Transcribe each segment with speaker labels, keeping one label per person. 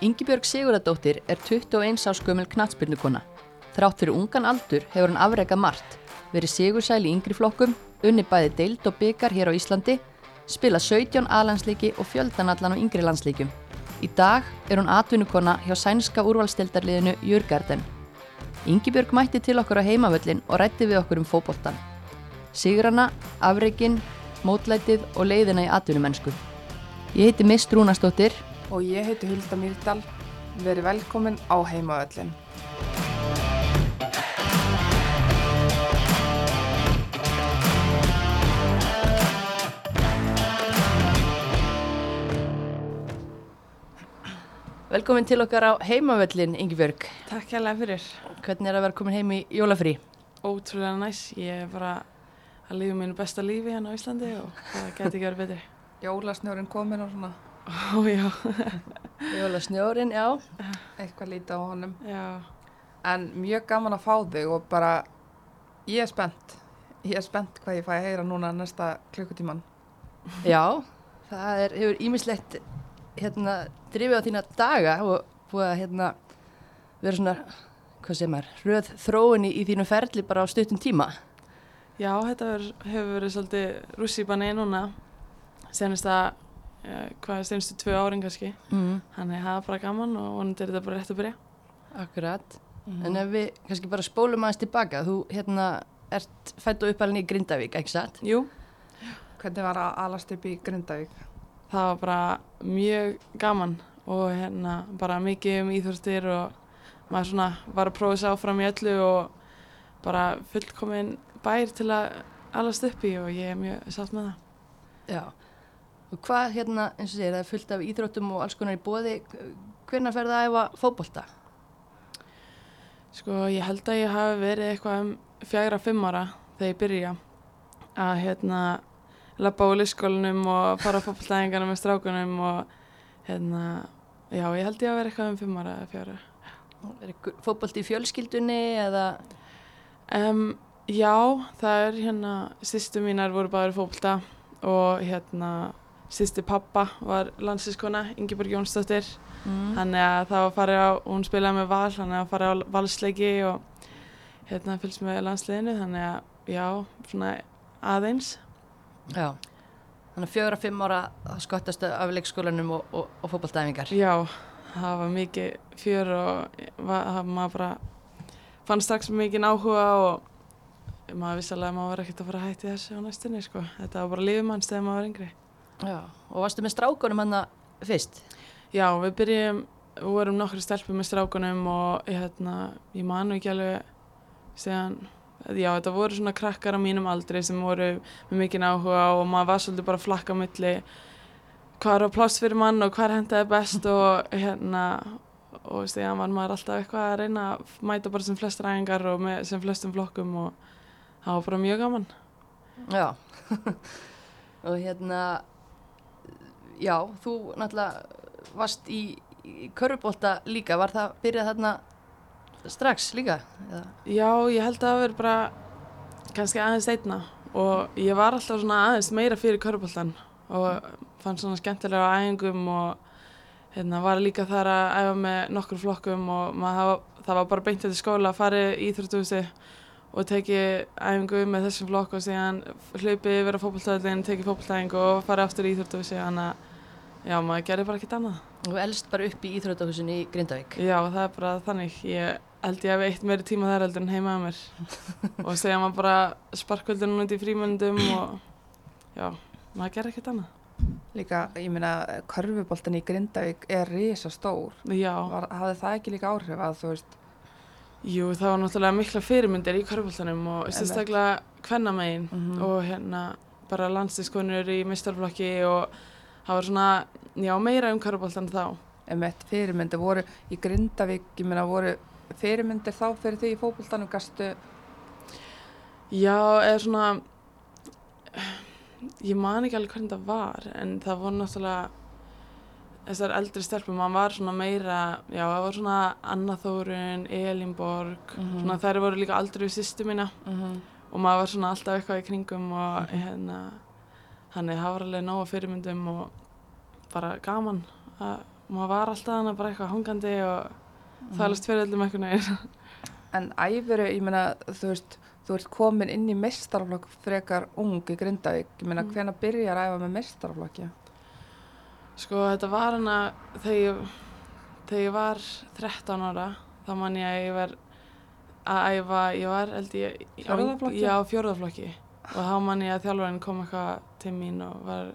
Speaker 1: Yngibjörg Sigurðardóttir er 21 á skömmel knatsbyrnukona. Þrátt fyrir ungan aldur hefur hann afrekað margt, verið sigursæl í yngri flokkum, unni bæði deild og byggar hér á Íslandi, spilað 17 aðlandsleiki og fjöldanallan á yngri landsleikum. Í dag er hún atvinnukona hjá sænska úrvalstildarliðinu Jörgarden. Yngibjörg mætti til okkur á heimavöllin og rætti við okkur um fókbóltan. Sigurana, afreikinn, mótlætið og leiðina í atvinnumennsku. Ég heiti Mist Rúnastóttir
Speaker 2: Og ég heiti Hulda Mýrdal. Verið velkomin á heimaöllin.
Speaker 1: Velkomin til okkar á heimavöllin, Yngibjörg.
Speaker 3: Takk hérlega fyrir.
Speaker 1: Hvernig er að vera komin heim í jólafrí?
Speaker 3: Ótrúlega næs. Ég er bara að lifa mínu besta lífi hérna á Íslandi og það geti ekki verið betri.
Speaker 2: Jólasnjórin komin og svona
Speaker 3: Ó já,
Speaker 1: Jólasnjórin, já.
Speaker 2: eitthvað lítið á honum.
Speaker 3: já.
Speaker 2: En mjög gaman að fá þig og bara ég er spennt. Ég er spennt hvað ég fæ að heyra núna næsta klukkutíman.
Speaker 1: Já, það er, hefur ímislegt hérna, drifið á þína daga og búið að hérna, vera svona, hvað segir maður, röð þróun í, í þínu ferli bara á stuttum tíma.
Speaker 3: Já, þetta ver, hefur verið svolítið rússi í banni núna. Senast að, hvað er senastu tvö árin kannski.
Speaker 1: Mm.
Speaker 3: Þannig það er bara gaman og vonandi er þetta bara rétt að byrja.
Speaker 1: Akkurat. En ef við kannski bara spólum aðeins tilbaka, þú hérna ert fætt og uppalinn í Grindavík, ekki satt?
Speaker 3: Jú,
Speaker 2: Hvernig var að alast upp í Grindavík?
Speaker 3: það var bara mjög gaman og hérna bara mikið um íþjórstir og maður svona var að prófa sér áfram í öllu og bara fullkomin bær til að alast upp í og ég er mjög sátt með það.
Speaker 1: Já. Og hvað hérna, eins og segir, það er fullt af íþróttum og alls konar í bóði, hvernig fer það að æfa fótbolta?
Speaker 3: Sko ég held að ég hafi verið eitthvað um fjagra fimm ára þegar ég byrja að hérna lappa á lýskólanum og fara á fótballtæðingarna með strákunum og hérna, já ég held ég að vera eitthvað um fimm ára eða fjagra.
Speaker 1: Er fótbolti í fjölskyldunni eða,
Speaker 3: Um, já, það er hérna, sýstu mínar voru báður í fótbolta og hérna, sýsti pappa var landslískona, Ingeborg Jónsdóttir,
Speaker 1: mm.
Speaker 3: þannig að það var farið á, hún spilaði með val, þannig að farið á valsleiki og hérna fylgst með landsliðinu, þannig að já, svona aðeins.
Speaker 1: Já. Þannig að fjögur að fimm ára skottast af leikskólanum og, og, og fótboltæfingar.
Speaker 3: Já, það var mikið fjör og var, maður bara fann strax mikið áhuga og maður vissalega að maður var ekkert að fara að hætti þessu á næstunni sko. Þetta var bara lífum hans þegar maður var yngri.
Speaker 1: Já. Og varstu með strákunum hann fyrst?
Speaker 3: Já, við byrjum, við vorum nokkru stelpur með strákunum og hérna, ég manu ekki alveg síðan, já þetta voru svona krakkar á mínum aldri sem voru með mikið áhuga og maður var svolítið bara flakka á milli hvað er á pláss fyrir mann og hvað hendaði best og hérna og síðan var maður alltaf eitthvað að reyna að mæta bara sem flestar æfingar og með sem flestum flokkum og það var bara mjög gaman.
Speaker 1: Já. og hérna, já, þú náttúrulega varst í, í körfubólta líka. Var það byrjað þarna strax líka? Eða?
Speaker 3: Já, ég held að það verið bara kannski aðeins einna og ég var alltaf svona aðeins meira fyrir körpoltan og fann svona skemmtilega á æfingum og hérna, var líka þar að æfa með nokkur flokkum og maður, það var bara beint til skóla að fara í Íþróttúsi og tekið æfingu með þessum flokk og síðan hlaupið yfir á fókbaltæðin, tekið fókbaltæðingu og farið aftur í Íþróttúsi þannig að já, maður gerir bara ekkert annað.
Speaker 1: Og elst bara upp í Íþróttahúsin í Grindavík?
Speaker 3: Já, það er bara þannig. Ég held ég hef eitt meiri tíma þar heldur en heima að mér og segja maður bara sparkvöldunum út í frímöndum og já, maður gerir ekkert annað.
Speaker 2: Líka, ég meina, körfuboltan í Grindavík er risa stór.
Speaker 3: Já,
Speaker 2: Var, hafði það ekki líka áhrif að þú veist,
Speaker 3: jú, það var náttúrulega mikla fyrirmyndir í körfbóltanum og sérstaklega kvennamegin
Speaker 2: Mhm.
Speaker 3: og hérna bara landsliskonur í mistarflokki og það var svona, já, meira um körfbóltan þá.
Speaker 2: emitt fyrirmyndir voru í Grindavík, ég meina, voru fyrirmyndir þá fyrir því í fókboltanum gastu,
Speaker 3: Já, eða svona, ég man ekki alveg hvernig það var, en það voru náttúrulega þessar eldri stelpur, maður var svona meira, já, það var svona Anna Þórun, Elinborg,
Speaker 2: Mhm.
Speaker 3: svona þær voru líka aldrei við sýstu mína
Speaker 2: mm
Speaker 3: og maður var svona alltaf eitthvað í kringum og hérna, þannig það var alveg nóga fyrirmyndum og bara gaman að maður var alltaf hana bara eitthvað hangandi og þælast fyrir öllum eitthvað neginn.
Speaker 2: En æfuru, ég meina, þú veist, þú ert komin inn í mestarflokk frekar ung í Grindavík. Ég meina,
Speaker 3: Mm.
Speaker 2: hvena byrjar að æfa með mestarflokki?
Speaker 3: Sko þetta var hana þegar ég, þegar ég var 13 ára þá man ég að ég var að æfa, ég var held ég í-
Speaker 2: Fjórða flokki?
Speaker 3: Já, fjórðaflokki og þá man ég að þjálfarinn kom eitthvað til mín og var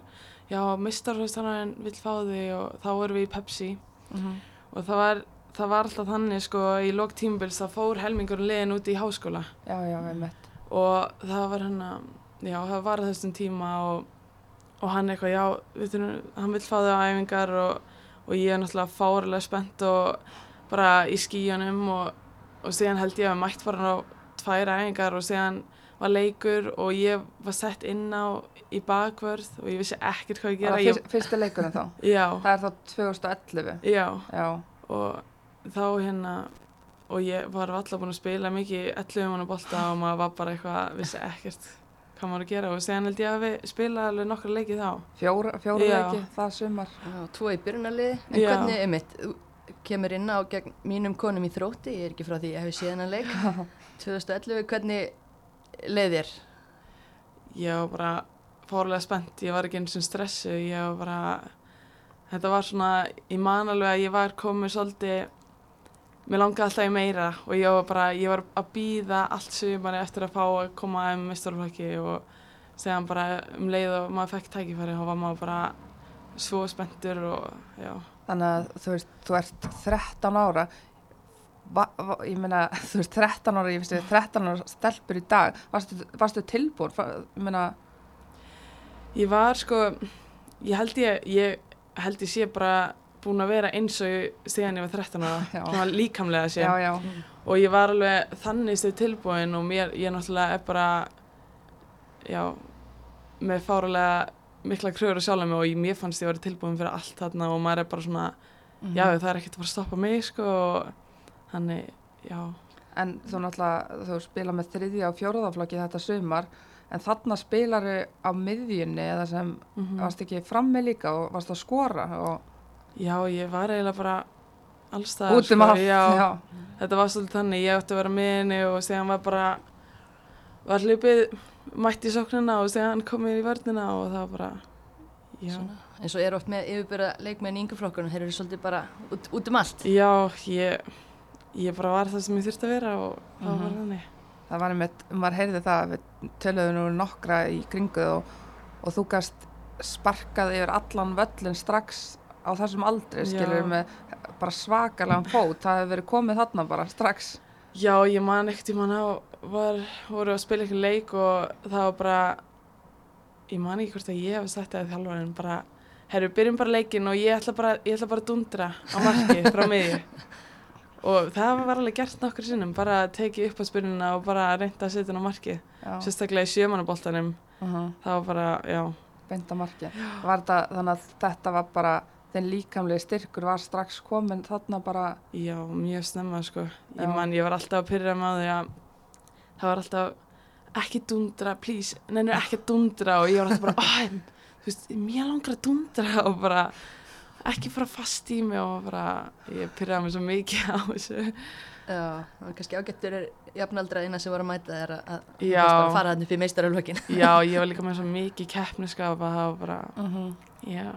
Speaker 3: já, mistarhaustanarinn vill fá þig og þá vorum við í Pepsi.
Speaker 2: Mm
Speaker 3: og það var, það var alltaf þannig sko í lok tímubils þá fór helmingurinn liðin út í háskóla.
Speaker 2: Já, já,
Speaker 3: og það var hann já, það var þessum tíma og, og hann eitthvað, já, veitum, hann vill fá þau á æfingar og, og ég er náttúrulega fárilega spennt og bara í skíunum og, og síðan held ég að mætt var hann á tvær æfingar og síðan var leikur og ég var sett inn á í bakvörð og ég vissi ekkert hvað ég
Speaker 2: Það
Speaker 3: gera
Speaker 2: var
Speaker 3: ég,
Speaker 2: fyrst, fyrsti leikurinn þá.
Speaker 3: já,
Speaker 2: Það er þá 2011.
Speaker 3: já
Speaker 2: Já,
Speaker 3: og þá hérna og ég var alltaf búin að spila mikið 11 manna bolta og maður var bara eitthvað vissi ekkert hvað maður að gera og séðan held ég að við spila alveg nokkra leikið þá
Speaker 2: fjóra, fjóra
Speaker 3: Já.
Speaker 2: leiki það sumar.
Speaker 1: Já, tvo í byrjunarliði, en
Speaker 3: Já.
Speaker 1: hvernig, einmitt, þú kemur inn á gegn mínum konum í þrótti, ég er ekki frá því að ég hef séð hennar leik, 2011, hvernig leið þér?
Speaker 3: ég var bara fórlega spennt ég var ekki eins og stressu ég var bara þetta var svona, ég man alveg að ég var komið svolítið mér langaði alltaf í meira og ég var bara, ég var að býða allt sumari eftir að fá að koma að mestarflokki og segja bara um leið og maður fekk tækifæri og var maður bara svo spenntur og já
Speaker 2: Þannig að þú veist, þú ert 13 ára. Va, va, ég meina, þú veist, 13 ára, ég finnst þið 13 ára stelpur í dag. Varstu, varstu tilbúin? Ég meina,
Speaker 3: Ég var sko, ég held ég, ég held ég sé bara búin að vera eins og síðan ég var 13 ára, líkamlega sé.
Speaker 2: já, já.
Speaker 3: Og ég var alveg þannig stuð tilbúin og mér, ég náttúrulega er bara, já, með fárulega mikla kröður sjálfa mig og ég, mér fannst ég að vera tilbúin fyrir allt þarna og maður er bara svona,
Speaker 2: Mhm.
Speaker 3: já, það er ekkert að fara að stoppa mig, sko, og þannig, já.
Speaker 2: En þú náttúrulega, þú spila með þriðja og fjóruðaflokki þetta sumar, en þarna spilaru á miðjunni eða sem
Speaker 3: Mm
Speaker 2: varst ekki frammi líka og varst að skora og
Speaker 3: Já, ég var eiginlega bara allstaðar,
Speaker 2: út um allt.
Speaker 3: já.
Speaker 2: já.
Speaker 3: þetta var svolítið þannig, ég ætti að vera með henni og síðan var bara var hlupið mætt í sóknina og síðan komið í vörnina og það var bara já,
Speaker 1: Svona, eins og er oft með yfirbyrða leikmenn í yngjaflokkunum, þeir eru svolítið bara út, út um allt.
Speaker 3: já ég, ég bara var það sem ég þurfti að vera og það var
Speaker 2: Mhm.
Speaker 3: þannig
Speaker 2: Það var einmitt, maður heyrði það, við töluðum nú nokkra í kringuð og, og þú gast sparkað yfir allan völlin strax á þessum aldri, skilur með bara svakalega fót, það hefur verið komið þarna bara strax.
Speaker 3: já, ég man ekkert í mann á var, voru að spila eitthvað leik og það var bara ég man ekki hvort að ég hef sagt það í þjálfarinn bara, herru, byrjum bara leikin og ég ætla bara, ég ætla bara að dundra á marki frá miðju og það var alveg gert nokkur sinnum bara að tekið upp á spyrnuna og bara reynda að setja hann á markið.
Speaker 2: Já,
Speaker 3: sérstaklega í sjömanaboltanum
Speaker 2: uh -huh,
Speaker 3: það var bara, já,
Speaker 2: beint að marki. Var þetta, þannig að þetta var bara, þinn líkamlega styrkur var strax komin þarna bara,
Speaker 3: já, mjög snemma sko. Ég man, ég var alltaf að pyrra með því að það var alltaf ekki dundra, please, nennir ekki að dundra og ég var alltaf bara, "Æ, þú veist, mér langar að dundra. Og bara ekki fara fast í mig og bara ég pyrraði mig svo mikið á þessu.
Speaker 1: Já, það var kannski ágættur er jafnaldra eina sem var að mæta þér að, fara hann upp í meistarölvökin.
Speaker 3: já, ég var líka með svo mikið keppniskap að það var bara,
Speaker 2: uh
Speaker 3: já.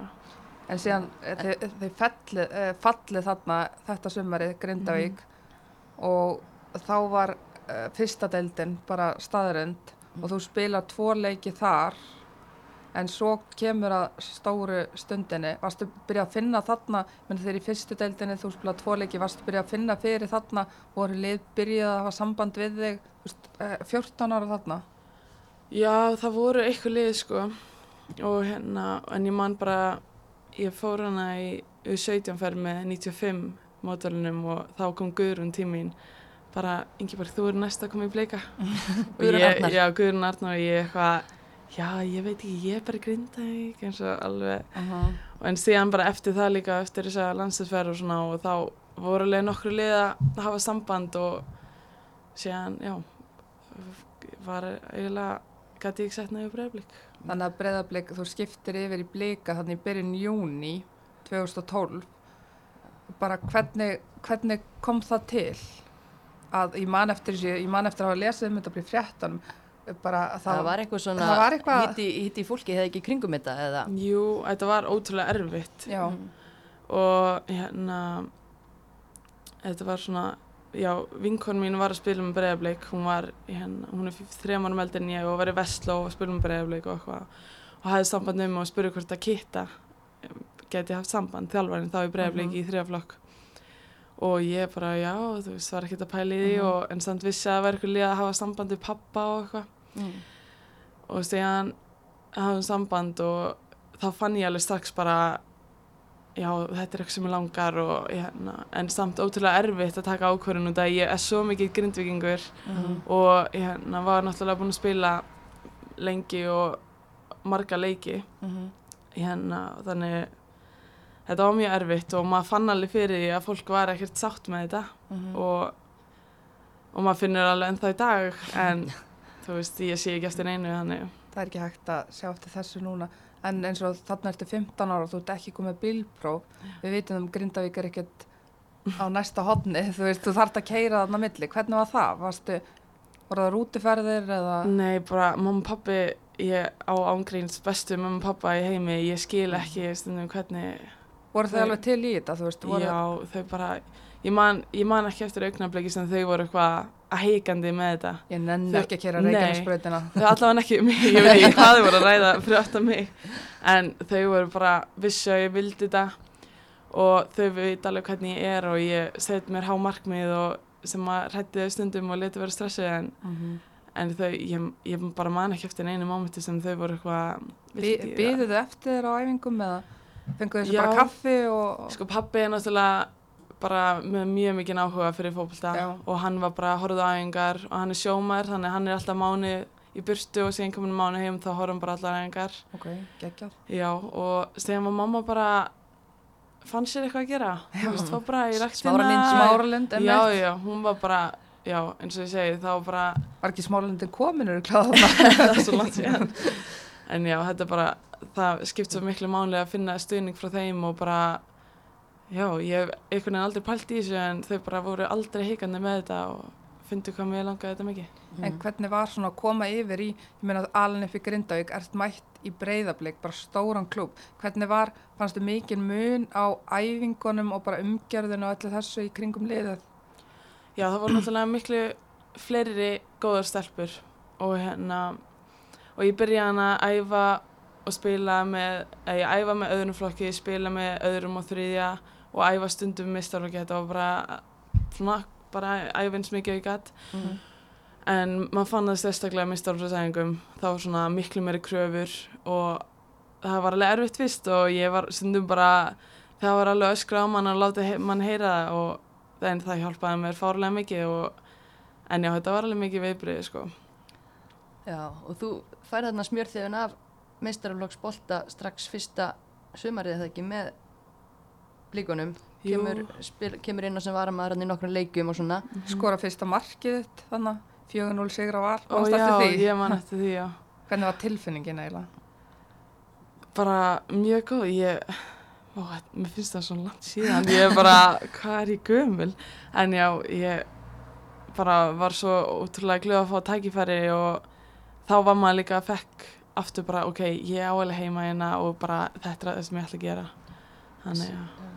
Speaker 2: En síðan eh, þið fallið, uh, fallið þarna þetta sumarið, Grindavík, og þá var uh, fyrsta deildin bara staðrönd og þú spilar tvo leiki þar en svo kemur að stóru stundinni. Varstu byrjað að finna þarna menn þegar í fyrstu deildinni þú spilar tvo leiki varstu byrjað að finna fyrir þarna voru lið byrjað að hafa samband við þig veist, eh, 14 ára þarna?
Speaker 3: Já, það voru eitthvað lið sko. Og hérna, en ég man bara ég fór hana í U17 ferð með 95 mótalunum og þá kom Guðrún tímin bara, Ingeborg, þú eru næst að koma í bleika
Speaker 1: Guðrún Arnar.
Speaker 3: Já, Guðrún Arnar og ég eitthvað já, ég veit ekki, ég er bara grinda eins og alveg,
Speaker 2: uh -huh.
Speaker 3: en síðan bara eftir það líka eftir þess að landslæsferð og svona og þá voru alveg nokkru lið að hafa samband og síðan, já var eiginlega gæti ég ekki sett nefnir breyflik
Speaker 2: þannig að breyðablík þú skiptir yfir í blika þannig í byrjun júni 2012 bara hvernig, hvernig kom það til? Að ég man eftir ég man eftir að hafa lesið um þetta bara í fréttanum bara að
Speaker 1: Það
Speaker 2: það,
Speaker 1: var eitthvað svona
Speaker 2: var eitthvað-
Speaker 1: hitti, hitti fólki hefði ekki kringum þetta eða?
Speaker 3: Jú, þetta var ótrúlega erfitt.
Speaker 2: Já,
Speaker 1: Mm.
Speaker 3: og hérna þetta var svona já, vinkon mín var að spila með breyðableik hún var, hérna, hún er þremanum eldur en ég og var í Vestló og spila með breyðableik og eitthvað. Og hafði samband um og spurði hvort að Kitta geti haft samband, þjálfarinn þá í breyðableik
Speaker 2: Mhm.
Speaker 3: í þrjaflokk og ég bara, já, þú veist, var ekkert að pæla í því
Speaker 2: Mhm.
Speaker 3: og en samt vissi að eitthvað líða að hafa samband við pappa og eitthvað
Speaker 1: mm.
Speaker 3: og síðan hafðum samband og þá fann ég alveg strax bara já, þetta er eitthvað sem ég langar og hérna, en samt ótrúlega erfitt að taka ákvörðun út að ég er svo mikið grindvikingur
Speaker 1: Mhm.
Speaker 3: og ég hérna, var náttúrulega búin að spila lengi og marga leiki
Speaker 1: Mhm.
Speaker 3: hérna, þannig þetta var mjög erfitt og maður fann alveg fyrir því að fólk var ekkert sátt með þetta
Speaker 1: Mhm.
Speaker 3: og, og maður finnur alveg ennþá í dag en þú veist, ég sé ekki eftir einu þannig
Speaker 2: það er ekki hægt að sjá eftir þessu núna en eins og þarna ertu 15 ára og þú ert ekki komið bílpróf við vitum um Grindavík er ekkert á næsta hodni, þú veist, þú þarft að keira þarna milli, hvernig var það? Varstu, voru það rútiferðir eða?
Speaker 3: Nei, bara mamma og pappi, ég á ángríns bestu mamma og pappa í heimi, ég skil ekki stundum hvernig,
Speaker 2: Voru þau alveg til í þetta, þú veist? Voru,
Speaker 3: já, þau bara, ég man, ég man ekki eftir augnabliki sem þau voru eitthvað að heikandi með þetta.
Speaker 2: Ég nenni
Speaker 3: Þau-
Speaker 2: ekki að kera
Speaker 3: Nei.
Speaker 2: Reykjanesbrautina.
Speaker 3: Þau allavega ekki, mig, ég veit ekki hvað þau voru að ræða fyrir aftan mig, en þau voru bara vissu að ég vildi þetta og þau veit alveg hvernig ég er og ég set mér há markmið og sem að hrætti þau stundum og leti vera stressuð en,
Speaker 2: Mm
Speaker 3: en þau, ég, ég bara man ekki eftir einu mómenti sem þau voru eitthvað,
Speaker 2: Býðu þau eftir á æfingum eða fenguðu þessu bara kaffi og...
Speaker 3: Sko pappi er náttúrulega bara með mjög mikið áhuga fyrir
Speaker 2: Já.
Speaker 3: og hann var bara að horfa á æfingar og hann er sjómar þannig að hann er alltaf mánu í burtu og síðan komin mánu heim þá horfum bara allar æfingar.
Speaker 2: Ok, geggjað.
Speaker 3: Já og síðan var mamma bara fann sér eitthvað að gera. Veist.
Speaker 1: Smáralind,
Speaker 2: Smáralind,
Speaker 3: Já, já, hún var bara, já, eins og ég segi, þá var bara,
Speaker 2: Var ekki smáralindin komin, eru kláða
Speaker 3: það er svo langt síðan. En já, þetta bara, það skipt svo miklu máli að finna stuðning frá þeim og bara, já, ég hef einhvern veginn aldrei pælt í þessu en þau bara voru aldrei hikandi með þetta og fundu hvað mér langaði þetta mikið.
Speaker 2: En hvernig var svona að koma yfir í, ég meina að alveg í Grindavík, ert mætt í breyðablík, bara stóran klúb. Hvernig var, fannstu mikið mun á æfingunum og bara umgerðinu og öllu þessu í kringum liðið?
Speaker 3: Já, það voru náttúrulega miklu fleiri góðar stelpur og hérna, og ég byrjaði hann að æfa og spila með, eða ég æfa með öðrum flokki, spila með öðrum og þriðja og æfa stundum mistarflokki, þetta var bara svona, bara æfa eins mikið og ég gætt.
Speaker 1: Mhm.
Speaker 3: En maður fann það sérstaklega mistarflokksæðingum, það var svona miklu meiri kröfur og það var alveg erfitt fyrst og ég var stundum bara, það var alveg öskra á mann að láta he mann heyra það og en það hjálpaði mér fárlega mikið og, en já, þetta var alveg mikið viðbrið, sko.
Speaker 1: Já, og þú færði þarna smjörþiðun af meistaraflokksbolta strax fyrsta sumarið eða ekki með blíkunum kemur, spil, kemur inn á sem varamaður hann í nokkrum leikjum og svona
Speaker 2: Skora fyrsta markið þitt þannig, 4-0 sigra var,
Speaker 3: Og
Speaker 2: varst
Speaker 3: já, ég man eftir því, já.
Speaker 2: Hvernig var tilfinningin eiginlega?
Speaker 3: Bara mjög góð, ég, ó, mér finnst það svo langt síðan, ég er bara, hvað er ég gömul? En já, ég bara var svo útrúlega glöð að fá tækifæri og þá var maður líka að fekk aftur bara, ok, ég á alveg heima hérna og bara þetta er það sem ég ætla að gera. Þannig, já.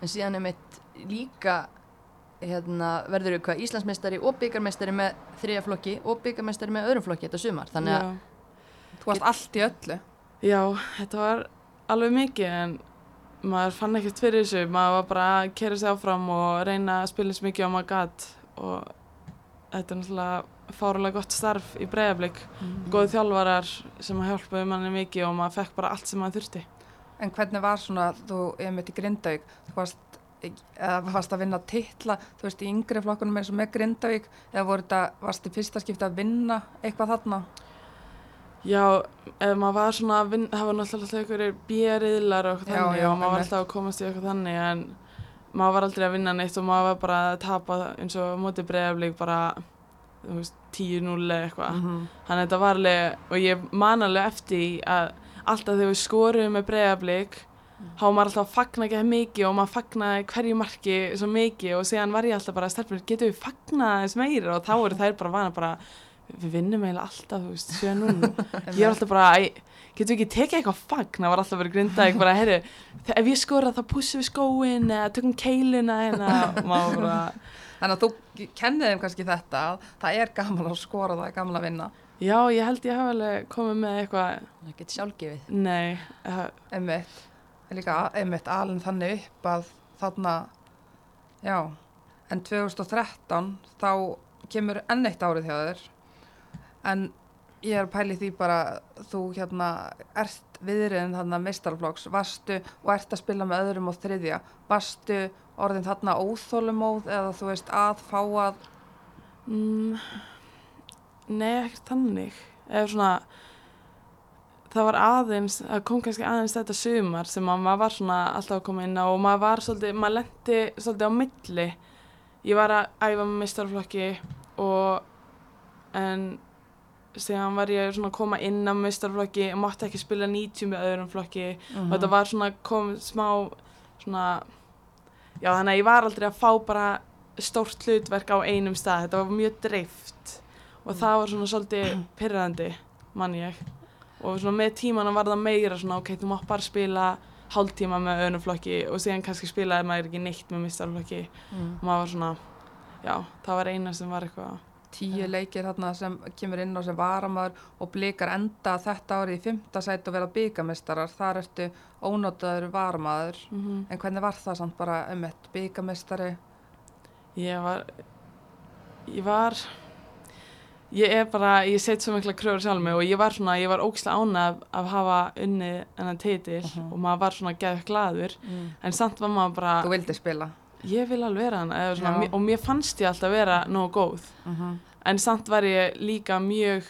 Speaker 1: En síðan er mitt líka hérna, verður við hvað Íslandsmeistari og byggarmeistari með þriðja flokki og byggarmeistari með öðrum flokki þetta sumar þannig að.
Speaker 2: Þú varst allt í öllu.
Speaker 3: Já, þetta var alveg mikið en maður fann ekkert fyrir þessu, maður var bara að kera sig áfram og reyna að spila eins mikið á maður gatt og þetta er náttúrulega fárulega gott starf í breyðablík, góði þjálfarar sem að hjálpaði manni mikið og maður fekk bara allt sem maður þurfti.
Speaker 2: En hvernig var svona, þú er mitt í Grindavík, þú varst, eða varst að vinna titla, þú veist, í yngri flokkunum eins og með Grindavík, eða þetta, varst í fyrsta skipti að vinna eitthvað þarna?
Speaker 3: Já, ef maður var svona að vinna, það var náttúrulega einhverjir bjeriðlar og eitthvað
Speaker 2: Já,
Speaker 3: þannig
Speaker 2: já,
Speaker 3: og maður var alltaf að komast í eitthvað þannig en maður var aldrei að vinna neitt og maður var bara að tapa eins og móti breyðablík bara, þú veist, 10-0 eða eitthvað.
Speaker 2: -hmm.
Speaker 3: Þannig að þetta var alveg, og ég man alveg eftir að alltaf þegar við skoruðum með breyðablík, þá var maður alltaf að fagna ekki það mikið og maður fagnaði hverju marki svo mikið og síðan var ég alltaf bara stelpur, getur við fagnað þess meira? Og þá eru þær bara vana bara við vinnum eiginlega alltaf, þú veist, 7-0 ég er alltaf bara, getur við ekki tekið eitthvað fagn, það var alltaf verið grindað bara, herru, ef ég skora þá pussum við skóin eða tökum keilina hérna, maður bara
Speaker 2: Þannig að þú kennið þeim kannski þetta að það er gaman að skora, það er gaman að vinna.
Speaker 3: Já, ég held ég hafa alveg komið með eitthvað,
Speaker 1: Það getur sjálfgefið.
Speaker 3: nei, uh,
Speaker 2: Einmitt, er líka einmitt alveg þannig upp að þarna, já, en 2013 þá kemur enn eitt árið hjá þér. En ég er að pæli því bara þú hérna ert viðriðin þarna meistarflokks, varstu og ert að spila með öðrum og þriðja, varstu orðin þarna óþólumóð eða þú veist að fá að,
Speaker 3: mm, nei, ekkert þannig, eða svona, það var aðeins, það kom kannski aðeins þetta sumar sem að maður var svona alltaf að koma inn á og maður var svolítið, maður lendi svolítið á milli. Ég var að æfa með meistarflokki og en síðan var ég svona að koma inn á meistarflokki og mátti ekki spila 90 með öðrum flokki. Og þetta var svona kom smá svona já þannig að ég var aldrei að fá bara stórt hlutverk á einum stað. Þetta var mjög dreift og það var svona svolítið pyrrandi mann ég. Og svona með tímanum var það meira svona ok, þú mátt bara spila hálftíma með öðrum flokki og síðan kannski spilaði maður ekki neitt með meistarflokki
Speaker 1: Mm.
Speaker 3: og maður var svona já, það var eina sem var eitthvað.
Speaker 2: Tíu leikir þarna sem kemur inn á sem varamaður og blikar enda þetta árið í fymta sæti og vera byggamestarar, þar ertu ónótaður varamaður.
Speaker 3: Mm -hmm.
Speaker 2: en hvernig var það samt bara um eitt byggamestari
Speaker 3: Ég var, ég var, ég er bara, ég set svo mikla kröfur sjálf mig og ég var svona, ég var ógislega ánað af að hafa unnið ennan titil
Speaker 2: Mhm.
Speaker 3: og maður var svona geðið gladur
Speaker 1: Mm.
Speaker 3: en samt var maður bara,
Speaker 2: þú vildi spila
Speaker 3: ég vil alveg vera hann svona, og mér fannst ég alltaf vera nógu góð en samt var ég líka mjög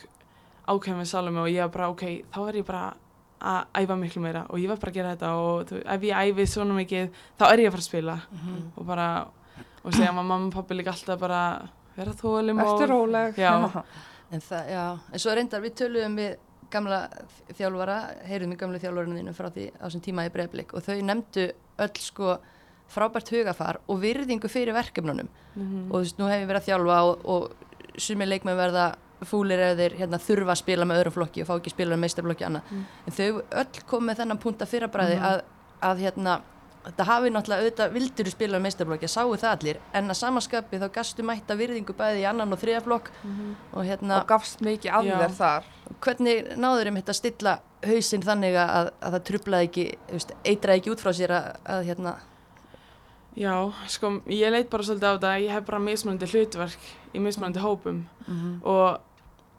Speaker 3: ákveðin við sjálf mig og ég var bara, ok, þá er ég bara að æfa miklu meira og ég var bara að gera þetta og þú, ef ég æfi svona mikið þá er ég að fara að spila
Speaker 1: Mhm.
Speaker 3: og bara, og segja maður mamma og pappi líka alltaf bara vera þólum
Speaker 2: Ertu róleg?
Speaker 3: Já.
Speaker 1: En það, já, en svo reyndar við töluðum við gamla þjálfara, heyrum við gamla þjálfarinu þínu frá því á þessum tíma í breyflik og þau nefndu öll sko frábært hugafar og virðingu fyrir verkefnunum
Speaker 3: Mhm.
Speaker 1: og þú veist, nú hef ég verið að þjálfa og, og sumir leikmenn verða fúlir ef þeir hérna, þurfa að spila með öðrum flokki og fá ekki að spila með meistarflokki annað
Speaker 3: Mm.
Speaker 1: en þau öll kom með þennan punkt að fyrrabræði
Speaker 2: Mhm.
Speaker 1: að, að hérna þetta hafi náttúrulega auðvitað vildur spila með meistarflokki að sáu það allir. En að samaskapi þá gastu mætta virðingu bæði í annan og þriða flokk.
Speaker 3: Mhm.
Speaker 1: og hérna
Speaker 2: og gafst mikið af þér þar.
Speaker 1: Hvernig náður þeim þetta að stilla hausinn þannig að, að það trublaði ekki veist, eitraði ekki út frá sér að, að hérna
Speaker 3: Já, sko, ég leit bara svolítið á þetta. Að ég hef bara mismunandi hlutverk í mismunandi hópum. Og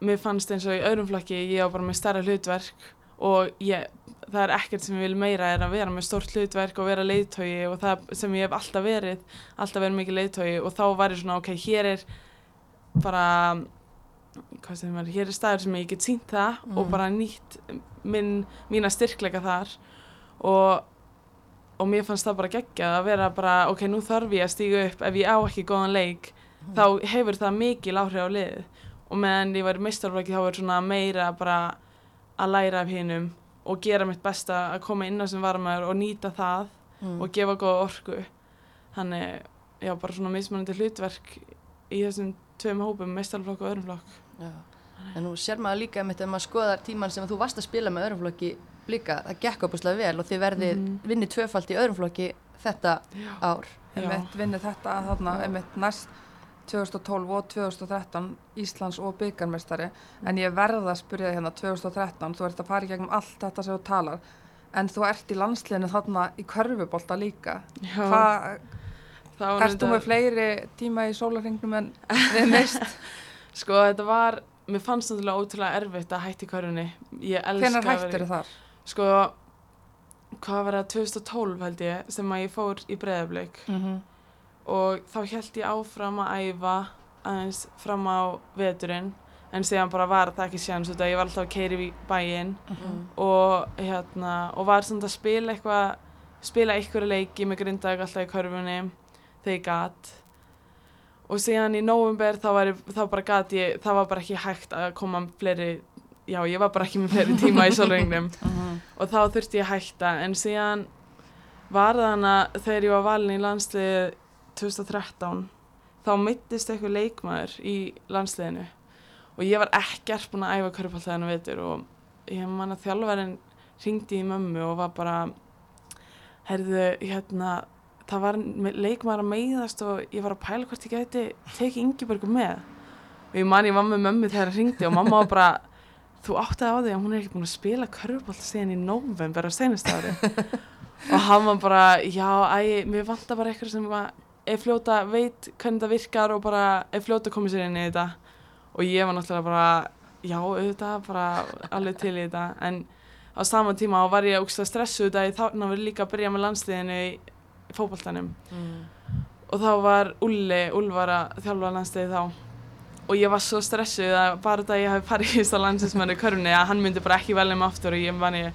Speaker 3: mér fannst eins og í öðrum flokki ég á bara með stærra hlutverk og ég, það er ekkert sem ég vil meira er að vera með stórt hlutverk og vera leiðtogi og það sem ég hef alltaf verið alltaf verið mikið leiðtogi. Og þá var ég svona ok, hér er bara er, hér er staður sem ég get sínt það og
Speaker 1: Mhm.
Speaker 3: bara nýtt minn, mína styrkleika þar. Og og mér fannst það bara geggjað að vera bara ok, nú þarf ég að stíga upp. Ef ég á ekki góðan leik þá hefur það mikil áhrif á liðið. Og meðan ég var í meistarflokki þá var svona meira bara að læra af hinnum og gera mitt besta að koma inn á sem varmaður og nýta það
Speaker 1: mm.
Speaker 3: og gefa góða orku þannig, já, bara svona mismunandi hlutverk í þessum tveim hópum, meistarflokk og öðrum flokk
Speaker 1: Já. En nú sér maður líka einmitt ef maður skoðar tíman sem þú varst að spila með öðrum flokki líka, það gekk opuslega vel og þið verðið mm vinnið tvöfalt í öðrum flokki þetta
Speaker 3: Já.
Speaker 1: ár.
Speaker 2: Einmitt vinnið þetta þarna einmitt næst 2012 og 2013 Íslands og byggarmestari en ég verða að spyrja þig hérna 2013 þú ert að fara í gegnum allt þetta sem þú talar en þú ert í landsliðinu þarna í körfubólta líka. Hvað,
Speaker 3: þetta-
Speaker 2: með fleiri tíma í sólarringnum en við mist
Speaker 3: Sko, þetta var, mér fannst náttúrulega ótrúlega erfitt að hætti körfunni. Vera
Speaker 2: hættir
Speaker 3: í-
Speaker 2: þar?
Speaker 3: Sko, hvað var það? 2012 held ég sem að ég fór í breðablik
Speaker 2: Mm -hmm.
Speaker 3: Og þá held ég áfram að æfa aðeins fram á veturinn en síðan bara var það ekki að ég var alltaf að keiri í bæinn.
Speaker 1: Mm.
Speaker 3: og hérna og var svona að spila eitthvað spila einhverju leiki með grindag alltaf í körfunni þegar ég gat. Og síðan í nóvumber þá, var þá ég það var bara ekki hægt að koma fleiri já ég var bara ekki með fleiri tíma í sólringnum og þá þurfti ég að hætta en síðan var þannig að þegar ég var valin í landsliði 2013 þá mittist eitthvað leikmaður í landsliðinu og ég var ekkert búin að æfa körpalltæðinu veitur og ég man að þjálfverðin ringdi í mömmu og var bara herðu, hérna það var leikmaður að meiðast og ég var að pæla hvort ég gæti tekið Ingeborgu með. Og ég man ég var með mömmu þegar það ringdi og mamma var bara þú áttaði á því að hún er ekki búin að spila körpalltæð síðan í november á senast ári. Og hann var bara, já, æ, mér vantar bara eitthvað sem er fljóta veit hvernig það virkar og bara er fljóta að koma sér inn í þetta. Og ég var náttúrulega bara, já, auðvitað bara alveg til í þetta. En á saman tíma var ég ógst að stressu þetta í þána verið líka að byrja með landsliðinu í, fókbaltanum mm. og þá var Ulli, Ulvar að þjálfa landsliði þá. Og ég var svo stressuð að bara þetta að ég í þess að landsinsmennu körni að hann myndi bara ekki velja mig aftur og ég,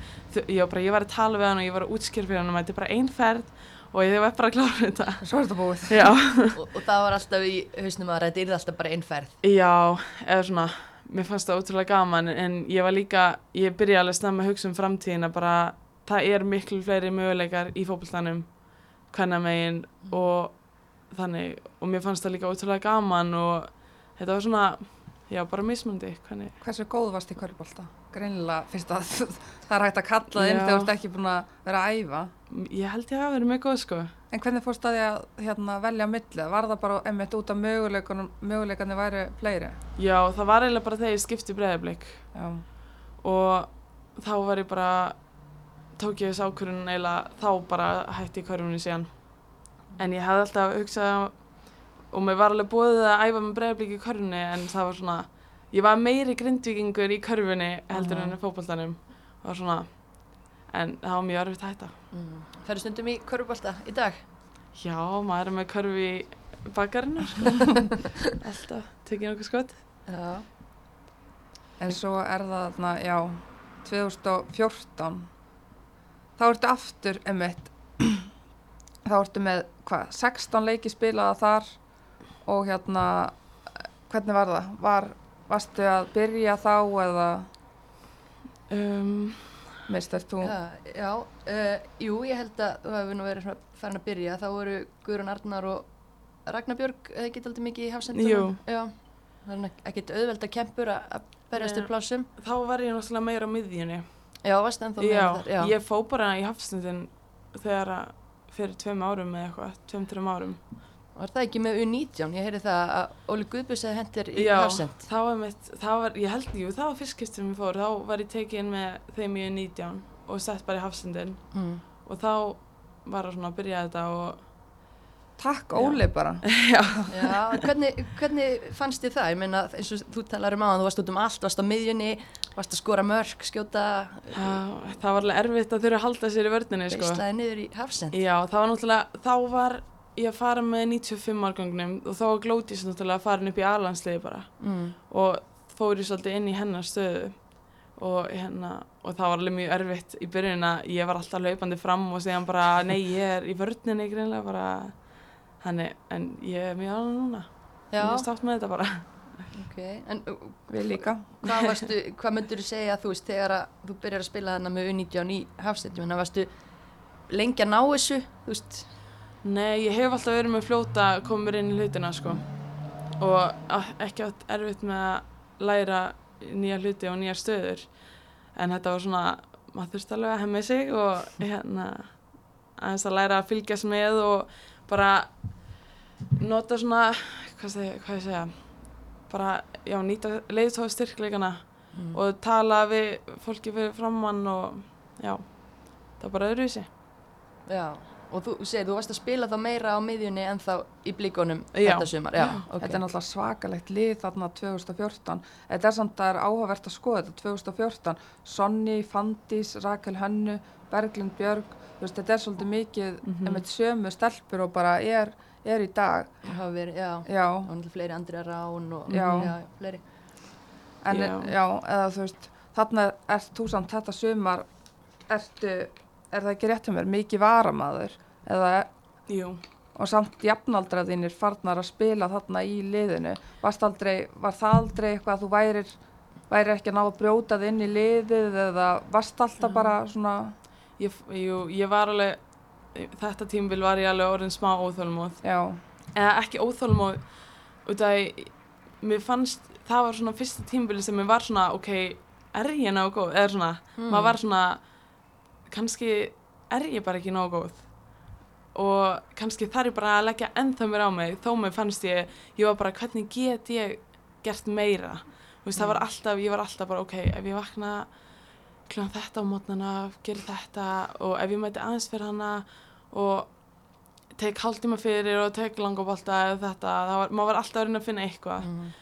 Speaker 3: ég, bara, ég var að tala við hann og ég var að útskjörf fyrir hann og þetta er bara einn ferð og ég var bara að klára þetta.
Speaker 2: Svo er þetta búið.
Speaker 3: Já.
Speaker 1: og, og það var alltaf í hausnum að þetta er alltaf bara einn ferð.
Speaker 3: Já, eða svona, mér fannst það ótrúlega gaman en ég var líka, ég byrjaði alveg snemma að hugsa um framtíðina bara það er miklu fleiri möguleikar í fókbaltanum hvernig megin mm. og þannig og mér fannst það líka ótrúlega gaman og þetta var svona, já, bara mismundi hvernig.
Speaker 2: Hversu góð varst í kvörbólta? Greinilega, finnst það það er hægt að kalla það inn þegar þú ert ekki búin að vera að æfa.
Speaker 3: Ég held ég að vera mjög góð, sko.
Speaker 2: En hvernig fórst það því að hérna, velja millið? Var það bara einmitt út af möguleikarnir væri fleiri?
Speaker 3: Já, það var eiginlega bara þegar ég skipti breiðarblik og þá var ég bara tók ég þessu ákvörðun eiginlega þá bara hætti kvörfunni síðan en ég hef alltaf hugsað og mér var alveg búið að æfa með bregðarblík í körfunni en það var svona ég var meiri grindvikingur í körfunni heldur mm. en fókbaltanum og svona en það var mjög örfitt að hætta mm.
Speaker 1: Færðu stundum í körfbalta í dag?
Speaker 3: Já, maður er með körfi í bakarinn alltaf, tekið nokkuð skott Já
Speaker 2: En svo er það þarna, já 2014 þá ertu aftur emitt þá ertu með hvað, 16 leiki spilaða þar og hérna hvernig var það? Var, varstu að byrja þá eða? Um, mistar þú?
Speaker 1: Já, já uh, jú, ég held að þú hefur nú verið farin að byrja. Þá voru Guðrún Arnar og Ragnarbjörg eða ekki alltaf mikið í hafsendunum Já, það er ekkert auðveld að kempur að berjast upp plásum
Speaker 3: Þá var ég náttúrulega meira á miðjunni.
Speaker 1: Já, varst ennþá meira þar
Speaker 3: Já, ég fó bara í hafsendun þegar fyrir tveim árum eða eitthvað, tveim, tveim árum
Speaker 1: Var það ekki með U19? Ég heyri það að Óli Guðbjörns hefði hendir í hafsend.
Speaker 3: Já, það var mitt, það var, ég held ekki, það var fyrstkistum við fór, þá var ég tekið inn með þeim í U19 og sett bara í hafsendin mm. og þá var það svona að byrja þetta og...
Speaker 2: Takk Óli bara.
Speaker 3: Já.
Speaker 1: Já, hvernig, hvernig fannst þið það? Ég meina eins og þú talar um á, þú varst út um allt, varst á miðjunni, varst að skora mörg, skjóta...
Speaker 3: Já, það var alveg erfitt að þurfa að halda sér í vördunni, sko.
Speaker 1: Beislaði niður í hafsend.
Speaker 3: Já, það var náttúrulega, þá var ég að fara með 95 árgangnum og þá ég svo náttúrulega að fara upp í aðlandsliði bara. Mm. og fór ég svolítið inn í hennar stöðu. Og, hérna, og það var alveg mjög erfitt í byrjun að ég var alltaf laupandi fram og segja bara nei ég er í vördninni greinlega bara. Þannig en ég er mjög alveg núna. Já. ég er státt með þetta bara.
Speaker 1: Okay. En
Speaker 2: við líka.
Speaker 1: Hvað, varstu, hvað myndur þú segja þú veist þegar þú byrjar að spila þarna með U19 í hafstættum varstu lengi að ná þessu? Þú veist
Speaker 3: Nei, ég hef alltaf verið með fljóta mér inn í hlutina sko. Og ekki átt erfitt með að læra nýja hluti og nýja stöður. En þetta var svona, maður þurfti alveg að hemmi sig og hérna aðeins að læra að fylgjast með og bara nota svona, hvað, seg, hvað ég segja bara, já, nýta leiðtóð styrkleikana mm. og tala við fólki fyrir framann og já, það var bara öðruvísi.
Speaker 1: Já Og þú segir, þú varst að spila þá meira á miðjunni en þá í blíkonum þetta sumar. Já,
Speaker 2: okay. Þetta er náttúrulega svakalegt lið þarna 2014. Þetta er samt að það er áhugavert að skoða þetta 2014. Sonny, Fandís, Rakel Hönnu, Berglind Björg. Veist, þetta er svolítið mikið mm -hmm. með sömu stelpur og bara er, er í dag.
Speaker 1: Það hafa verið, já.
Speaker 2: Já.
Speaker 1: Og náttúrulega fleiri Andrija Rán og
Speaker 2: já.
Speaker 1: Já, fleiri.
Speaker 2: En já. já, eða þú veist, þarna ert þú samt þetta sumar, ertu, er það ekki rétt um mér, mikið varamaður eða
Speaker 3: Jú.
Speaker 2: og samt jafnaldraðinir farnar að spila þarna í liðinu. Aldrei, var það aldrei eitthvað að þú værir, væri ekki að ná að brjótað inn í liðið eða varst alltaf bara svona
Speaker 3: ég, jú, ég var alveg þetta tímbil var ég alveg orðin smá óþólmóð
Speaker 2: já,
Speaker 3: eða ekki óþólmóð út af mér fannst það var svona fyrsta tímbili sem mér var svona ok, er ég nógu góð? Eða svona,
Speaker 1: Mm.
Speaker 3: maður var svona kannski er ég bara ekki nógu góð og kannski þarf ég bara að leggja ennþá mér á mig þó mér fannst ég, ég var bara hvernig get ég gert meira? Þú veist, það var alltaf, ég var alltaf bara ok, ef ég vakna kljóðan þetta á mótnana, gerir þetta og ef ég mæti aðeins fyrir hana og tek hálftíma fyrir og tek langabolta eða þetta, var, maður var alltaf að reyna að finna eitthvað.
Speaker 1: Mm.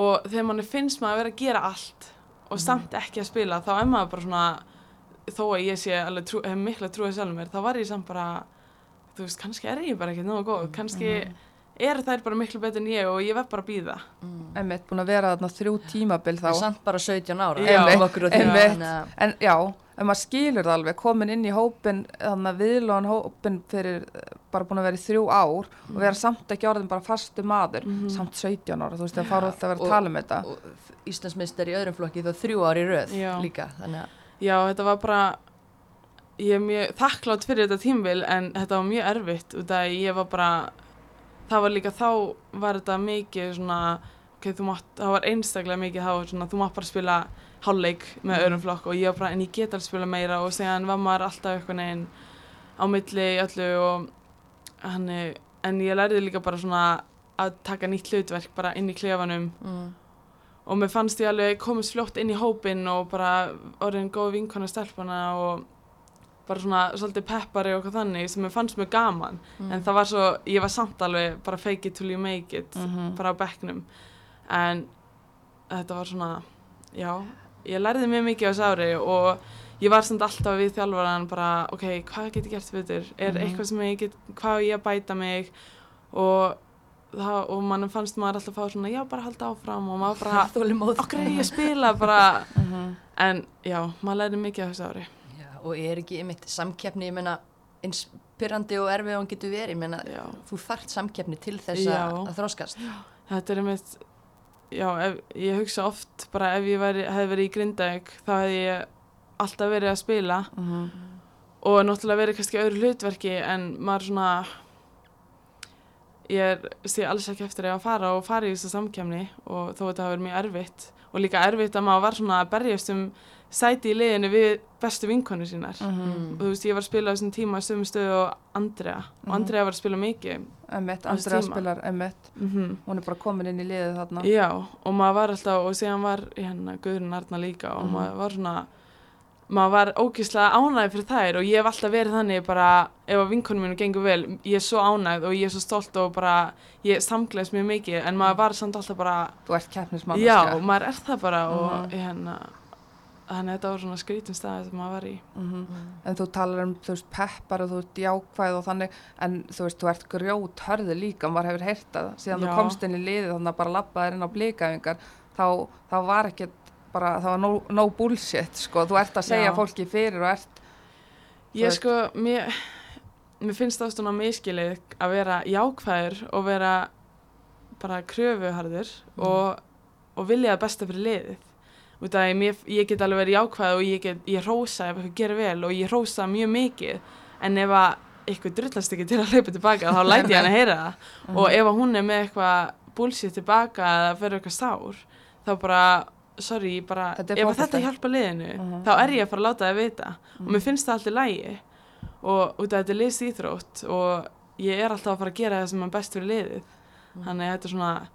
Speaker 3: og þegar manni finnst maður að vera að gera allt og samt ekki að spila þá er maður bara svona þó að ég sé alveg trú, mikla trúið sjálfur mér þá var ég samt bara þú veist, kannski er ég bara ekki nógu góð. Kannski eru þær bara miklu betur en ég og ég verð bara að býða
Speaker 1: Mm.
Speaker 2: einmitt búin að vera þarna þrjú tímabil
Speaker 1: er
Speaker 2: þá
Speaker 1: samt bara 17 ára.
Speaker 3: Já.
Speaker 1: Þannig að-
Speaker 2: en já, en maður skilur það alveg komin inn í hópin, þannig að viðlóðan hópin fyrir eh, bara búin að vera í þrjú ár og vera samt ekki orðin bara fastu maður,
Speaker 3: Mhm.
Speaker 2: samt 17 ára þú veist, það fara alltaf að vera að tala um þetta.
Speaker 1: og Íslandsmeistar í öðrum flokki þá þrjú ári röð
Speaker 3: Já.
Speaker 1: líka þannig að
Speaker 3: já, þetta var bara ég er mjög þakklátt fyrir þetta tímbil en þetta var mjög erfitt. Út af að ég var bara það var líka þá var þetta mikið svona ok, þú mátt, það var einstaklega mikið þá svona, þú mátt bara spila hálfleik með öðrum flokk og ég var bara, en ég get alveg spila meira og síðan var maður alltaf eitthvað neginn á milli öllu og hann, en ég lærði líka bara svona að taka nýtt hlutverk bara inn í klefanum.
Speaker 1: Mm.
Speaker 3: og mér fannst ég alveg komast fljótt inn í hópinn og bara orðin góð vinkona stelpana og bara svona svolítið peppari og eitthvað þannig sem mér fannst mjög gaman
Speaker 1: Mm.
Speaker 3: en það var svo, ég var samt alveg bara fake it till you make it
Speaker 2: Mhm.
Speaker 3: bara á bekknum en þetta var svona, já ég lærði mjög mikið á þessu ári og ég var samt alltaf við þjálfaran bara, ok, hvað get ég gert betur er
Speaker 2: Mhm.
Speaker 3: eitthvað sem ég get, hvað ég að bæta mig og það, og mann fannst maður alltaf að fá svona, já, bara halda áfram og maður bara, okkur er ég að spila bara,
Speaker 2: Mhm.
Speaker 3: en já, maður lærði mikið á þessu ári
Speaker 1: og er ekki einmitt samkeppni, ég meina eins pyrrandi og erfið og hann getur verið, ég meina
Speaker 3: já,
Speaker 1: þú þart samkeppni til þess
Speaker 3: Já.
Speaker 1: að að þroskast.
Speaker 3: þetta er einmitt já, ef, ég hugsa oft bara ef ég væri, hefði verið í Grindavík þá hefði ég alltaf verið að spila
Speaker 2: Mhm.
Speaker 3: og náttúrulega verið kannski öðru hlutverki en maður svona ég er, sé alls ekki eftir að fara og fara í þessu samkemni og þó þetta hafi verið mjög erfitt og líka erfitt að maður var svona að berjast um sæti í liðinu við bestu vinkonu sínar
Speaker 2: Mhm.
Speaker 3: og þú veist ég var að spila á þessum tíma í sömu stöðu og Andrea og
Speaker 2: Mhm.
Speaker 3: Andrea var að spila mikið
Speaker 2: Emmett,
Speaker 3: Á
Speaker 2: Andrea spilar Emmett
Speaker 3: mm
Speaker 2: hún er bara komin inn í liðið þarna
Speaker 3: Já, og maður var alltaf, og síðan var hérna Guðrun Arna líka og
Speaker 2: Mhm.
Speaker 3: maður var svona, maður var ógíslega ánægð fyrir þær og ég hef alltaf verið þannig bara, ef að vinkonum mínu gengur vel, ég er svo ánægð og ég er svo stolt og bara, ég samgleðs mjög mikið, en maður var samt alltaf bara,
Speaker 2: þú ert keppnismann
Speaker 3: já, maður er það bara og
Speaker 2: Mhm.
Speaker 3: hérna, þannig að þetta var svona skrítin stað sem maður var í.
Speaker 2: Mhm. en þú talar um þú veist peppar og þú ert jákvæð og þannig en þú veist þú ert grjót hörðu líka maður hefur heyrt það síðan
Speaker 3: Já.
Speaker 2: þú komst inn í liðið þannig að bara labbaðir inn á blíkaðingar þá, þá var ekkert bara það var no, no bullshit sko þú ert að segja
Speaker 3: Já.
Speaker 2: fólki fyrir og ert
Speaker 3: Ég sko, mér, mér finnst það svona miskilið að vera jákvæður og vera bara kröfuharður
Speaker 2: Mm.
Speaker 3: og, og vilja það besta fyrir liðið. Út af því mér, ég get alveg verið jákvæð og ég, get, ég rósa ef eitthvað gerir vel og ég rósa mjög mikið en ef að eitthvað drullast ekki til að hlaupa tilbaka þá læti ég hann að heyra það
Speaker 2: Mhm.
Speaker 3: og ef að hún er með eitthvað bullshit tilbaka eða fyrir eitthvað sár þá bara, sorry, bara ef að þetta hjálpa liðinu
Speaker 2: Mhm.
Speaker 3: þá er ég að fara að láta það vita og
Speaker 2: Mhm.
Speaker 3: mér finnst það alltaf lægi og út af þetta er liðsýþrótt og ég er alltaf að fara að gera það sem er best fyrir liðið
Speaker 1: Mhm.
Speaker 3: þannig að þetta er svona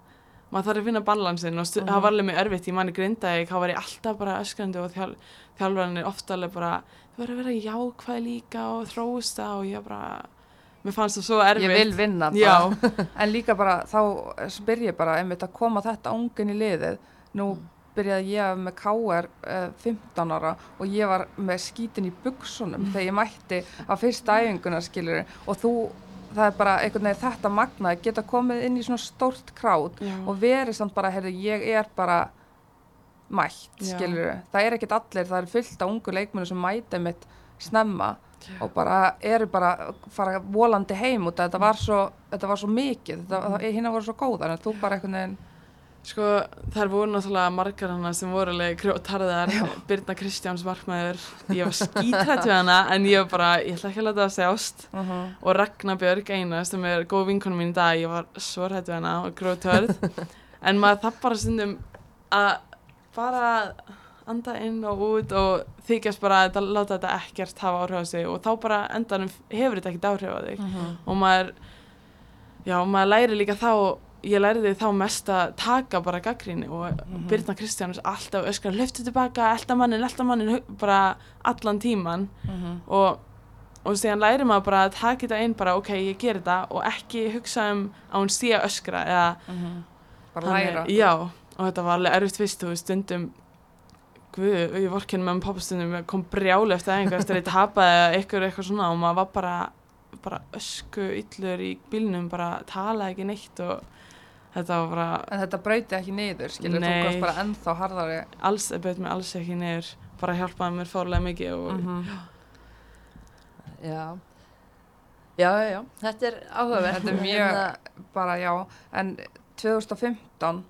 Speaker 3: maður þarf að finna balansin og stu-
Speaker 2: Mhm.
Speaker 3: það var alveg mjög erfitt, ég manni grindaði þá var ég alltaf bara öskrandi og þjál, þjálfarinn er ofta alveg bara þú verður að vera jákvæð líka og þrósta og ég bara mér fannst það svo erfitt.
Speaker 2: ég vil vinna
Speaker 3: já,
Speaker 2: en líka bara þá spyr ég bara einmitt að koma þetta ungin í liðið. Nú byrjaði ég með KR uh, 15 ára og ég var með skítin í buksunum þegar ég mætti á fyrsta æfinguna skilur og þú það er bara einhvern veginn þetta magna að geta komið inn í svona stórt krát
Speaker 3: já.
Speaker 2: og verið samt bara, heyrðu, ég er bara mætt,
Speaker 3: Já.
Speaker 2: skilur það er ekkert allir, það er fullt af ungu leikmennu sem mæta mitt snemma og bara eru bara fara volandi heim og þetta var svo, þetta var svo mikið, þetta, mm. hérna voru svo góðar en þú bara einhvern veginn
Speaker 3: Sko, þær voru náttúrulega margar hana sem voru alveg grjótarðar, Birna Kristjáns markmaður, ég var skítrætt við hana en ég var bara, ég ætla ekki að láta það sjást.
Speaker 2: Uh -huh.
Speaker 3: og Ragnar Björg eina sem er góð vinkonum mín í dag, ég var svo hrætt við hana og grjótörð en maður það bara stundum að bara anda inn og út og þykjast bara að láta þetta ekkert hafa áhrif á sig. Og þá bara endanum hefur þetta ekkert áhrif á þig. Og maður já, maður læri líka þá ég læriði þá mest að taka bara gaggríni og Birna Kristjánus alltaf öskar, löftu tilbaka, elda mannin, elda mannin hu- bara allan tíman og, og síðan læri maður bara að taka þetta inn bara, ok, ég ger þetta og ekki hugsa um að hún sé að öskra eða
Speaker 2: Bara
Speaker 3: Þannig-
Speaker 2: læra.
Speaker 3: Já, og þetta var alveg erfitt fyrst, veist, stundum Guð, ég vorkinn með pappa stundum ég kom brjáli eftir aðeins eftir að ég tapaði eða eitthvað, eitthvað svona og maður var bara bara ösku yllur í bílnum bara talaði ekki neitt og þetta var bara
Speaker 2: En þetta brauti ekki niður, skilur, þú
Speaker 3: Nei.
Speaker 2: komst bara ennþá harðari.
Speaker 3: alls, bauð mér alls ekki niður bara hjálpaði mér fórlega mikið og
Speaker 2: Mhm.
Speaker 1: Já. Já, já, já, þetta er áhugavert.
Speaker 2: Þetta er mjög, bara já, en 2015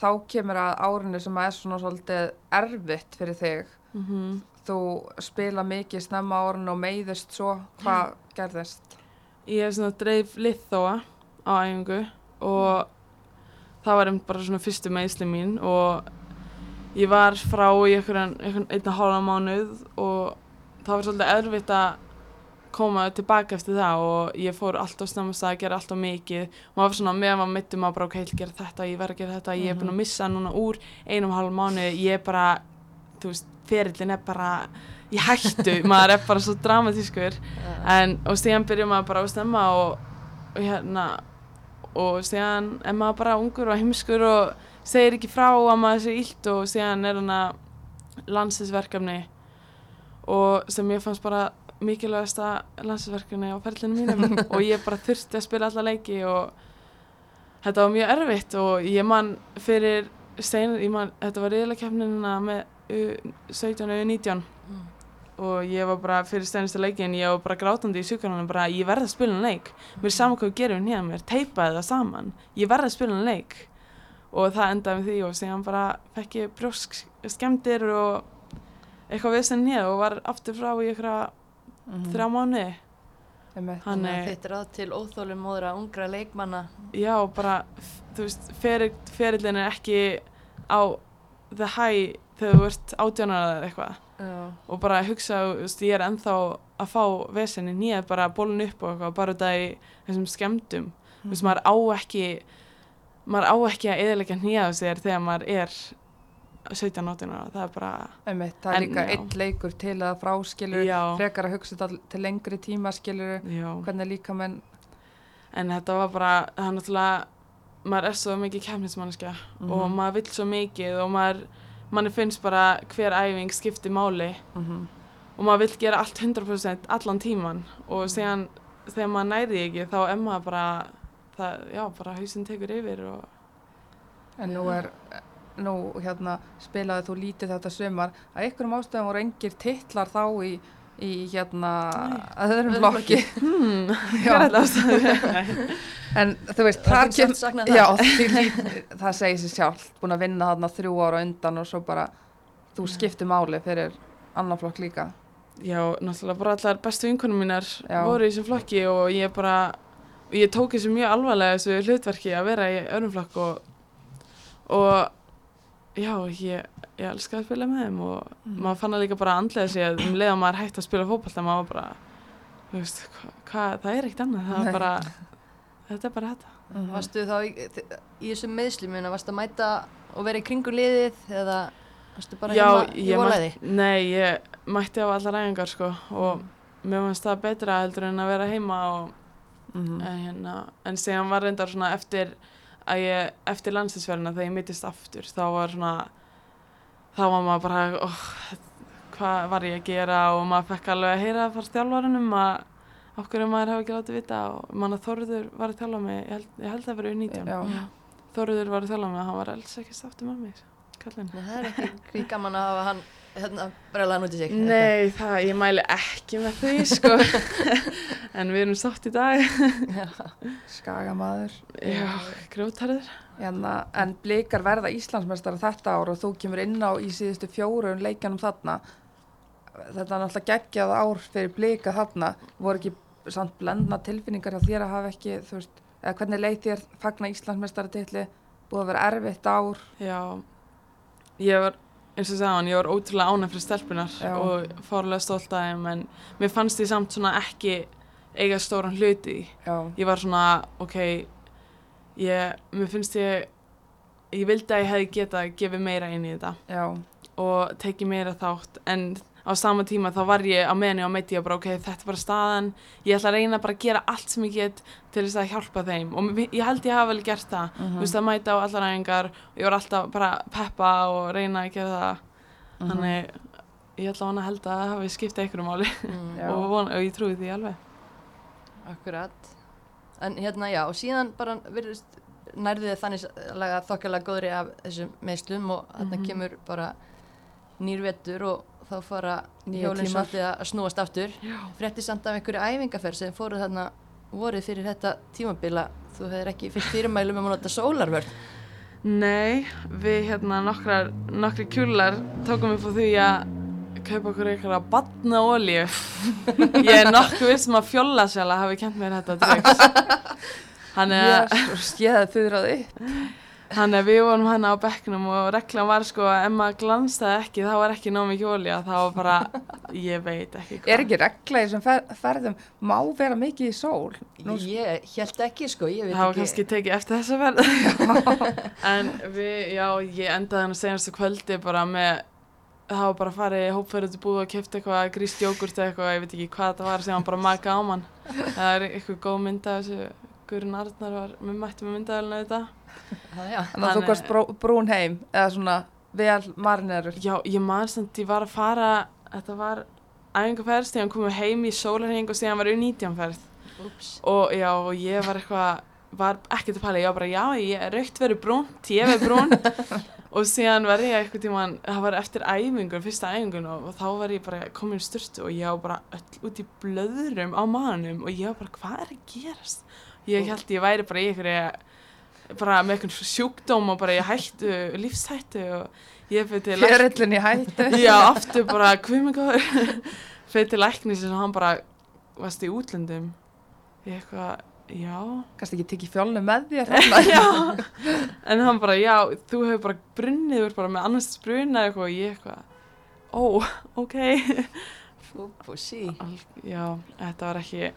Speaker 2: þá kemur að árinu sem er svona svolítið erfitt fyrir þig.
Speaker 3: mm
Speaker 2: Þú spila mikið snemma árinu og meiðist svo, hvað gerðist?
Speaker 3: ég hef svona dreif liðþóa á æfingu og það var einmitt bara svona fyrstu meðsli mín og ég var frá í einhvern, einna hálfa mánuð og það var svolítið erfitt að koma tilbaka eftir það og ég fór alltaf snemast að gera alltaf mikið. Og maður var svona meðan maður mittum maður bara ok, ég gera þetta, ég verð að gera þetta, ég er búin að missa núna úr einum hálfa mánuð, ég er bara þú veist, ferillin er bara ég hættu, maður er bara svo dramatískur. En, og síðan byrjar maður bara að stemma og, og hérna og síðan er maður bara ungur og heimskur og segir ekki frá að maður sé illt og síðan er hana landsinsverkefni og sem ég fannst bara mikilvægasta landsinsverkefni á ferlinu mínum og ég bara þurfti að spila alla leiki og þetta var mjög erfitt og ég man fyrir seinar, ég man, þetta var reyðlega keppnina með U- 17 og 19
Speaker 1: Mm.
Speaker 3: Og ég var bara fyrir steinasta leikin ég var bara grátandi í sjúkarnanum bara ég verði að spila en leik. Mér saman hvað við gerum hérna mér teipaði það saman. Ég verði að spila en leik. Og það endaði með því og síðan bara fekk ég brjósk skemmtir og eitthvað vesen hér og var aftur frá í eitthvað þrjá mánuði.
Speaker 2: Einmitt.
Speaker 3: hann
Speaker 1: Þannig að
Speaker 3: er,
Speaker 1: ráð til óþólum móðra ungra leikmanna.
Speaker 3: já bara þú veist, ferill, ferillin er ekki á the high þegar þú ert átjónar eða eitthvað
Speaker 1: Já.
Speaker 3: og bara hugsa, veist, ég er ennþá að fá vesenni nýja bara bólun upp og eitthvað, bara þetta í þessum skemmtum þú veist, maður á ekki maður á ekki að eðalega nýja sér þegar maður er 17-18 ára, það er bara
Speaker 2: Einmitt, það er
Speaker 3: En,
Speaker 2: líka einn leikur til að frá skilur,
Speaker 3: Já.
Speaker 2: frekar að hugsa þetta til lengri tíma skilur,
Speaker 3: já,
Speaker 2: hvernig líka menn
Speaker 3: en þetta var bara það er náttúrulega, maður er svo mikið kemnismannskja
Speaker 2: Mhm.
Speaker 3: og maður vill svo mikið og maður, manni finnst bara hver æfing skiptir máli.
Speaker 2: Mm
Speaker 3: og maður vill gera allt 100% allan tíman og síðan þegar maður næri því ekki þá er maður bara það, já, bara hausinn tekur yfir og
Speaker 2: en nú er nú hérna spilaði þú lítið þetta sumar. Að einhverjum ástæðum voru engir titlar þá í, í hérna öðrum
Speaker 1: Öðrum
Speaker 2: flokki
Speaker 3: hmm,
Speaker 2: Já.
Speaker 3: hvað er þetta ástæðu?
Speaker 2: en þú veist,
Speaker 1: Það
Speaker 2: það kem,
Speaker 1: saknað
Speaker 2: já,
Speaker 1: það.
Speaker 2: því, það segir sér sjálf búin að vinna þarna þrjú ára undan og svo bara þú skiptir máli fyrir annan flokk líka
Speaker 3: já, náttúrulega bara allar bestu vinkonum mínar
Speaker 2: Já.
Speaker 3: voru í þessum flokki og ég bara ég tók þessu mjög alvarlega þessu hlutverki að vera í öðrum flokk og, og já, ég, ég elska að spila með þeim og
Speaker 2: Mhm.
Speaker 3: maður fann það líka bara andlega sig um leið að maður hætti að spila fótballta maður var bara, þú veist, hva, hva, það er ekkert annað, það er bara þetta er bara þetta
Speaker 2: Mhm.
Speaker 1: Varstu þá í, í þessum meðslumina, varstu að mæta og vera í kringu liðið eða varstu bara
Speaker 3: já,
Speaker 1: heima í
Speaker 3: ég
Speaker 1: volæði?
Speaker 3: nei, ég mætti á allar æfingar sko og mér fannst það betra heldur en að vera heima og
Speaker 2: Mhm.
Speaker 3: en, hérna, en síðan var reyndar svona eftir að ég, eftir landsinsverðina þegar ég mittist aftur, þá var svona þá var maður bara oh, hvað var ég að gera? Og maður fekk alveg að heyra frá þjálfarunum að okkur maður hefði ekki látið vita og manna Þorður var að þjálfa mig ég held, ég held að vera um 19
Speaker 2: Já.
Speaker 3: Þorður var að þjálfa mig og hann var alls ekki sáttum með mig kallinn.
Speaker 1: Nei, það er ekki, ekki gaman að hafa hann hérna breglaðan út í sig?
Speaker 3: Nei, það, ég mæli ekki með því, sko. en við erum sátt í dag.
Speaker 2: Skagamaður.
Speaker 3: Já, grjótarður.
Speaker 2: Hérna, en blikar verða Íslandsmeistara þetta ár og þú kemur inn á í síðustu fjórum leikjanum þarna. Þetta er náttúrulega geggjað ár fyrir blika þarna. Voru ekki samt blendna tilfinningar hjá þér að hafa ekki, þú veist, eða hvernig leið þér fagna Íslandsmeistara titli? Búið að vera erfitt ár.
Speaker 3: Já, ég var, eins og sagðan, ég var ótrúlega ánægð fyrir stelpunar
Speaker 2: Já.
Speaker 3: og fórlega stolt af þeim, en mér fannst ég samt svona ekki eiga stóran hluti.
Speaker 2: Já,
Speaker 3: Ég var svona, ok, ég, mér finnst ég, ég vildi að ég hefði getað gefið meira inn í þetta
Speaker 2: já,
Speaker 3: og tekið meira þátt, en á sama tíma þá var ég á meðan ég á meiti og bara ok, þetta er bara staðan, ég ætla að reyna bara að gera allt sem ég get til þess að hjálpa þeim og ég held ég hafa vel gert það,
Speaker 2: Mhm.
Speaker 3: þú veist að mæta á allar æfingar og ég var alltaf bara að peppa og reyna að gera það,
Speaker 2: Mhm.
Speaker 3: þannig ég ætla að vona að held að það hafi skiptið einhverju máli
Speaker 1: Mm,
Speaker 3: og, vona, og ég trúi því alveg.
Speaker 1: Akkurat. En hérna já, og síðan bara virðist nærðið þannig laga þokkalega góðri af þessum meðslum og þarna
Speaker 2: Mhm.
Speaker 1: kemur bara nýr vettur og þá fara hjólinn svolítið að snúast aftur.
Speaker 3: Já.
Speaker 1: Frétti samt af einhverju æfingaferð sem fóruð þarna vorið fyrir þetta tímabila. Þú hefur ekki fyrst fyrirmælum um að nota sólarvörn.
Speaker 3: Nei, við hérna nokkrar, nokkri kjúlar tókum upp á því að kaupa okkur einhverja batna olíu. Ég er nokkuð vissum að fjólasjala hafi kent mér þetta. Þannig að,
Speaker 2: ég hefði fyrraði.
Speaker 3: Þannig að við vorum hérna á bekknum og reglan var sko að ef maður glanstaði ekki þá var ekki nóg mikið olíu. Það var bara, ég veit ekki hvað.
Speaker 2: Er ekki regla í þessum fer ferðum, má vera mikið í sól? Nú,
Speaker 1: Ég held ekki sko, ég veit
Speaker 3: Það var
Speaker 1: ekki.
Speaker 3: kannski tekið eftir þessa verð. en við, já, ég endaði hann að segjast kvöldi bara með, það var bara að fara í hópferðu til búið og kefti eitthvað gríst jógurt eitthvað, ég veit ekki hvað þetta var, sem hann bara maka á mann. Það er eitthvað góð mynd af þessu, Guðrun Arnar var með mætti með myndaðalina þetta.
Speaker 2: Þannig að þú gast brú, brún heim, eða svona vel marinerur.
Speaker 3: Já, ég man samt, ég var að fara, þetta var æfingarferð, þegar hann komið heim í sólarheng og síðan var U19-ferð.
Speaker 1: Úps.
Speaker 3: og já, og ég var eitthvað var ekkert að pæla, ég var bara já, ég er raukt verið brúnt, ég verið brún og síðan var ég eitthvað tíma það var eftir æfingun, fyrsta æfingun og, og þá var ég bara komin styrtu og ég var bara öll út í blöðurum á manum og ég var bara, hvað er að gerast ég held ég væri bara í einhverju bara með einhvern sjúkdóm og bara ég hættu, lífshættu og ég fyrir til
Speaker 2: Fjörillin í hættu.
Speaker 3: já, aftur bara, góður fyrir til læknis og hann bara varst í útlöndum ég eitthvað, já
Speaker 2: Kannski ekki tekið fjólnu með þér.
Speaker 3: en hann bara, já, þú hefur bara brunnið, þú ert bara með annars bruna eitthvað og ég eitthvað, ó, ok.
Speaker 1: Úp og sí.
Speaker 3: Já, þetta var ekki,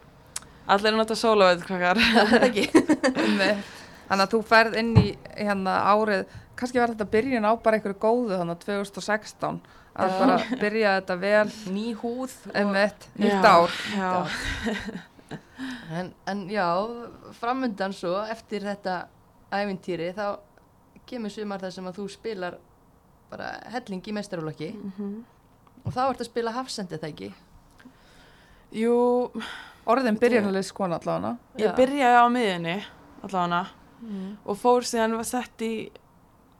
Speaker 3: allir er náttúrulega sólaveit krakkar.
Speaker 1: Það er ekki.
Speaker 2: Þannig að þú ferð inn í hérna árið, kannski var þetta byrjun á bara einhverju góðu þannig að 2016 að bara byrja þetta vel
Speaker 1: Ný húð. og-
Speaker 2: einmitt, nýtt ár.
Speaker 3: Já,
Speaker 1: En, en já, framundan svo, eftir þetta ævintýri, þá kemur sumar þar sem að þú spilar bara helling í meistarálokki
Speaker 3: mhm.
Speaker 1: og þá ertu að spila hafsendi það ekki?
Speaker 3: jú,
Speaker 2: Orðin byrjunarleis kona allavega.
Speaker 3: ég byrjaði á miðinni, allavega,
Speaker 1: Mm.
Speaker 3: og fór síðan var sett í,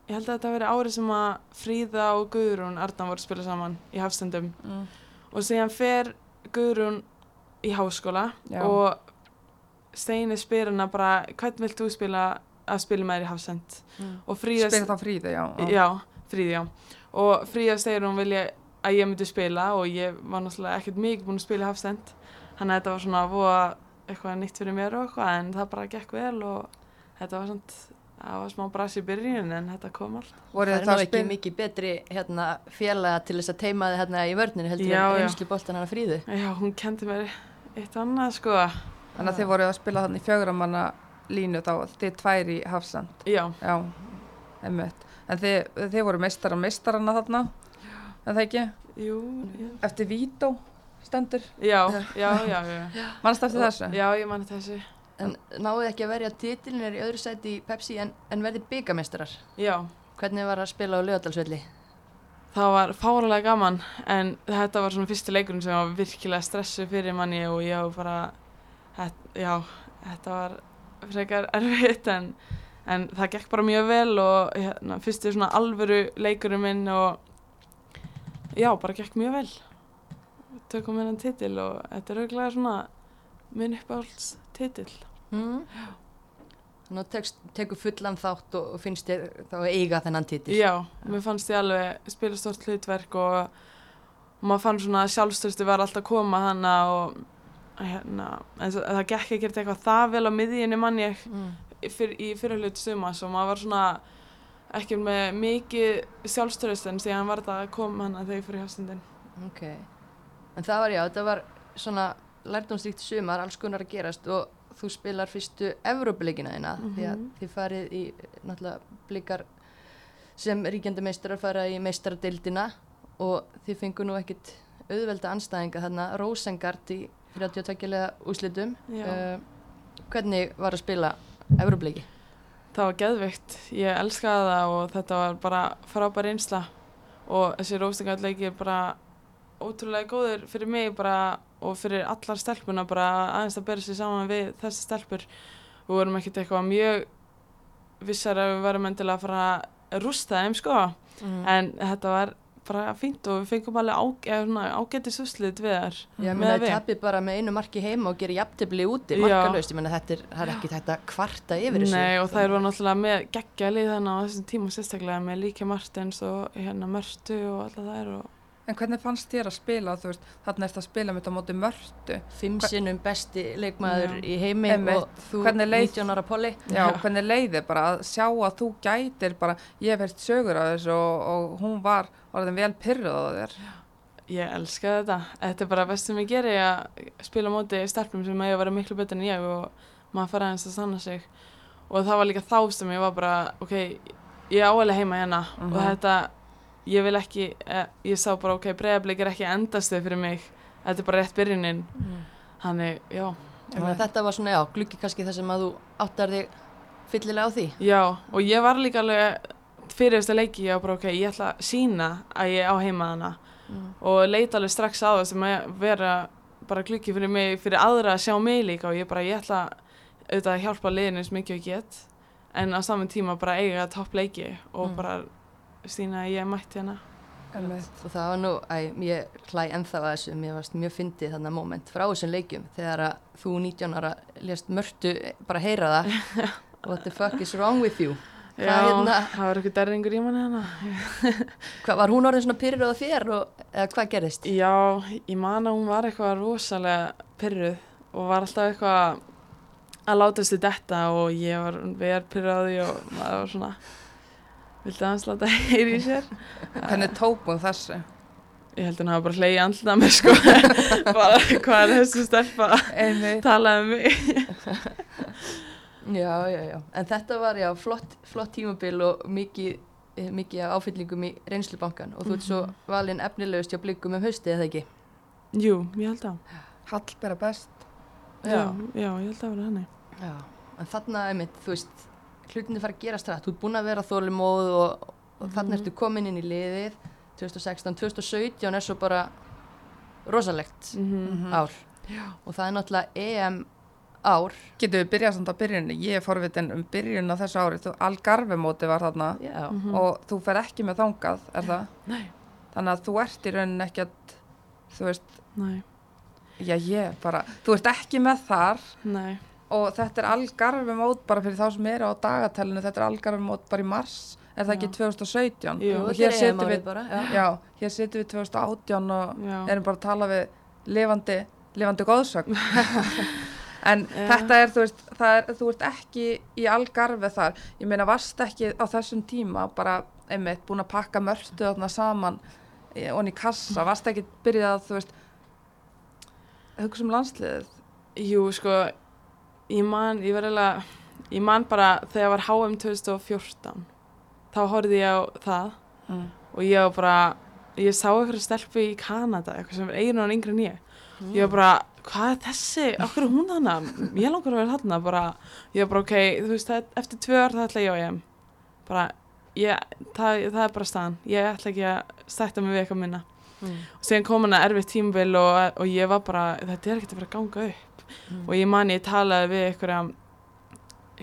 Speaker 3: ég held að þetta verið árið sem að Fríða og Guðrún Ardan voru að spila saman í hafstendum.
Speaker 2: Mm.
Speaker 3: og síðan fer Guðrún í háskóla
Speaker 2: Já.
Speaker 3: og Steini spyr hana bara hvern vilt þú spila að spila með þér í Hafsend
Speaker 1: Mm.
Speaker 3: og Fríða
Speaker 2: Spyrir þá fríði, já. já.
Speaker 3: já, Fríði, já og Fríða segir hún vilja að ég myndi spila og ég var náttúrulega ekkert mikið búin að spila í Hafsend þannig að þetta var svona voða eitthvað nýtt fyrir mér og eitthvað en það bara gekk vel og þetta var svona það var smá brasi í byrjun en þetta kom allt
Speaker 2: Voruð
Speaker 1: Það
Speaker 2: þá
Speaker 1: ekki mikið betri hérna, félaga til þess að teima þið hérna í vörninu heldur
Speaker 3: Já,
Speaker 1: en
Speaker 3: já.
Speaker 1: einslu boltan hana fríðu.
Speaker 3: já, hún kendi mér eitt annað sko
Speaker 2: Þannig að þið voruð að spila þannig fjöguramanna línu þá, þið tvær í Hafsand.
Speaker 3: já,
Speaker 2: Já. En þið, þið voru meistara meistarana þarna, en það ekki?
Speaker 3: jú, já
Speaker 2: Eftir Vító stendur.
Speaker 3: Já, já, já, já.
Speaker 2: Manst eftir þessu?
Speaker 3: Já, ég manni þessu.
Speaker 1: En náðu ekki að verja titilin er í öðru sæti í Pepsi en, en verði byggamestrar.
Speaker 3: Já,
Speaker 1: Hvernig var að spila á lögadalsvelli?
Speaker 3: það var fáralega gaman en þetta var svona fyrsti leikurinn sem var virkilega stressu fyrir manni og ég var bara, het, já, þetta var frekar erfitt en, en það gekk bara mjög vel og hérna, fyrsti svona alvöru leikurinn minn og já, bara gekk mjög vel tökum hennan titil og þetta er auðvitað svona minn uppáhalds titil
Speaker 1: Mm. Tekst, tekur fullan þátt og, finnst þér þá eiga þennan titil.
Speaker 3: já, mér fannst ég alveg spila stort hlutverk og, maður fann svona að sjálfstöðstu var alltaf að koma hana og hérna, en það, það gekk ekkert eitthvað það vel á miðjunni mann ég
Speaker 1: Mm.
Speaker 3: fyr, í fyrir hlut sumas og maður var svona ekki með mikið sjálfstöðust en síðan var þetta að koma hana þegar fyrir hjálpstundin
Speaker 1: Ok. En það var já, þetta var svona lærdomstíkt sumar, alls konar að gerast og þú spilar fyrstu Evrópuleikina þína því að
Speaker 3: Mhm.
Speaker 1: þið farið í náttúrulega blikar sem ríkjandi meistarar fara í meistaradildina og þið fengu nú ekkit auðvelda anstæðinga þarna Rosengard í 32 lega úslitum. Uh, hvernig var að spila Evrópuleiki?
Speaker 3: Það var geðvikt, ég elskaði það og þetta var bara frábær einsla og þessi róstingarleiki er bara ótrúlega góður fyrir mig bara og fyrir allar stelpuna bara aðeins að bera sér saman við þessi stelpur. Við vorum ekkert eitthvað mjög vissar að við varum endilega að fara að rústa þeim sko
Speaker 1: Mm.
Speaker 3: en þetta var bara fínt og við fengum alveg á, eða svona ágætis úslit við þar.
Speaker 1: Já, menn að
Speaker 3: við.
Speaker 1: tapir bara með einu marki heima og gerir jafntefli úti, markalöst, ég menna þetta er, það er ekki þetta kvarta yfir þessu.
Speaker 3: Nei og þær voru náttúrulega með geggja lið þannig á þessum tíma sérstaklega með Líki Martins og hérna Mörtu og alla þær og
Speaker 2: En hvernig fannst þér að spila, þú veist, þarna ertu að spila mitt á móti mörtu.
Speaker 1: Fimm sinnum besti leikmaður
Speaker 3: Já.
Speaker 1: í heimi
Speaker 2: Einmitt.
Speaker 1: og þú
Speaker 2: Hvernig leið-
Speaker 1: 19 ára poli.
Speaker 2: Já,
Speaker 3: Já.
Speaker 2: hvernig leiði bara að sjá að þú gætir bara, ég hef heilt sögur af þessu og, og hún var orðin vel pyrruð á þér.
Speaker 3: ég elska þetta. Þetta er bara best sem ég geri að spila á móti stelpum sem eiga að vera miklu betur en ég og maður fara aðeins að sanna sig. Og það var líka þá sem ég var bara, ok, ég á alveg heima hérna
Speaker 2: Mhm.
Speaker 3: og þetta, ég vil ekki, eh, ég sá bara, ok, breiðablik er ekki endastuð fyrir mig. Þetta er bara rétt byrjunin. Þannig, já.
Speaker 1: Að þetta var svona, já, gluggi kannski það sem að þú áttar þig fyllilega á því.
Speaker 3: Já, og ég var líka alveg fyrir þesta leiki, ég var bara ok, ég ætla að sína að ég á heima hana
Speaker 1: Mm.
Speaker 3: og leita alveg strax á það sem að vera bara glukki fyrir mig, fyrir aðra að sjá mig líka og ég bara, ég ætla auðvitað að hjálpa liðinu eins mikið og ég get en á saman tíma bara eiga topp leiki og
Speaker 1: Mm.
Speaker 3: bara sína að ég mætti.
Speaker 2: Einmitt.
Speaker 1: Og það var nú, æ, ég hlæ ennþá að þessu, mér varst mjög fyndið þarna moment frá þessum leikjum þegar að þú 19 ára lést mörtu bara heyra það. What the fuck is wrong with you?
Speaker 3: Já,
Speaker 1: Hvað hérna-
Speaker 3: það var eitthvað derringur í manni hérna.
Speaker 1: Hvað, var hún orðin svona pyrrið á þér og eða hvað gerðist?
Speaker 3: Já, ég man að hún var eitthvað rosalega pyrruð og var alltaf eitthvað að láta þessu detta og ég var verð pyrruð á því og maður var svona vildi aðeins láta heyri í sér
Speaker 2: Hvernig tók hún þessu?
Speaker 3: ég held að hún hafa bara hleyið andlita með sko bara hvað er þessu stelpa að tala um mig
Speaker 1: Já, já, já. En þetta var, já, flott, flott tímabil og mikið, eh, mikið áfyllingum í reynslubankan og þú ert svo valinn efnilegust hjá blikum um haustið, eða ekki?
Speaker 3: Jú, ég held að
Speaker 2: Hallbera best.
Speaker 3: já, já, ég held að vera henni
Speaker 1: Já. En þarna, einmitt, þú veist, hlutinni fara að gerast rætt. Þú ert búin að vera þólimóð og, og þarna ertu komin inn í liðið 2016, 2017 er svo bara rosalegt
Speaker 3: mm
Speaker 2: Mhm.
Speaker 1: ár. Og það er náttúrulega EM ár.
Speaker 2: Getum við byrjað samt á byrjunni? Ég er forvitin um byrjun á þessu ári. Þú Algarve-móti var þarna
Speaker 1: Já.
Speaker 3: Mhm.
Speaker 2: og þú fer ekki með þangað, er það?
Speaker 3: Nei.
Speaker 2: Þannig að þú ert í rauninni ekki að, þú veist,
Speaker 3: Nei,
Speaker 2: já ég bara, þú ert ekki með þar
Speaker 3: nei,
Speaker 2: og þetta er Algarve-mót bara fyrir þá sem eru á dagatælinu, þetta er Algarve-mót bara í mars, er það ekki
Speaker 3: Já.
Speaker 2: 2017?
Speaker 3: Jú.
Speaker 2: Og hér setjum við, við 2018 og
Speaker 3: já
Speaker 2: erum bara að tala við lifandi, lifandi góðsögn en
Speaker 3: Já.
Speaker 2: þetta er, þú veist, er, þú ert ekki í algarfi þar, ég meina varst ekki á þessum tíma bara einmitt búin að pakka mörtu þarna saman eh, og í kassa, varst ekki byrjað að þú veist hugsa um landsliðið
Speaker 3: Jú, sko, ég man, ég var eiginlega, ég man bara þegar var HM 2014, þá horfði ég á það
Speaker 2: mm.
Speaker 3: og ég var bara, ég sá eitthvað stelpu í Kanada, eitthvað sem er eigin og yngri en ég. Ég var bara, hvað er þessi, okkur er hún þannig, ég langar að vera þarna, bara, ég var bara, ok, þú veist, það, eftir tvö ár það ætla ég á EM, bara, ég, það, það er bara staðan, ég ætla ekki að stætta mig við eitthvað minna.
Speaker 1: Mm.
Speaker 3: Og síðan kom hana erfitt tímabil og, og ég var bara, þetta er ekkert að fara að ganga upp
Speaker 1: Mm.
Speaker 3: og ég man ég talaði við einhverja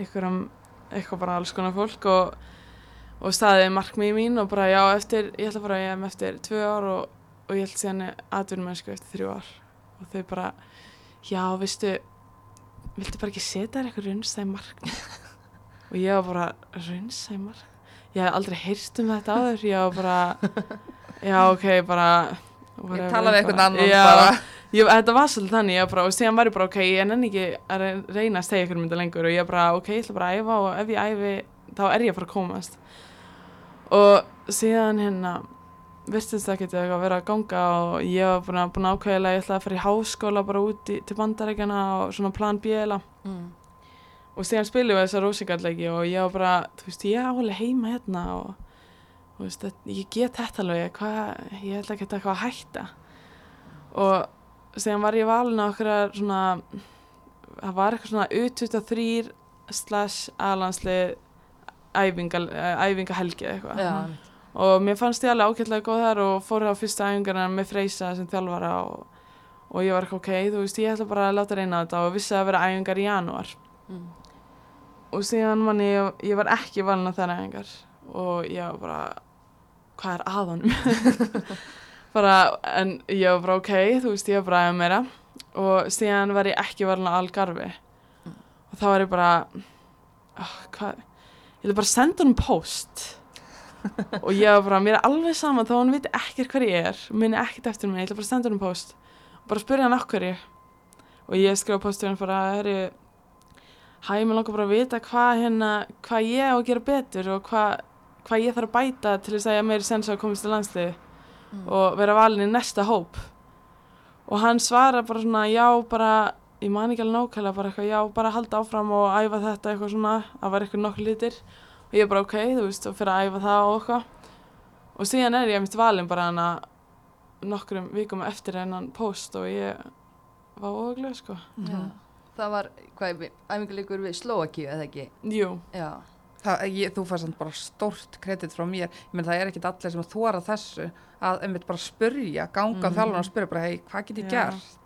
Speaker 3: einhverjum, eitthvað bara alls konar fólk og, og staðið markmiði mín og bara já eftir, ég ætla að fara hjem eftir tvö ár og og ég held síðan aðvunum mennsku eftir þrjú ár. Og þau bara, já, veistu viltu bara ekki setja þér eitthvað runnsæð markmið og ég var bara, runnsæð markmið ég hef aldrei heyrst um þetta áður. Ég var bara, já, ok, bara
Speaker 2: Ég tala við einhvern annan
Speaker 3: já,
Speaker 2: bara.
Speaker 3: Ég, þetta var svolítið þannig, ég var bara, og síðan var ég bara, ok, ég nenni ekki að re- reyna að stegja ykkur mynda lengur og ég bara, ok, ég ætla bara að æfa og ef ég æfi, þá er ég að fara að komast. Og síðan hérna virtist það getið eitthvað að vera að ganga og ég var búin að, búin að ákveðilega ég ætla að fara í háskóla bara út í, til bandarækjana og svona plan bíla
Speaker 1: Mm.
Speaker 3: og síðan spilum við þessa rósingarleiki og ég var bara, þú veist, ég álega heima hérna og þú veist, ég get þetta alveg, hvað, ég ætla ekki eitthvað að hætta. Og síðan var ég valin á okkur svona, það var eitthvað svona U23 slash aðlandslið æfinga, æfingahelgi eða eitthvað.
Speaker 1: Já,
Speaker 3: og mér fannst ég alveg ágætlega góð þar og fór á fyrsta æfingarna með Freysa sem þjálfara og, og ég var ekki ok, þú veist, ég ætla bara að láta reyna á þetta og vissi að vera æfingar í janúar.
Speaker 1: Mm.
Speaker 3: og síðan man ég, ég var ekki valin á þær æfingar og ég var bara hvað er að honum bara, en ég var bara ok þú veist, ég var bara aðeins meira. Og síðan var ég ekki valin á Algarvi og þá var ég bara oh, hvað? Ég vil bara senda honum post og ég var bara, mér er alveg saman þá hann viti ekkert hver ég er minni ekkert eftir mig, ég ætla bara senda honum post og bara spyrja hann okkur ég og ég skrifa postur hann bara, herri hæ, mér langar bara að vita hvað hérna, hvað ég á að gera betur og hvað, hvað ég þarf að bæta til þess að ég meiri sens að komast til landsliði
Speaker 1: Mm.
Speaker 3: og vera valin í næsta hóp og hann svara bara svona já bara, ég man ekki alveg nákvæmlega bara eitthvað já, bara halda áfram og æfa þetta eitthvað svona, það var eitthvað nokkuð litir og ég bara ok, þú veist, og fyrir að æfa það og eitthvað og síðan er ég mitt valin bara hana nokkrum vikum eftir hennan post og ég var óglega sko
Speaker 1: Já. Það var, hvað, æfingarleikur við Slovakíu, eða ekki?
Speaker 3: Jú,
Speaker 1: Já.
Speaker 2: Það, ég, þú fær samt bara stórt kredit frá mér, ég menn það er ekkit allir sem að þóra þessu að einmitt bara spurja, ganga mm
Speaker 3: Mhm.
Speaker 2: þjálfur og spurja bara, hei, hvað get ég gert?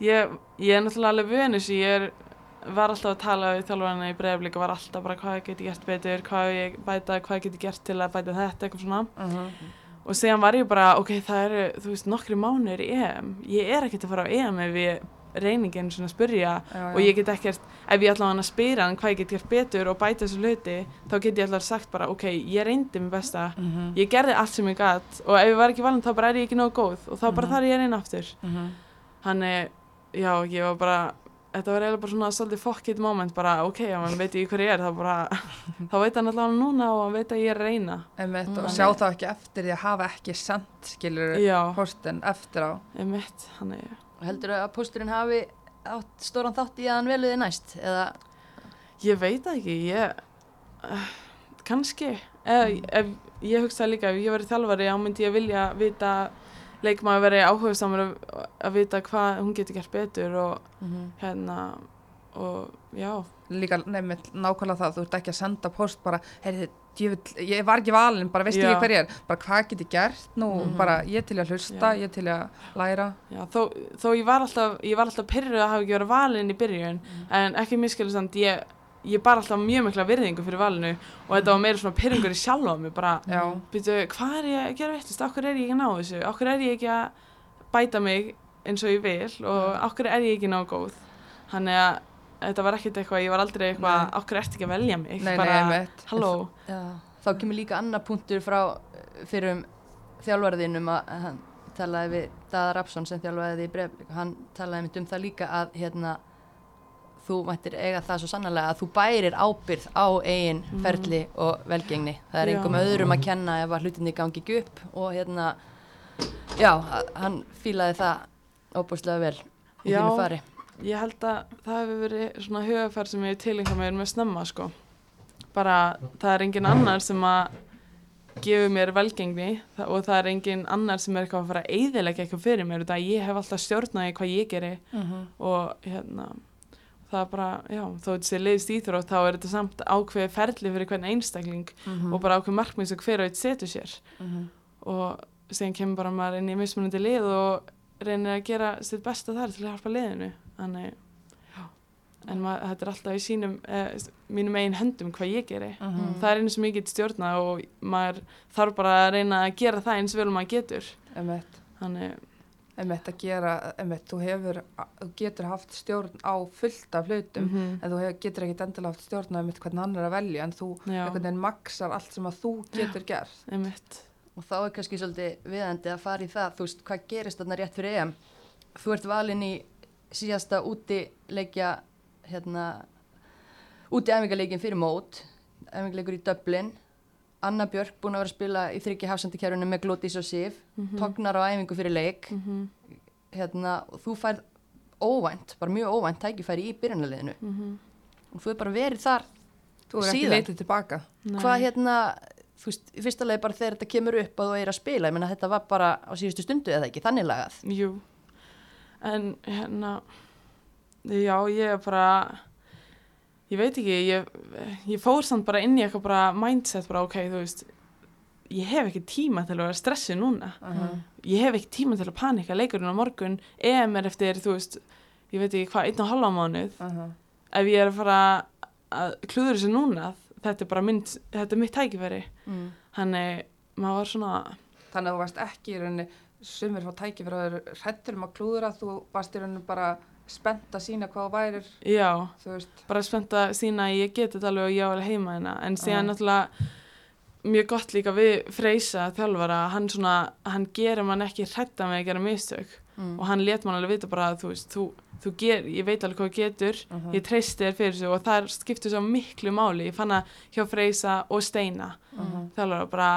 Speaker 3: ég, ég er náttúrulega alveg vönus ég er, var alltaf að tala við þjálfarna í breiðablík og var alltaf bara hvað get ég gert betur, hvað ég bæta, hvað get ég gert til að bæta þetta, eitthvað svona.
Speaker 2: Uh
Speaker 3: og síðan var ég bara, ok, það eru, þú veist, nokkri mánuður í EM. Ég er ekkert að fara á EM ef ég reyningin svona að spyrja og ég get ekkert, ef ég ætla að hann að spyrja hann hvað ég get gert betur og bæta þessu hluti þá get ég alltaf sagt bara, ok, ég reyndi mér besta,
Speaker 2: -hmm.
Speaker 3: ég gerði allt sem ég gatt og ef ég var ekki valin þá bara er ég ekki nóg góð og þá bara
Speaker 2: Mhm.
Speaker 3: þarf ég að reyna aftur
Speaker 2: -hmm.
Speaker 3: Þannig, já, ég var bara, þetta var eiginlega bara svona svolítið fuck it moment, bara ok, ef hann veit ekki hver ég er, þá bara, þá veit hann allavega núna og hann veit að ég er reyna.
Speaker 2: Einmitt,
Speaker 1: Mm.
Speaker 2: og sjá þá ekki eftir því að hafa ekki sendt, skilur,
Speaker 3: Já,
Speaker 2: postin eftir á.
Speaker 3: ég mitt, þannig,
Speaker 1: Heldur að pósturinn hafi átt stóran þátt í að hann veluði næst? Eða,
Speaker 3: ég veit það ekki, ég, uh, kannski, ef, ef ég hugsaði líka, ef ég verið þjálfari, þá myndi ég vilja vita, leikmaður verið áhugaðsamur að, að vita hvað hún getur gert betur og
Speaker 1: mm
Speaker 3: hérna, og já,
Speaker 2: Líka nefnitt nákvæmlega það, þú ert ekki að senda post bara, heyrðu, ég, ég var ekki valin, bara veistu
Speaker 3: Já.
Speaker 2: ekki hver ég er, bara hvað get ég gert nú,
Speaker 1: Mhm.
Speaker 2: bara ég til að hlusta,
Speaker 3: Já.
Speaker 2: ég til að læra.
Speaker 3: Já, þó, þó ég var alltaf, ég var alltaf pyrruð að hafa ekki verið valin í byrjun, en ekki miskilur samt, ég, ég bar alltaf mjög mikla virðingu fyrir valinu og þetta var meira svona pyrringur í sjálfa á mig, bara, byrju, hvað er ég að gera veittist, okkur er ég ekki að ná þessu, okkur er ég ekki að bæta mig eins og ég vil? Og okkur er ég ekki ná góð, þannig að þetta var ekkert eitthvað, ég var aldrei eitthvað,
Speaker 2: Nei.
Speaker 3: okkur ert ekki að velja mig,
Speaker 2: nei, nei,
Speaker 3: bara,
Speaker 2: einmitt.
Speaker 3: halló,
Speaker 1: Já, þá kemur líka annar punktur frá fyrir um þjálfarðinum að hann talaði við Daða Rapsson sem því í breyflik hann talaði mitt um það líka að hérna þú mættir eiga það svo sannlega að þú bærir ábyrð á eigin
Speaker 3: Mhm.
Speaker 1: ferli og velgengni það er engum öðrum að kenna ef að hlutinni gangi ekki upp og hérna já, hann fílaði það óbúslega vel í
Speaker 3: Já.
Speaker 1: þínu fari
Speaker 3: Ég held að það hefur verið svona hugafærð sem ég tilenga mér með snemma sko. Bara það er engin annar sem að gefur mér velgengni og það er engin annar sem er eitthvað að fara að eyðilegja eitthvað fyrir mér. Það ég hef alltaf stjórnaði hvað ég geri
Speaker 2: Mhm.
Speaker 3: og hérna það er bara, já, þó þetta sé leiðist íþrótt þá er þetta samt ákveði ferli fyrir hvern einstakling
Speaker 2: Mhm.
Speaker 3: og bara ákveði markmið sem hver og eitt setur sér
Speaker 2: Mhm.
Speaker 3: og síðan kemur bara maður inn í mismunandi lið og reynir að gera sitt besta þar til að hjálpa liðinu þannig já. en maður, þetta er alltaf í sínum eh, mínum eigin höndum hvað ég geri
Speaker 2: Mhm.
Speaker 3: það er einu sem ég get stjórna og maður þarf bara að reyna að gera það eins vel og maður getur þannig,
Speaker 2: einmitt að gera, einmitt, þú hefur, þú getur haft stjórn á fullt af hlutum,
Speaker 3: mhm,
Speaker 2: en þú hefur, getur ekkit endilega haft stjórn á einmitt hvernig hann er að velja, en þú
Speaker 3: já,
Speaker 2: einhvern veginn maksar allt sem að þú getur gert.
Speaker 3: einmitt,
Speaker 1: Og þá er kannski svolítið viðandi að fara í það, þú veist, hvað gerist þarna rétt fyrir EM? Þú ert valinn í síðasta úti leikja, hérna, úti æfingarleikin fyrir mót, æfingarleikur í Dublin. Anna Björk búin að vera að spila í þryggja hafsendikjærunum með Glótis og Sif,
Speaker 3: mhm,
Speaker 1: tognar á æfingu fyrir leik,
Speaker 3: mhm,
Speaker 1: hérna, og þú færð óvænt, bara mjög óvænt tækifæri í byrjunarliðinu.
Speaker 3: mhm,
Speaker 1: Og þú er bara verið þar,
Speaker 2: Þú er ekki
Speaker 1: Síðan.
Speaker 2: leitið tilbaka.
Speaker 3: nei.
Speaker 1: hvað hérna, þú veist, í fyrsta leið bara þegar þetta kemur upp að þú er að spila, ég menna þetta var bara á síðustu stundu eða ekki, þannig lagað.
Speaker 3: Jú, en hérna, já, ég er bara, ég veit ekki, ég, ég fór samt bara inn í eitthvað bara mindset, bara ok, þú veist, ég hef ekki tíma til að vera stressið núna.
Speaker 2: Uh
Speaker 3: Ég hef ekki tíma til að panika leikurinn á morgun, EM er eftir, þú veist, ég veit ekki hvað, einn og halva mánuð. Ef ég er að fara að klúður þessu núna, þetta er bara mynd, þetta er mitt tækifæri.
Speaker 1: Mm.
Speaker 3: Þannig, maður var svona,
Speaker 2: Þannig að þú varst ekki í rauninni, sumir fá tæki fyrir að vera hrættur um að klúðra, þú varst í rauninni bara spennt að sína hvað þú værir,
Speaker 3: já, bara spennt að sína að ég geti þetta alveg og ég á alveg heima hérna. En síðan náttúrulega mjög gott líka við Freysa þjálfara, hann svona hann gerir mann ekki hrætta með að gera mistök.
Speaker 1: Mm.
Speaker 3: og hann let mann alveg vita bara að þú veist, þú, þú ger, ég veit alveg hvað þú getur.
Speaker 2: Uh
Speaker 3: ég treysti þér fyrir þessu. Og það skiptir svo miklu máli, ég fann að hjá Freysa og Steina
Speaker 2: Mhm.
Speaker 3: þjálfara bara,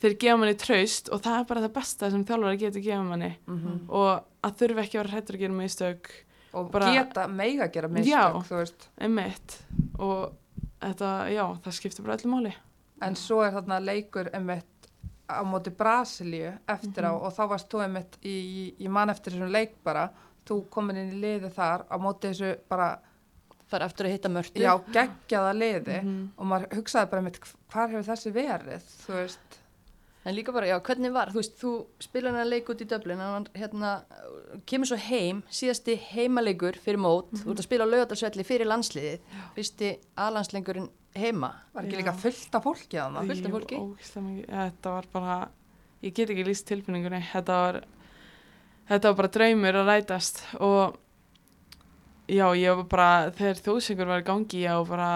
Speaker 3: þeir gefa manni traust og það er bara það besta sem þjálfara getur gefa manni
Speaker 2: Mhm.
Speaker 3: og að þurfi ekki að vera hrættur að gera mistök
Speaker 2: Og
Speaker 3: Bara-
Speaker 2: geta meiga að gera
Speaker 3: Já.
Speaker 2: mistök, þú veist.
Speaker 3: einmitt og þetta, já, það skiptir bara öllu máli
Speaker 2: En svo er þarna leikur einmitt á móti Brasilíu eftir á
Speaker 3: Mhm.
Speaker 2: og þá varst þú einmitt í, í mann eftir þessum leik bara, þú komin inn í liði þar á móti þessu bara,
Speaker 1: fara aftur að hitta mörtu
Speaker 2: já, geggjaða liði
Speaker 3: Mhm.
Speaker 2: og maður hugsaði bara einmitt, hvar hefur þessi verið, þú veist.
Speaker 1: En líka bara, já, hvernig var, þú veist, þú spilar hennar leik út í Dublin hann hérna, kemur svo heim síðasti heimaleikur fyrir mót þú ert að spila á laugardagsvelli fyrir landsliðið fyrsti aðlandslengurinn heima
Speaker 2: Var ekki
Speaker 3: Já.
Speaker 2: líka fullt af fólki að það?
Speaker 1: fullt af
Speaker 3: Jú,
Speaker 1: fólki.
Speaker 3: ógeðslega mikið. Þetta var bara, ég get ekki líst tilfinningunni, þetta var, þetta var bara draumur að rætast og já, ég var bara, þegar þjóðsengur var í gangi, ég var bara,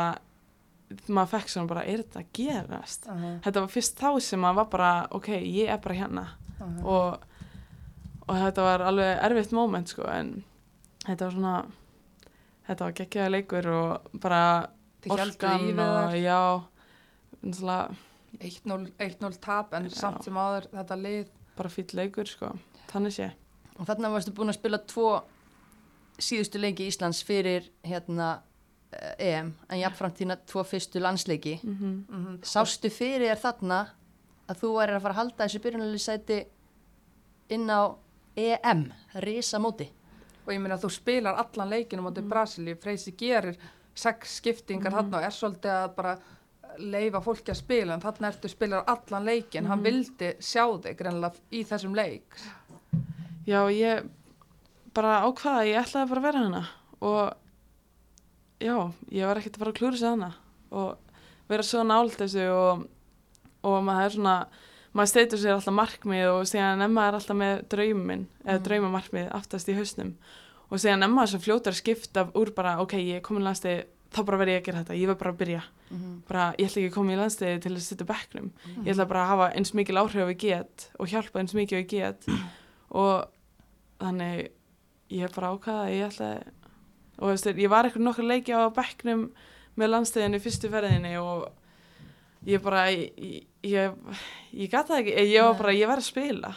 Speaker 3: maður fekk svona bara, er þetta að gerast?
Speaker 2: Uh -huh,
Speaker 3: Þetta var fyrst þá sem maður var bara, ok, ég er bara hérna
Speaker 2: uh -huh.
Speaker 3: og, og þetta var alveg erfitt moment sko, en þetta var svona, þetta var geggjaða leikur og bara
Speaker 2: í
Speaker 3: orkan og já, náttúrulega
Speaker 2: 1-0 1-0 tap en
Speaker 3: Já.
Speaker 2: samt sem áður þetta lið.
Speaker 3: bara fýll leikur sko, þannig sé
Speaker 1: og þarna varstu búin að spila tvo síðustu leiki Íslands fyrir hérna EM en jafnframt þína tvo fyrstu landsleiki
Speaker 3: mm -hmm.
Speaker 2: Mm -hmm.
Speaker 1: sástu fyrir þér þarna að þú væri að fara að halda þessu byrjunalið sæti inn á EM, risa móti
Speaker 2: Og ég meina að þú spilar allan leikinu á móti Brasilíu, Freysi gerir sex skiptingar
Speaker 3: Mhm.
Speaker 2: þarna og er svolítið að bara leifa fólki að spila en þarna ertu spilar allan leikin, hann
Speaker 3: Mhm.
Speaker 2: vildi sjá þig greinlega í þessum leik.
Speaker 3: já, ég bara ákvaða að ég ætlaði bara að vera hana og já, ég var ekkert að fara að klúra sig hana og vera svo nált þessu og, og maður er svona maður steytur sér alltaf markmið og síðan emma er alltaf með drauminn eða
Speaker 1: Mm.
Speaker 3: draumamarkmið aftast í hausnum og síðan emma er svo fljótar að skipta úr bara, ok, ég er komin landstegi þá bara verð ég að gera þetta, ég verð bara að byrja
Speaker 1: mm -hmm.
Speaker 3: bara, ég ætla ekki að koma í landstegi til að sitja bekknum ég ætla bara að hafa eins mikil áhrif ég get og hjálpa eins mikið og ég get og þannig ég bara ákvaða að ég ætla og veist, ég var eitthvað nokkur leiki á bekknum með landsteginu fyrstu ferðinni og ég bara ég, ég, ég, gata ekki. Ég var bara, ég var að spila.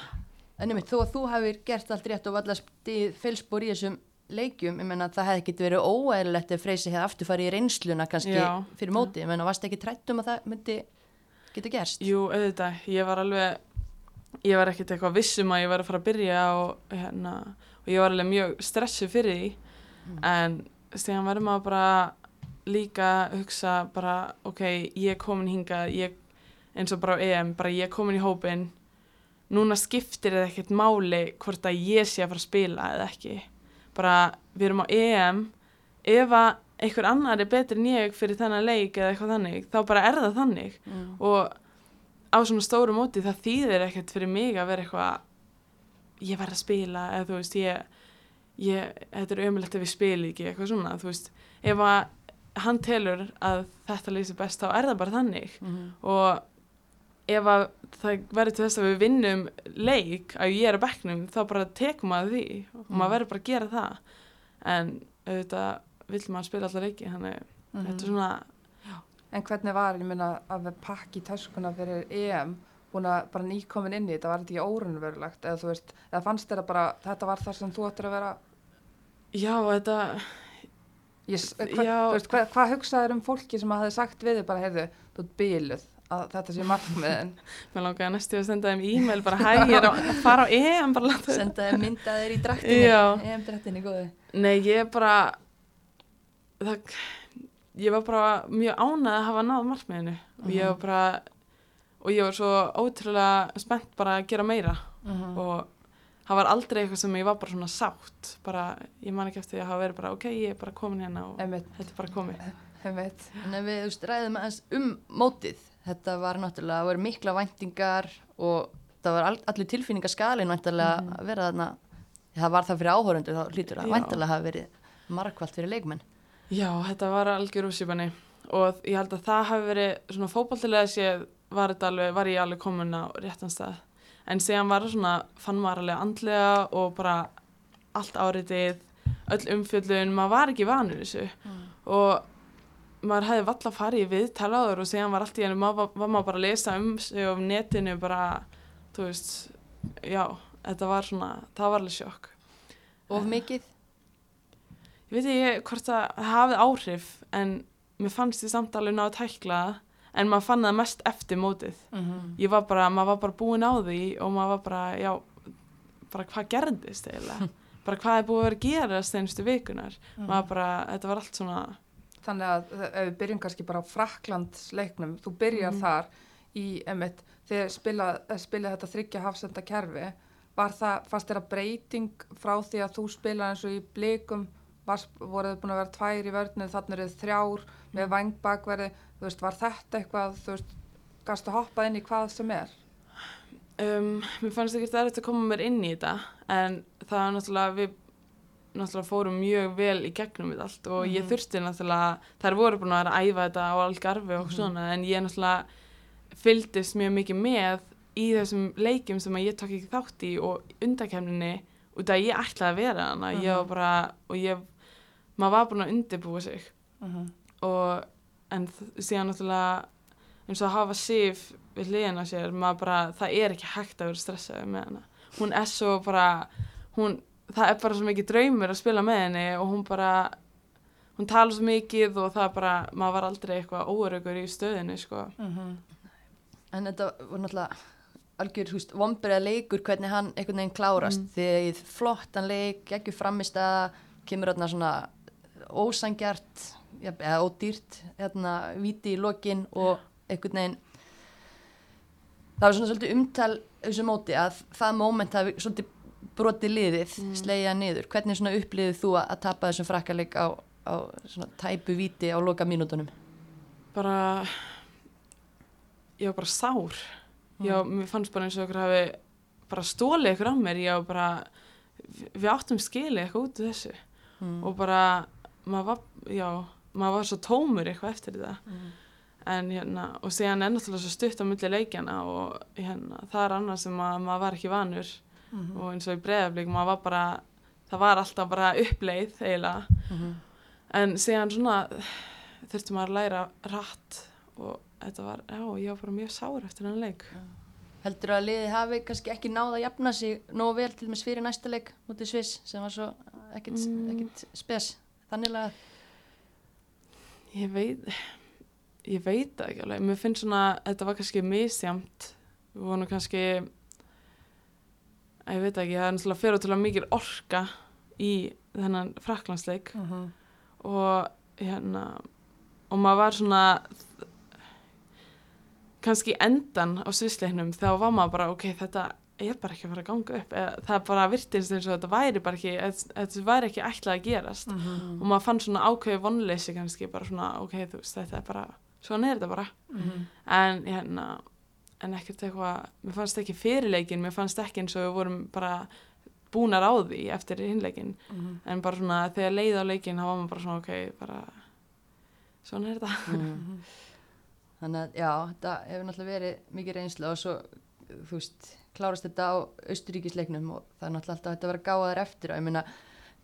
Speaker 1: En einmitt, þó að þú hafið gert allt rétt og vallast í fylspor í þessum leikjum, ég menna það hefði ekki verið óæðilegt ef Freysi hefði aftur farið í reynsluna kannski
Speaker 3: Já.
Speaker 1: fyrir móti, ég menna varst ekki trætt um að það myndi geta gerst?
Speaker 3: Jú, auðvitað, ég var alveg ég var ekkert eitthvað vissum að ég var að fara að byrja og, hérna, og ég var alveg mjög stressu fyrir því
Speaker 1: Mm.
Speaker 3: en síðan verður maður bara líka hugsa bara ok, ég er komin hingað ég, eins og bara á EM, bara ég er komin í hópin núna skiptir það ekkert máli hvort að ég sé að fara að spila eða ekki bara við erum á EM ef að einhver annar er betri en ég fyrir þennan leik eða eitthvað þannig, þá bara er það þannig
Speaker 1: Mm.
Speaker 3: og á svona stóru móti það þýðir ekkert fyrir mig að vera eitthvað ég verð að spila eða þú veist, ég, ég þetta er ömulegt ef ég spili ekki, eitthvað svona þú veist, ef að hann telur að þetta leysi best, þá er það bara þannig
Speaker 1: Mhm.
Speaker 3: og ef að það verður til þess að við vinnum leik að ég er að bekknum þá bara tekum maður því og
Speaker 1: Mm.
Speaker 3: maður verður bara að gera það en auðvitað vill maður spila alltaf leiki þannig
Speaker 2: Mhm.
Speaker 3: þetta er svona
Speaker 2: En hvernig var, ég minna, að við pakki töskuna fyrir EM, búin að bara nýkomin inn í þetta, var þetta ekki órunverulegt, eða þú veist, eða fannst að bara, þetta var það sem þú ættir að vera,
Speaker 3: já, þetta,
Speaker 2: ég, s- hva,
Speaker 3: Já.
Speaker 2: þú veist, hvað, hvað hugsaður um fólki sem hafði sagt við þig bara, heyrðu, þú ert bíluð, að þetta sé markmiðin,
Speaker 3: mér langaði næstu að senda þeim e-mail bara hæ, ég er að fara á EM
Speaker 1: Senda þér mynda þeir í draktinni,
Speaker 3: Já.
Speaker 1: EM-draktinni góði.
Speaker 3: Nei, ég bara það, ég var bara mjög ánægð að hafa náð markmiðinu og ég var bara og ég var svo ótrúlega spennt bara að gera meira
Speaker 2: Mhm.
Speaker 3: og það var aldrei eitthvað sem ég var bara svona sátt bara, ég man ekki eftir því að hafa verið bara ok, ég er bara komin hérna og þetta er bara komið
Speaker 1: En ef við veist, ræðum aðeins um mótið, þetta var náttúrulega, það voru mikla væntingar og það var all, allir tilfinningaskalin væntalega
Speaker 3: Mhm.
Speaker 1: að vera þarna, það var það fyrir áhórundur, þá hlýtur að
Speaker 3: Já.
Speaker 1: væntalega hafa verið margvalt fyrir leikmenn.
Speaker 3: Já, þetta var algjör úrsýpanni og ég held að það hafi verið svona fótballtilega séð var, alveg, var ég alveg komin á réttan stað. En síðan var svona, fann maður alveg andlega og bara allt áriðið, öll umfjöllun maður var ekki vanur þessu. Og maður hefði valla farið í viðtal áður og síðan var allt í hennu var, var maður bara að lesa um sig á netinu bara, þú veist já, þetta var svona, það var alveg sjokk.
Speaker 1: Of mikið?
Speaker 3: ég veit ekki hvort það hafði áhrif en mér fannst ég samt alveg ná að tækla það en maður fann það mest eftir mótið.
Speaker 2: Mhm.
Speaker 3: ég var bara, maður var bara búin á því og maður var bara, já bara hvað gerðist eiginlega? Bara hvað er búið að vera að gera steinstu vikunar maður bara, þetta var allt svona
Speaker 2: Þannig að uh, ef við byrjum kannski bara á Fraklandsleiknum, þú byrjar
Speaker 3: Mhm.
Speaker 2: þar í, einmitt, þegar spila, eh, spila þetta þryggja hafsenda kerfi, var það, fannst þér að breyting frá því að þú spila eins og í blikum, var, voruð þið búin að vera tvær í vörnið, þannig eru þið þrjár með vangbakverði, þú veist, var þetta eitthvað, þú veist, gasta hoppað inn í hvað sem er?
Speaker 3: um, mér fannst ekki erfitt að koma mér inn í þetta en það er náttúrulega við náttúrulega fórum mjög vel í gegnum þetta allt og ég
Speaker 2: Mhm.
Speaker 3: þurfti náttúrulega þær voru búin að vera að æfa þetta á algarfi og svona en ég náttúrulega fylgdist mjög mikið með í þessum leikjum sem að ég tók ekki þátt í og undakefninni út að ég ætlaði að vera hana ég var bara og ég maður var búin að undirbúa sig. Og en síðan náttúrulega eins og að hafa sif við hliðina á sér, maður bara, það er ekki hægt að vera stressaði með hana. Hún er svo bara, hún það er bara svo mikið draumur að spila með henni og hún bara hún tala svo mikið og það bara maður var aldrei eitthvað óöryggur í stöðinu sko.
Speaker 1: En þetta var náttúrulega algjör, húst, vombriða leikur hvernig hann einhvern veginn klárast.
Speaker 3: Mm.
Speaker 1: þegar í flottan leik, ekki framist að kemur þarna svona ósangjart ja, eða ódýrt hérna viti í lokin og einhvern veginn það var svona svolítið umtal þessu móti að það moment hafi svolítið brotið liðið,
Speaker 3: Mm.
Speaker 1: slegja niður. Hvernig svona upplýðið þú að, að tapa þessum frakkarleik á, á svona tæpu viti á loka mínútonum
Speaker 3: bara ég var bara sár. Já, mér fannst bara eins og ykkur hafi bara stólið ykkur á mér. Ég var bara við- áttum skilið eitthvað út úr þessu.
Speaker 1: Mm.
Speaker 3: og bara maður var, já, maður var svo tómur eitthvað eftir þetta
Speaker 1: Mm.
Speaker 3: en hérna, og síðan er náttúrulega svo stutt á milli leikjana og hérna, það er annað sem að, maður var ekki vanur
Speaker 2: Mhm.
Speaker 3: og eins og í breyðaflik, maður var bara það var alltaf bara uppleið eiginlega,
Speaker 1: Mhm.
Speaker 3: en síðan svona þurfti maður að læra rætt og þetta var, já, ég var bara mjög sár eftir hann leik
Speaker 1: Heldur að liðið hafi kannski ekki náð að jafna sig nógu vel til dæmis fyrir næsta leik mútið Sviss sem var svo ekkit,
Speaker 3: Mm.
Speaker 1: ekkit spes þannig að
Speaker 3: ég veit ég veit það ekki alveg, mér finnst svona þetta var kannski misjamt við vonum kannski að ég veit ekki, það er náttúrulega fyrir ótrúlega mikil orka í þennan fraklandsleik
Speaker 2: Mhm.
Speaker 3: og hérna og maður var svona kannski endan á svisleiknum þá var maður bara ok, þetta er bara ekki að fara að ganga upp eða, það bara virtist eins og þetta væri bara ekki þetta væri ekki ætlað að gerast
Speaker 2: Mhm.
Speaker 3: og maður fann svona ákveði vonleysi kannski bara svona ok, þú veist, þetta er bara svona er þetta bara
Speaker 2: Mhm.
Speaker 3: en hérna en ekkert eitthvað, mér fannst ekki fyrirleikin mér fannst ekki eins og við vorum bara búnar á því eftir hinleikin
Speaker 2: Mhm.
Speaker 3: en bara svona þegar leið á leikin þá var maður bara svona ok, bara svona er þetta
Speaker 1: Mm. Þannig að já, þetta hefur náttúrulega verið mikið reynsla og svo, þú veist, klárast þetta á austuríkisleiknum og það er náttúrulega alltaf að vera gáðar eftir og ég meina,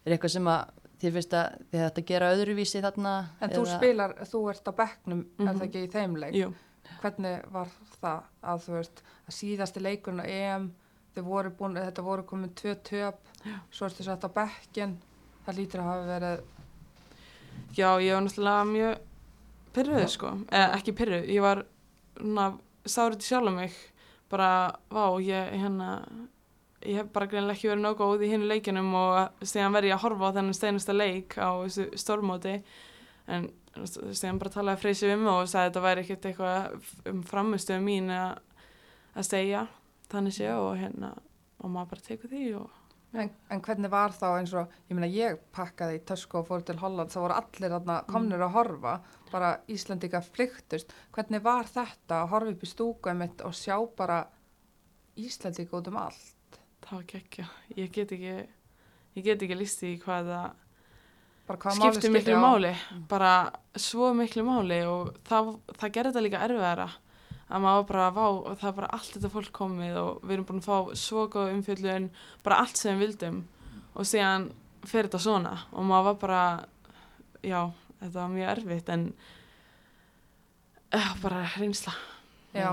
Speaker 1: er eitthvað sem að þér finnst að þið hægt að gera öðruvísi þarna?
Speaker 2: En þú spilar, þú ert á bekknum, er
Speaker 3: Mhm.
Speaker 2: það ekki í þeim leik?
Speaker 3: Jú,
Speaker 2: Hvernig var það að þú veist, að síðasti leikurinn á EM, þið voru búin, þetta voru komin tvö töp, svo ertu sett á bekkin, það lítur að hafa verið,
Speaker 3: já, ég var náttúrulega mjög pyrruð sko, eða ekki pyrruð ég var svona sárið til sjálf mig bara, vá, ég hérna ég hef bara greinlega ekki verið nóg góð í hinu leikinum og síðan verði ég að horfa á þennan steinasta leik á þessu stórmóti. En síðan bara talaði Freysi við mig og sagði að þetta væri ekkert eitthvað um framistöðu mín að, segja. Þannig sé og hérna og maður bara tekur því og
Speaker 2: en, en hvernig var þá eins og, ég meina ég pakkaði í tösku og fór til Holland, það voru allir þarna komnir að horfa, bara Íslandika flyktust, hvernig var þetta að horfa upp í stúku einmitt og sjá bara Íslandika út um allt,
Speaker 3: það var gekkja ég get ekki ég get ekki listi í hvað það
Speaker 2: bara hvað
Speaker 3: skipti miklu máli. Bara svo miklu máli og það, það gerði þetta líka erfiðara að maður var bara vá og það er bara allt þetta fólk komið og við erum búin að fá svo góð umfjöldun bara allt sem við vildum. Og síðan fer þetta svona og maður var bara já, þetta var mjög erfitt en uh, bara reynsla.
Speaker 2: Já,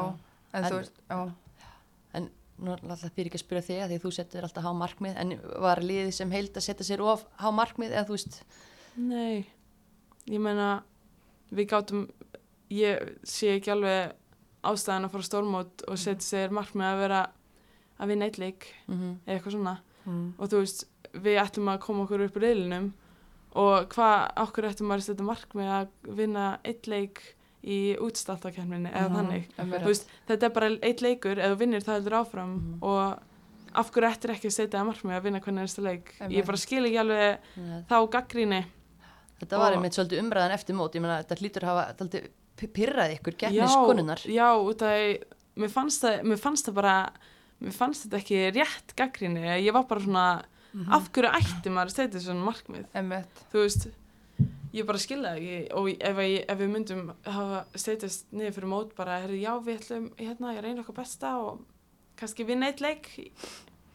Speaker 2: en,
Speaker 1: En-
Speaker 2: þú veist, já,
Speaker 1: Nú er alltaf þýr ekki að spyrja þig að því að þú setur alltaf há markmið en var liðið sem heild að setja sér of há markmið eða þú veist,
Speaker 3: Nei, ég meina við gátum ég sé ekki alveg ástæðan að fara stórmót og setja sér markmið að vera að vinna eitt leik
Speaker 1: mm
Speaker 3: eða eitthvað svona.
Speaker 2: Mm.
Speaker 3: og þú veist, við ættum að koma okkur upp úr reylinum og hvað, okkur ættum að setja markmið að vinna eitt leik í útstaltakefninni eða
Speaker 2: Mhm,
Speaker 3: þannig?
Speaker 2: Einmitt.
Speaker 3: þú veist, þetta er bara eitt leikur eða vinnir það heldur áfram
Speaker 1: Mhm.
Speaker 3: og af hverju ættir ekki að setja markmið að vinna hvernig næsta leik?
Speaker 2: Einmitt.
Speaker 3: ég bara skil ekki alveg þá gaggríni
Speaker 1: þetta var einmitt svolítið umræðan eftir mót. Ég meina þetta hlýtur að hafa svolítið pyrrað ykkur
Speaker 3: já,
Speaker 1: getniskonunnar
Speaker 3: já, því mér fannst það, mér fannst það bara mér fannst þetta ekki rétt gaggríni ég var bara svona,
Speaker 2: Mhm.
Speaker 3: af hverju ætti maður að setja svona markmið
Speaker 2: Einmitt,
Speaker 3: þú veist, ég bara skilja það ekki og ef, ég, ef við myndum hafa setjast niður fyrir mót bara, herri, já, við ætlum hérna, ég reyna okkar besta og kannski vinna eitt leik í,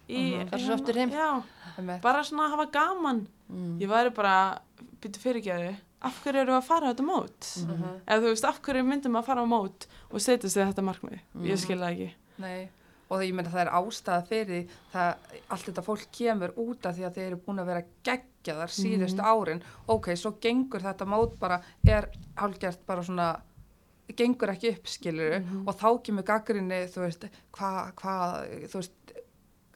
Speaker 3: í
Speaker 2: Mhm.
Speaker 1: Fara svo aftur heim.
Speaker 3: já, bara svona hafa gaman
Speaker 1: mm.
Speaker 3: ég væri bara, byrju fyrirgeðu af hverju eru að fara á þetta mót
Speaker 2: Mhm.
Speaker 3: eða þú veist, af hverju myndum að fara á mót og setja sig þetta markmið,
Speaker 1: Mhm.
Speaker 3: ég skil það ekki
Speaker 2: nei, og það, ég meina það er ástæða fyrir það, allt þetta fólk kemur út af því að þeir eru búin að vera geggjaðar síðustu árin, ok, svo gengur þetta mót bara, er hálfgert bara svona, gengur ekki upp skiluru
Speaker 3: Mhm.
Speaker 2: og þá kemur gaggrinni, þú veist, hvað, hvað, þú veist,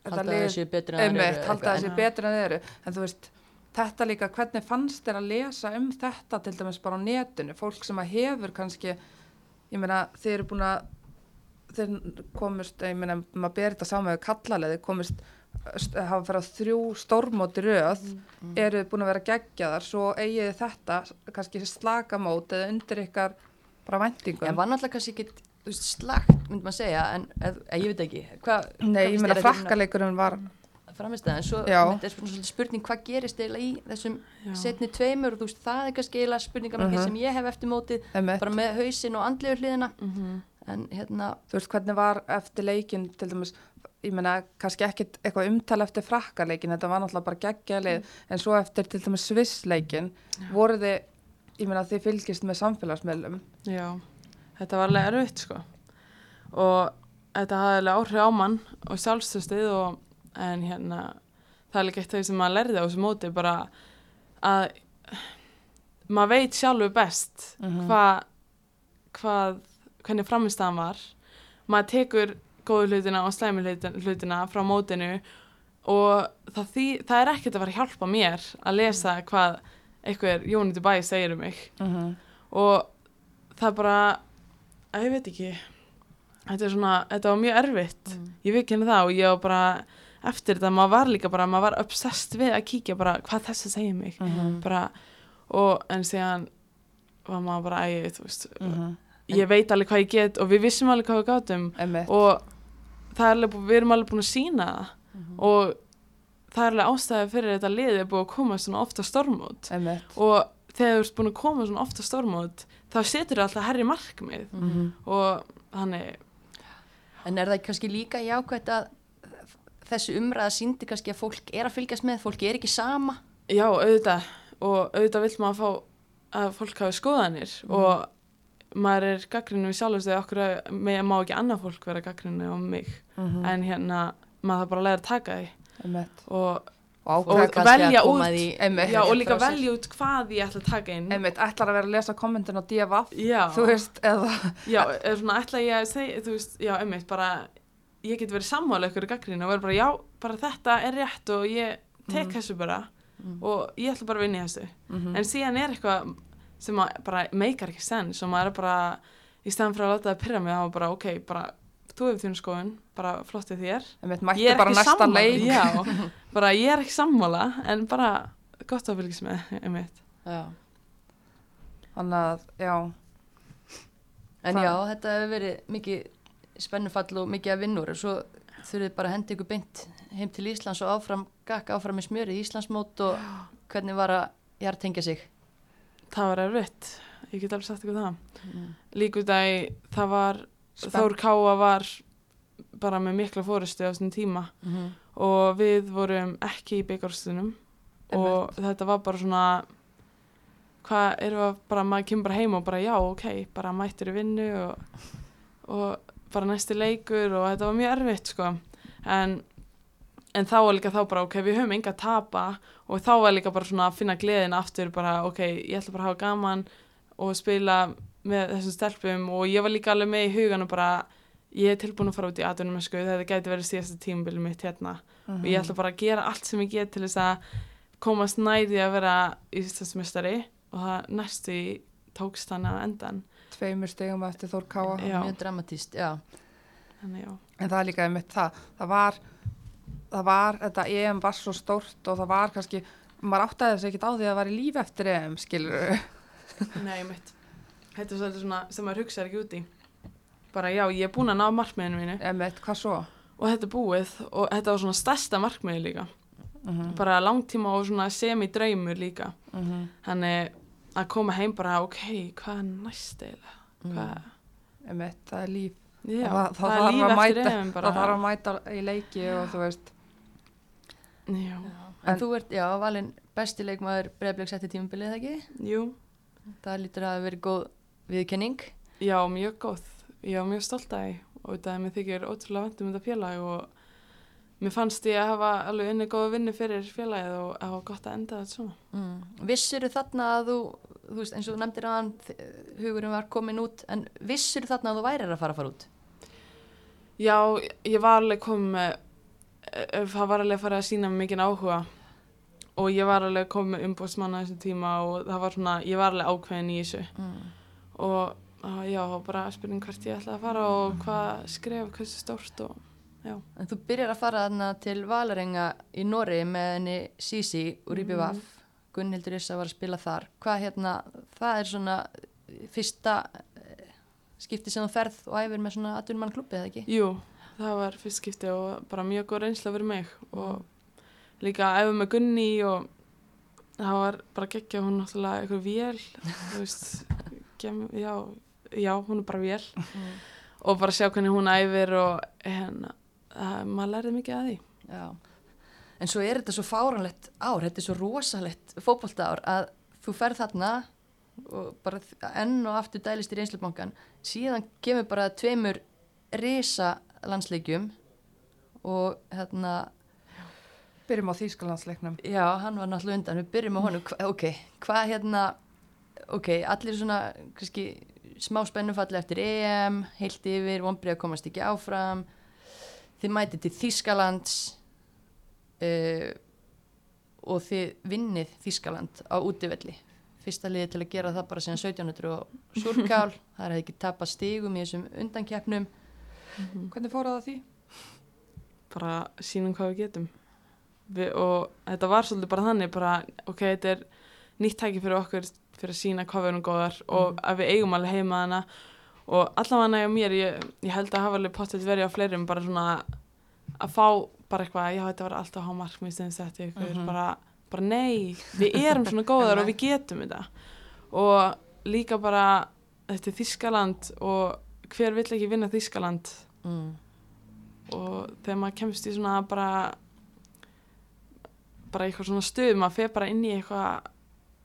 Speaker 1: eitthvað.
Speaker 2: þessi
Speaker 3: Já.
Speaker 2: betur en þeir eru en þú veist, þetta líka, hvernig fannst þér að lesa um þetta til dæmis bara á netinu, fólk sem að hefur kannski, ég meina, þeir eru búin að þeir komust, ég meina, maður ber þetta saman með kallaleði, komust st- hafa farið á þrjú stórmóti röð
Speaker 1: Mm.
Speaker 2: eru búin að vera geggjaðar svo eigið þetta, kannski slakamót eða undir ykkar bara væntingum?
Speaker 1: En var náttúrulega kannski ekki slagt, myndi maður segja en eð, ég veit ekki hvað,
Speaker 2: Nei, ég meina, frakkaleikurinn var
Speaker 1: framist það en svo er spurning hvað gerist eiginlega í þessum
Speaker 3: Já.
Speaker 1: setni tveimur og þú veist það er kannski eiginlega spurningamarkið
Speaker 2: Mhm.
Speaker 1: sem ég hef eftir mótið
Speaker 2: einmitt.
Speaker 1: bara með hausinn og andlegu hliðina
Speaker 3: Mhm.
Speaker 1: en hérna,
Speaker 2: þú veist hvernig var eftir leikin til dæmis, ég meina kannski ekkit eitthvað umtala eftir frakkarleikin þetta var náttúrulega bara geggjalið en svo eftir til dæmis svissleikin voru þið, ég meina þið fylgist með samfélagsmiðlum
Speaker 3: Já, þetta var alveg erfitt sko og þetta hafði alveg áhrif á mann og sjálfstöðstuð og en hérna það er líka eitt af því sem maður lærði á þessu móti bara að maður veit sjálfur best
Speaker 2: Mhm.
Speaker 3: hvað hvað, hvernig framistæðan var. Maður tekur góðu hlutina og slæmi hlutina, frá mótinu og það, því, það er ekkert að fara að hjálpa mér að lesa hvað einhver Jóni Dubai segir um mig. Og það bara að ég veit ekki. Þetta svona, þetta var mjög erfitt.
Speaker 1: Mm.
Speaker 3: ég veit ekki það og ég var bara eftir þetta, maður var líka bara, maður var obsessed við að kíkja bara hvað þessi segir mig.
Speaker 2: Mhm.
Speaker 3: bara, og en síðan var maður bara ægið, þú veist
Speaker 2: Mhm.
Speaker 3: ég veit alveg hvað ég get og við vissum alveg hvað við gátum.
Speaker 2: Einmitt.
Speaker 3: Og það er alveg, við erum alveg búin að sína það.
Speaker 1: Mhm.
Speaker 3: og það er alveg ástæði fyrir þetta liði búið að koma svona ofta stormót. Og þegar þú ert búin að koma svona ofta stormót þá setur það alltaf herri markmið. Og þannig
Speaker 1: En er það kannski líka jákvæmt að þessi umræða síndi kannski að fólk er að fylgjast með, fólk er ekki sama?
Speaker 3: Já, auðvitað og auðvitað vill maður fá að fólk hafi skoðanir
Speaker 1: Mhm.
Speaker 3: og maður er gaggrinu við sjálfur þegar okkur að- með má ekki annað fólk vera gaggrinu á mig
Speaker 2: Mhm.
Speaker 3: en hérna maður þarf bara að læra að taka því og,
Speaker 2: Og
Speaker 3: Og velja út.
Speaker 1: því
Speaker 2: Einmitt.
Speaker 3: já, og líka velja út hvað ég ætla að taka inn
Speaker 2: Einmitt, ætlar að vera að lesa kommentin á DFF, þú veist, eða,
Speaker 3: já, er svona ætla ég að segja, þú veist, já, einmitt, bara ég get verið sammála ykkur í gaggrinu og verið bara, já, bara þetta er rétt og ég tek
Speaker 2: Mhm.
Speaker 3: þessu bara
Speaker 1: Mhm.
Speaker 3: og ég ætla bara að vinna í þessu
Speaker 2: Mhm.
Speaker 3: en síðan er eitthvað sem bara meikar ekki sens og maður er bara í stæðan fyrir að láta það pyrra mig þá bara ok, bara þú hefur þínu skoðun bara flottið þér ég er ekki sammála já, bara ég er ekki sammála en bara gott að fylgjast með.
Speaker 2: Þannig að, já,
Speaker 1: En já, þetta hefur verið mikið spennufall og mikið að vinnur og svo þurfið bara að henda ykkur beint heim til Íslands og áfram, gakka áfram með smjörið í Íslandsmót og hvernig var að hjartengja sig?
Speaker 3: það var erfitt, ég get alveg sagt ykkur það
Speaker 1: Mm.
Speaker 3: líkudagi það var
Speaker 2: Spennt.
Speaker 3: Þór Káa var bara með mikla fórustu á þessum tíma
Speaker 1: Mm -hmm.
Speaker 3: og við vorum ekki í byggarstunum og þetta var bara svona hvað erum við að bara maður kemur bara heim og bara já ok bara mættur í vinnu og, og bara næsti leikur og þetta var mjög erfitt sko. En, en þá var líka þá bara ok við höfum enga að tapa og þá var líka bara svona að finna gleðin aftur bara ok ég ætla bara að hafa gaman og spila með þessum stelpum og ég var líka alveg með í hugan og bara ég er tilbúin að fara út í sko þetta gæti verið síðasta tímabili mitt hérna.
Speaker 2: Mhm.
Speaker 3: og ég ætla bara að gera allt sem ég get til þess að komast næði að vera Íslandsmestari og það næstu í tókst þannig að endan
Speaker 2: tveimur stegum eftir Þór Káa.
Speaker 1: Mjög dramatíst,
Speaker 3: þannig
Speaker 2: En það er líka einmitt það. Það var, það var, þetta EM var svo stórt og það var kannski, maður áttaði þess ekkert á því að það var í líf eftir EM, skilur
Speaker 3: nei mitt þetta er svona sem maður hugsaði ekki út í. Bara já, ég er búin að ná markmiðinu mínu.
Speaker 2: Einmitt, hvað svo?
Speaker 3: og þetta er búið og þetta var svona stærsta markmiði líka.
Speaker 2: Mm
Speaker 3: bara langtíma og svona semi-draumur líka.
Speaker 2: -hmm.
Speaker 3: þannig að koma heim bara ok, hvað er næst eiginlega
Speaker 1: Mm.
Speaker 3: hvað,
Speaker 2: Einmitt, það er líf.
Speaker 3: já,
Speaker 2: það, það,
Speaker 3: það er líf eftir
Speaker 2: mæta, það þarf að mæta í leiki og þú veist,
Speaker 3: já,
Speaker 1: En,
Speaker 2: En-
Speaker 1: þú ert, já, valinn besti leikmaður breyfleik setti tímabilið, eða ekki?
Speaker 3: jú
Speaker 1: Það lítur að verið góð viðkenning.
Speaker 3: Já, mjög góð. Ég var mjög stolt að því og þetta er mér þykir ótrúlega vendum þetta félag og mér fannst ég að hafa alveg unni góða vinnu fyrir félagið og að hafa gott að enda þetta svona.
Speaker 1: Mm. Vissir þarna að þú, þú veist, eins og þú nefndir að hann, hugurinn var komin út, en vissir þarna að þú værir að fara að fara út?
Speaker 3: Já, ég var alveg komið með, eh, það var alveg að fara að sína mikinn áhuga og ég var alveg komið með umbóðsmanna þessum tíma og það var svona, ég var alveg ákveðin í þessu
Speaker 1: Mm.
Speaker 3: og uh, já, bara spurning hvert ég ætlaði að fara og hvað skref, hversu stórt og
Speaker 1: En þú byrjar að fara þarna til Valarenga í Nóri með henni Sisi úr IBVF.
Speaker 3: Mhm.
Speaker 1: Gunnhildur Issa var að spila þar. Hvað hérna, það er svona fyrsta eh, skipti sem þú ferð og æfir með svona atvinnumann klubbi, eða ekki?
Speaker 3: Jú, það var fyrst skipti og bara mjög góð reynsla fyrir mig og líka að æfa með Gunni og það var bara geggja hún náttúrulega eitthvað vél, þú veist, gem, já, já, hún er bara vél
Speaker 1: Mm.
Speaker 3: og bara sjá hvernig hún æfir og hérna, maður lærði mikið að því.
Speaker 1: Já. En svo er þetta svo fáranlegt ár, þetta er svo rosalegt fótbolta ár að þú ferð þarna og bara enn og aftur dælist í reynslubankan síðan kemur bara tveimur risa landsleikjum og hérna
Speaker 2: byrjum á Þýskalandsleiknum.
Speaker 1: Já, hann var náttúrulega undan, við byrjum á honum, hva, ok, hvað hérna, ok, allir svona, kannski, smá spennufalli eftir EM, heilt yfir, vonbrið að komast ekki áfram, þið mætið til Þýskalands uh, og þið vinnið Þýskaland á útivelli. Fyrsta liði til að gera það bara síðan 1700 og surkál, það er ekki tapast stigum í þessum undankeppnum.
Speaker 2: Hvernig fór það að því?
Speaker 3: Bara sínum hvað við getum. Við, og þetta var svolítið bara þannig, bara, ok, þetta er nýtt tæki fyrir okkur fyrir að sína hvað við erum góðar og að við eigum alveg heima hana og allavega nægja mér, ég, ég held að hafa alveg pottet verið á fleirum bara svona að fá bara eitthvað, já þetta var alltaf há markmið sem setti ykkur,
Speaker 2: Mhm.
Speaker 3: bara, bara nei við erum svona góðar og við getum þetta og líka bara þetta er Þískaland og hver vill ekki vinna Þískaland
Speaker 1: mm.
Speaker 3: og þegar maður kemst í svona bara bara eitthvað svona stuð, maður fer bara inn í eitthvað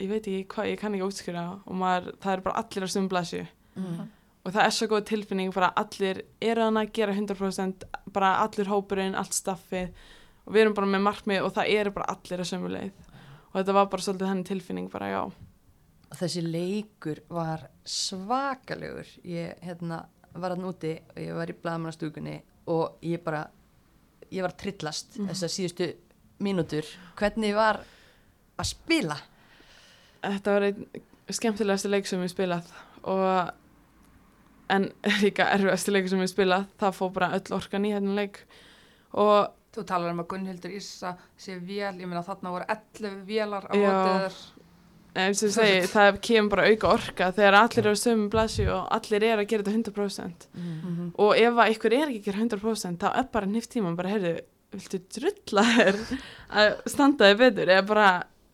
Speaker 3: ég veit ekki hvað, ég kann ekki útskjöra og maður, það er bara allir á stumblasju
Speaker 1: Mm.
Speaker 3: Og það er svo góð tilfinning bara allir eru hann að gera 100% bara allur hópurinn, allt staffið og við erum bara með markmið og það eru bara allir að sömu leið og þetta var bara svolítið henni tilfinning bara já
Speaker 1: Þessi leikur var svakalegur. Ég hérna, var hann úti og ég var í blaðmannastúkunni og ég bara, ég var trillast
Speaker 3: Mhm.
Speaker 1: þessar síðustu mínútur. Hvernig var að spila?
Speaker 3: þetta var einn skemmtilegasti leik sem við spilað og en líka erfiðasti leik sem við spilað það fór bara öll orkan í hérna leik og
Speaker 2: Þú talar um að Gunnhildur Issa sé vél, ég meina þarna voru 11 vélar á
Speaker 3: Já.
Speaker 2: mótið þér.
Speaker 3: eins og ég segi, það kemur bara auka orka þegar allir eru á sömu blasju og allir eru að gera þetta 100%
Speaker 1: Mm.
Speaker 3: og ef að ykkur er ekki að gera 100% þá er bara nýft tíma bara, heyrðu, viltu drulla þér að standa þig betur eða bara,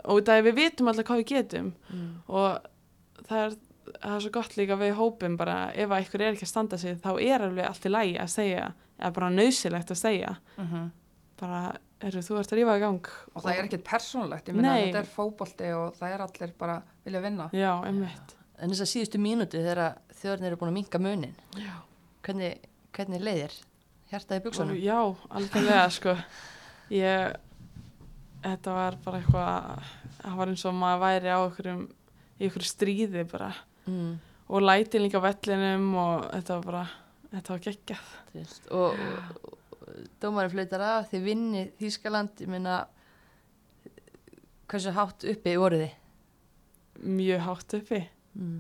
Speaker 3: og það er við vitum alltaf hvað við getum
Speaker 1: Mm.
Speaker 3: og það er, það er svo gott líka við hópum bara, ef að ykkur er ekki að standa sig þá er alveg allt í lægi að segja eða bara nöðsilegt að segja bara, heyrðu, þú ert að rífa í gang
Speaker 2: Og það er ekkert persónulegt, ég meina
Speaker 3: Nei.
Speaker 2: þetta er fótbolti og það er allir bara vilja vinna.
Speaker 3: já, einmitt
Speaker 1: En þessar síðustu mínútu þegar þjóðarnir eru búin að minka munin,
Speaker 3: já.
Speaker 1: hvernig, hvernig leiðir? Hjartaði
Speaker 3: Og
Speaker 1: buksunum?
Speaker 3: Já, algjörlega sko ég þetta var bara eitthvað það var eins og maður væri á einhverjum í einhverju stríði bara
Speaker 1: Mm.
Speaker 3: og lætin líka á vellinum og þetta var bara, þetta var geggjað
Speaker 1: veist, og, og, og dómarinn flautar af þið vinni Þískaland ég meina hversu hátt uppi voruð þið
Speaker 3: mjög hátt uppi
Speaker 1: mm.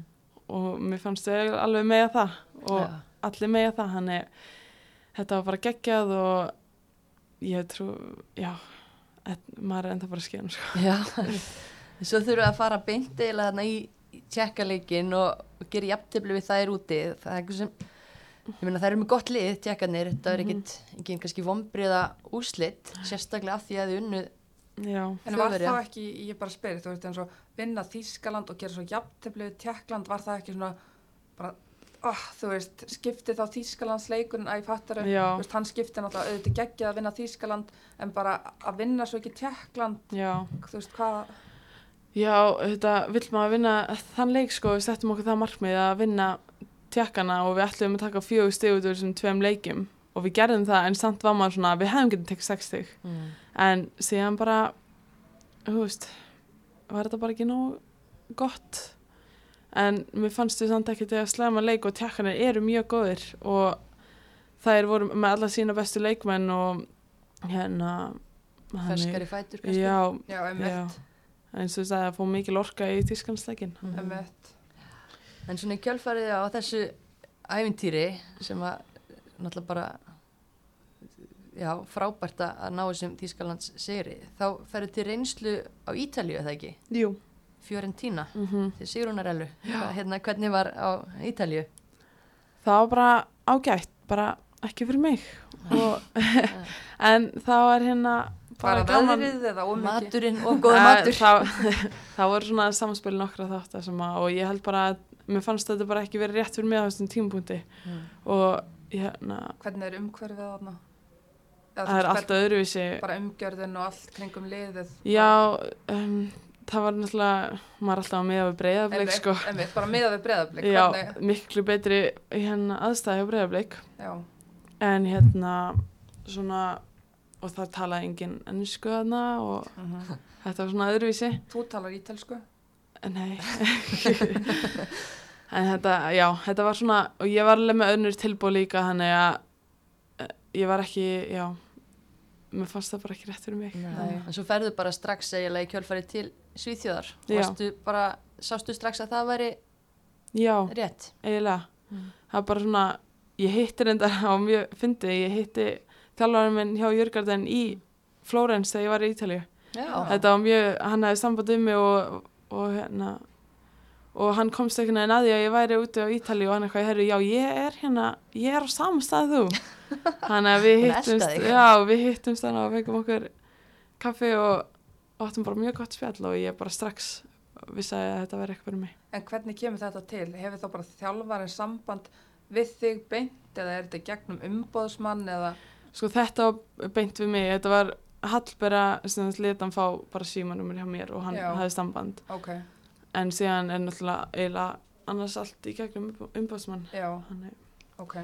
Speaker 3: og mér fannst þau alveg með það og
Speaker 1: ja.
Speaker 3: allir með það hann þetta var bara geggjað og ég trú, já et- maður er enda bara skjön sko.
Speaker 1: já svo þurfum við að fara beint eiginlega þarna í í tjekkaleikin og, og gera jafntefli við þær úti. Það er eitthvað sem ég meina þær eru með gott lið tjekkanir þetta er
Speaker 3: Mhm.
Speaker 1: ekkit ekki kannski vombriða úslit sérstaklega af því að þið unnu
Speaker 3: já,
Speaker 2: En var þá ekki, ég bara spyrir, þú veist eins og vinna Þískaland og gera svo jafnteflið Tjekkland, var það ekki svona bara, oh, þú veist, skipti þá Þískalands leikurinn að ég fattar veist, hann skipti náttúrulega auðvitað geggjað að vinna Þískaland en bara að vinna svo ekki Tjekkland,
Speaker 3: já.
Speaker 2: þú veist, hvað,
Speaker 3: Já, þetta vill maður vinna þann leik sko, við settum okkur það markmið að vinna tjekkana og við ætlum að taka fjögur stig út úr þessum tveim leikjum og við gerðum það en samt var maður svona, við hefum getið tekið sex stig.
Speaker 1: Mm.
Speaker 3: en síðan bara, þú veist, var þetta bara ekki nóg gott. En mér fannst við samt ekki til að slæma leik og tjekkanir eru mjög góðir og þær voru með alla sína bestu leikmenn og hérna er-
Speaker 1: ferskari fætur kannski?
Speaker 3: Já,
Speaker 2: já,
Speaker 3: já, eins og þess að það fóð mikil orka í tískansleikin
Speaker 1: Mhm.
Speaker 2: emitt,
Speaker 1: En svona í kjölfarið á þessu ævintýri sem að náttúrulega bara já, frábært að að ná þessum Þýskalands sigri, þá ferðu til reynslu á Ítalíu, eða ekki?
Speaker 3: Jú
Speaker 1: Fiorentina,
Speaker 3: mm -hmm.
Speaker 1: til Sigrunarellu hérna, hvernig var á Ítalíu?
Speaker 3: Það var bara ágætt, bara ekki fyrir mig og, en það var hérna
Speaker 2: bara veðrið eða ómikið,
Speaker 1: Maturinn og góða matur.
Speaker 3: það, það voru svona samspil nokkra að, og ég held bara að mér fannst þetta bara ekki verið rétt fyrir mig á þessum tímapunkti.
Speaker 1: Mm.
Speaker 3: og hérna,
Speaker 2: hvernig er umhverfið þarna?
Speaker 3: Það er
Speaker 2: veist,
Speaker 3: allt öðruvísi.
Speaker 2: Bara umgjörðin og allt kringum liðið.
Speaker 3: Já, um, það var náttúrulega maður er alltaf að miða við breyðafleik sko.
Speaker 2: bara miða við breðablik
Speaker 3: Já, miklu betri hérna aðstæði á breyðafleik
Speaker 2: já,
Speaker 3: en hérna svona og það talaði engin ennsku þarna og
Speaker 2: mhm.
Speaker 3: þetta var svona öðruvísi
Speaker 2: þú talar ítelsku
Speaker 3: nei en þetta, já, þetta var svona og ég var alveg með önnur tilbúð líka þannig að eh, ég var ekki, já mér fannst það bara ekki rétt fyrir mig
Speaker 1: Nei. En svo ferðu bara strax eiginlega í kjölfarið til Svíþjóðar
Speaker 3: Já.
Speaker 1: Varstu bara, sástu strax að það væri
Speaker 3: já,
Speaker 1: rétt
Speaker 3: eiginlega
Speaker 1: Mm.
Speaker 3: það var bara svona, ég hitti reyndar á mjög fyndi, ég hitti þjálfarinn minn hjá Jörgarden í Flórens þegar ég var í Ítalíu.
Speaker 1: Já,
Speaker 3: þetta var mjög, hann hefði samband um mig og, og hérna og hann komst veginn að því að ég væri úti á Ítali og hann eitthvað, herru, já, ég er hérna ég er á samstað þú. Þannig að við hittumst já, við hittumst þannig og fengum okkur kaffi og áttum bara mjög gott spjall og ég bara strax vissi að þetta verði eitthvað fyrir mig.
Speaker 2: En hvernig kemur þetta til? Hefur þá bara þjálfarinn samband við þig beint eða er þetta gegnum umbóðsmann eða
Speaker 3: sko þetta var beint við mig. Þetta var Hallbera sem þess letan fá bara símanumur hjá mér og hann
Speaker 2: Já.
Speaker 3: hafði samband.
Speaker 2: Ok,
Speaker 3: en síðan er náttúrulega eiginlega annars allt í gegnum umbásmann
Speaker 2: já,
Speaker 3: Þannig,
Speaker 2: ok.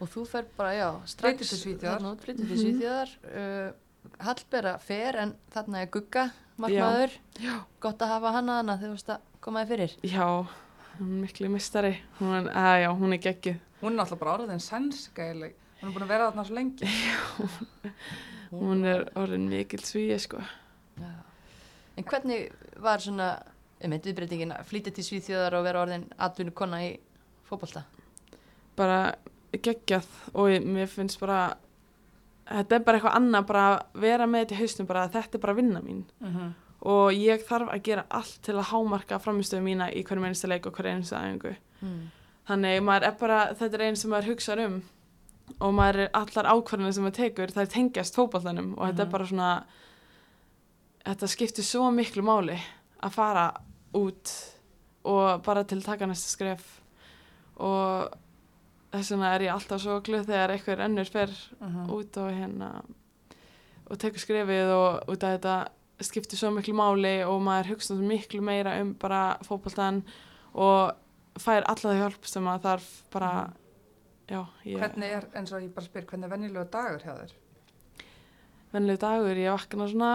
Speaker 1: Og þú fer bara, já,
Speaker 2: Flytur
Speaker 1: strax Flyttur til. Svíþjóðar uh, Hallbera fer en þarna er Gugga markmaður, gott að hafa hana hana þegar þú veist að koma þér fyrir.
Speaker 3: Já, hún er miklu mistari hún er, að, já, hún er geggjuð.
Speaker 2: Hún er náttúrulega bara orðin sænska eiginlega. Hún er búin að vera þarna svo lengi.
Speaker 3: hún er orðin mikil svíi sko
Speaker 1: Já. En hvernig var svona um viðbreytingin að flytja til Svíþjóðar og vera orðin atvinnu kona í fótbolta?
Speaker 3: bara geggjað og ég- mér finnst bara þetta er bara eitthvað annað bara að vera með þetta í haustum bara að þetta er bara vinna mín
Speaker 2: Mm -hmm.
Speaker 3: og ég þarf að gera allt til að hámarka framistöðu mína í hverjum einsta leik og hverjum einsta æfingu
Speaker 1: Mm.
Speaker 3: þannig maður er bara, þetta er einn sem maður hugsa um og maður er allar ákvarðanir sem maður tekur, það er tengjast fótballtanum og þetta er
Speaker 2: Mhm.
Speaker 3: bara svona þetta skiptir svo miklu máli að fara út og bara til taka næsta skref og þess vegna er ég alltaf svo glöð þegar einhver ennur fer
Speaker 2: Mhm.
Speaker 3: út og hérna og tekur skrefið og út af þetta skiptir svo miklu máli og maður hugsa miklu meira um bara fótboltan og fær alla það hjálp sem maður þarf bara já, ég,
Speaker 2: Hvernig er, eins og ég bara spyr, hvernig er venjulegu dagur hjá þér?
Speaker 3: vennileg dagur, ég vakna svona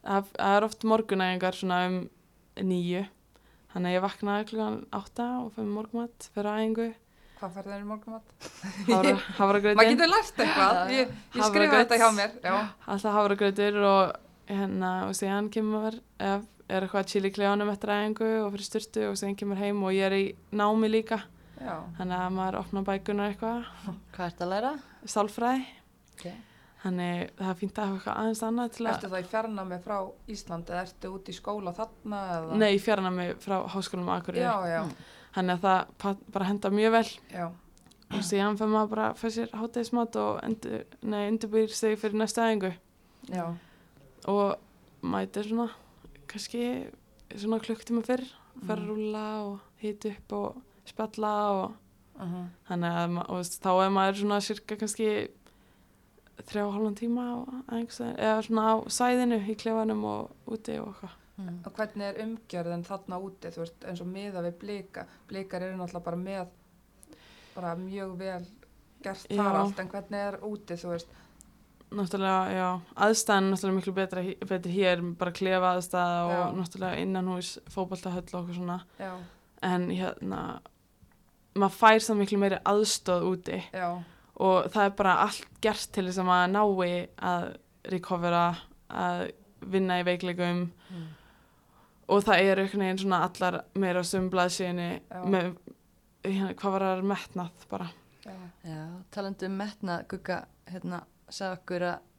Speaker 3: það er oft morgunæðingar svona um nýju þannig að ég vakna klukkan átta og fyrir morgumat fyrir æfingu
Speaker 2: Hvað færði þér í morgumat?
Speaker 3: hafra,
Speaker 2: Maður getur lært eitthvað. Ég, ég skrifa þetta hjá mér. Já.
Speaker 3: alltaf hafragrautur og hérna og síðan kemur ef er eitthvað chill í klefanum eftir æfingu og fyrir styrtu og síðan kemur heim og ég er í námi líka. Þannig að maður opna bækunar eitthvað
Speaker 1: Hvað ert að læra?
Speaker 3: sálfræði
Speaker 1: Okay.
Speaker 3: þannig það er fínt að hafa eitthvað aðeins annað til að
Speaker 2: Ertu það í fjarnámi frá Ísland eða ertu út í skóla þarna? Eða?
Speaker 3: nei, fjarnar mig frá háskólum á Akureyri
Speaker 2: Já, já,
Speaker 3: þannig að það bara henda mjög vel
Speaker 2: já.
Speaker 3: og síðan fyrir maður bara fyrir sér hátæðismat og endur, nei, undirbýr sig fyrir næsta æfingu
Speaker 2: Já,
Speaker 3: og mætir svona kannski svona klukktíma fyrr fer að rúlla og hita upp og spjalla og
Speaker 2: uh
Speaker 3: þannig að og þá er maður svona cirka kannski þrjá og hálfan tíma æfingu eða svona á sæðinu í klefanum og úti og eitthvað.
Speaker 1: Mm.
Speaker 2: og hvernig er umgjörðin þarna úti, þú veist, eins og miða við blika, blikar eru náttúrulega bara með bara mjög vel gert þar
Speaker 3: Já.
Speaker 2: allt, en hvernig er úti, þú veist,
Speaker 3: náttúrulega, já, aðstæðan er náttúrulega miklu betra, betri hér, bara klefa aðstæða og
Speaker 2: Já.
Speaker 3: náttúrulega innan hús fótballtahöll og okkur svona.
Speaker 2: Já,
Speaker 3: en hérna maður fær það miklu meiri aðstóð úti.
Speaker 2: Já,
Speaker 3: og það er bara allt gert til þess að maður nái að recovera, að vinna í veikleikum.
Speaker 1: Mm.
Speaker 3: og það er einhvern veginn svona allar meira á sömu blaðsíðinni
Speaker 2: Já.
Speaker 3: með hérna, hvað var það metnað bara?
Speaker 2: Já,
Speaker 1: Já, talandi um metna, Gugga, hérna, sagði okkur að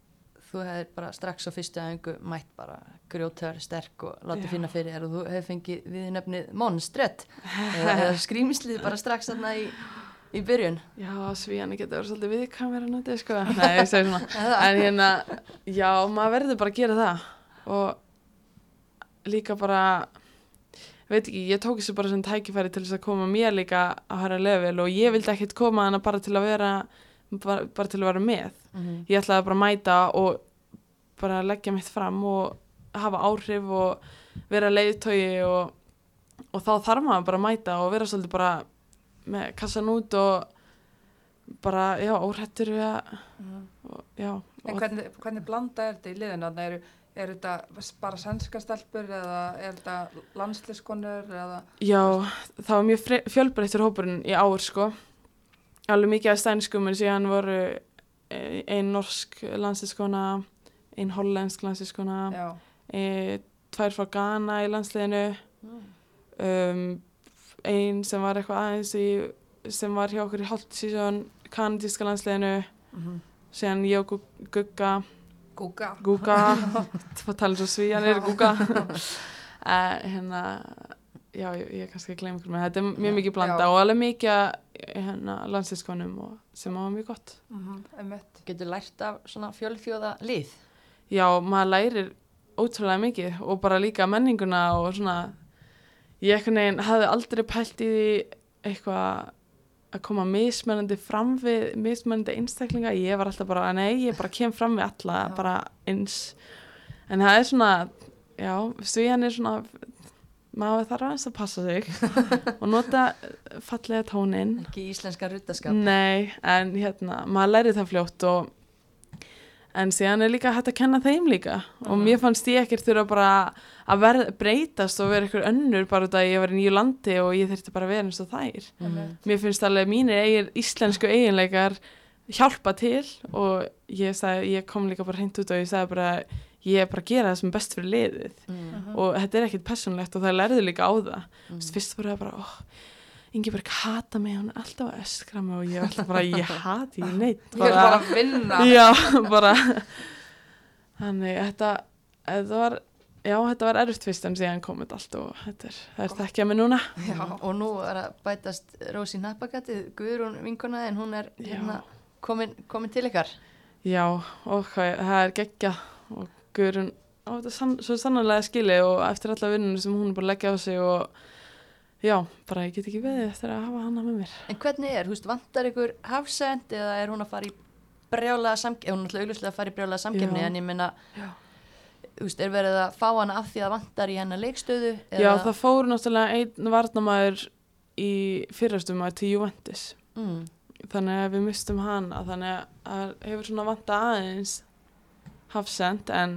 Speaker 1: þú hefðir bara strax á fyrstu aðingu mætt bara grjótör, sterk og látið finna fyrir þér og þú hefði fengið við nefnið monstret. Eða, eða skrýmislið bara strax þarna í, í byrjun.
Speaker 3: já, svíjani getur verið svolítið við kamera núti sko, nei, ég segi svona. En hérna, já, maður verður bara að gera það. Og líka bara veit ekki, ég tók þessu bara sem tækifæri til þess að koma mér líka á hæra level og ég vildi ekkert koma hana bara til að vera bara, bara til að vera með
Speaker 1: Mhm.
Speaker 3: ég ætlaði bara að mæta og bara leggja mitt fram og hafa áhrif og vera leiðtögi og, og þá þarf maður bara að mæta og vera svolítið bara með kassan út og bara, já, óhrættur við að
Speaker 2: mhm.
Speaker 3: og, já,
Speaker 2: En hvernig, hvernig blanda er þetta í liðinu? Eru, er þetta bara sænska stelpur eða er þetta landsliskonur eða,
Speaker 3: Já, það var mjög fjölbreyttur hópurinn í ár sko. Alveg mikið af stænskum en síðan voru e- ein norsk landslískona, ein hollensk landslískona,
Speaker 2: já,
Speaker 3: e, tvær frá Ghana í landsliðinu,
Speaker 1: Mm.
Speaker 3: um, ein sem var eitthvað aðeins í, sem var hjá okkur í síðan kanadíska landsliðinu,
Speaker 2: mhm.
Speaker 3: síðan ég og Gu- Gugga,
Speaker 2: Gúga.
Speaker 3: Gugga, það tala svo svíjanir, Gugga. uh, hérna, já, ég, ég kannski gleyma ykkur með þetta er mjög
Speaker 1: Já.
Speaker 3: mikið blanda
Speaker 2: Já.
Speaker 3: og alveg mikið hérna, landslískonum og sem var mjög gott
Speaker 2: Mhm, einmitt.
Speaker 1: Getur lært af svona fjölfjóða lið?
Speaker 3: já, maður lærir ótrúlega mikið og bara líka menninguna og svona ég einhvern veginn hafði aldrei pælt í því eitthvað að koma mismunandi fram við mismunandi einstaklinga, ég var alltaf bara nei, ég bara kem fram við alla
Speaker 2: Já.
Speaker 3: bara eins en það er svona já, svíjan er svona maður þarf aðeins að passa sig og nota fallega tónin
Speaker 1: Ekki íslenska ruttaskap?
Speaker 3: Nei, en hérna, maður lærið það fljótt og en síðan er líka hægt að kenna þeim líka og
Speaker 1: Mhm.
Speaker 3: mér fannst ég ekkert þurfa bara að verð, breytast og vera ykkur önnur bara út að ég var í nýju landi og ég þurfti bara að vera eins og þær.
Speaker 1: Mhm.
Speaker 3: Mér finnst alveg mínir eigin íslensku eiginleikar hjálpa til og ég, sagði, ég kom líka bara hreint út og ég sagði bara ég er bara að gera það sem er best fyrir liðið
Speaker 1: Mm.
Speaker 3: og þetta er ekkert personlegt og það lærðu líka á það
Speaker 1: Mm.
Speaker 3: fyrst voru það bara oh, Ingeborg hata mig, hún er alltaf að öskra mig og ég er alltaf bara, ég hati ég neitt
Speaker 2: Ég er bara að vinna.
Speaker 3: já, bara þannig, þetta, þetta var já, þetta var erfitt fyrst en síðan komið allt og þetta er, það er þekkja mig núna
Speaker 2: Já.
Speaker 1: Og nú er að bætast Rósi Nappagatti, Guðrún vinkona en hún er hérna, komin, komin til ykkar.
Speaker 3: já, og það er geggja og Guðrun á þetta sann, svo sannanlega skili og eftir alla vinnunum sem hún er búin að leggja á sig og já, bara ég get ekki veðið eftir að hafa hana með mér
Speaker 1: En hvernig er, veist, vantar ykkur hafsend eða er hún að fara í brjálega samkefni, hún er náttúrulega auglustlega að fara í brjálega samkefni en ég
Speaker 3: Já.
Speaker 1: þú veist, er verið að fá hana af því að vantar í hennar leikstöðu?
Speaker 3: Já, það fór náttúrulega einn varnamæður í fyrirastum að til Juventus.
Speaker 1: Mm,
Speaker 3: Þannig að við mistum hana, þannig að hefur svona vanta aðeins hafsend en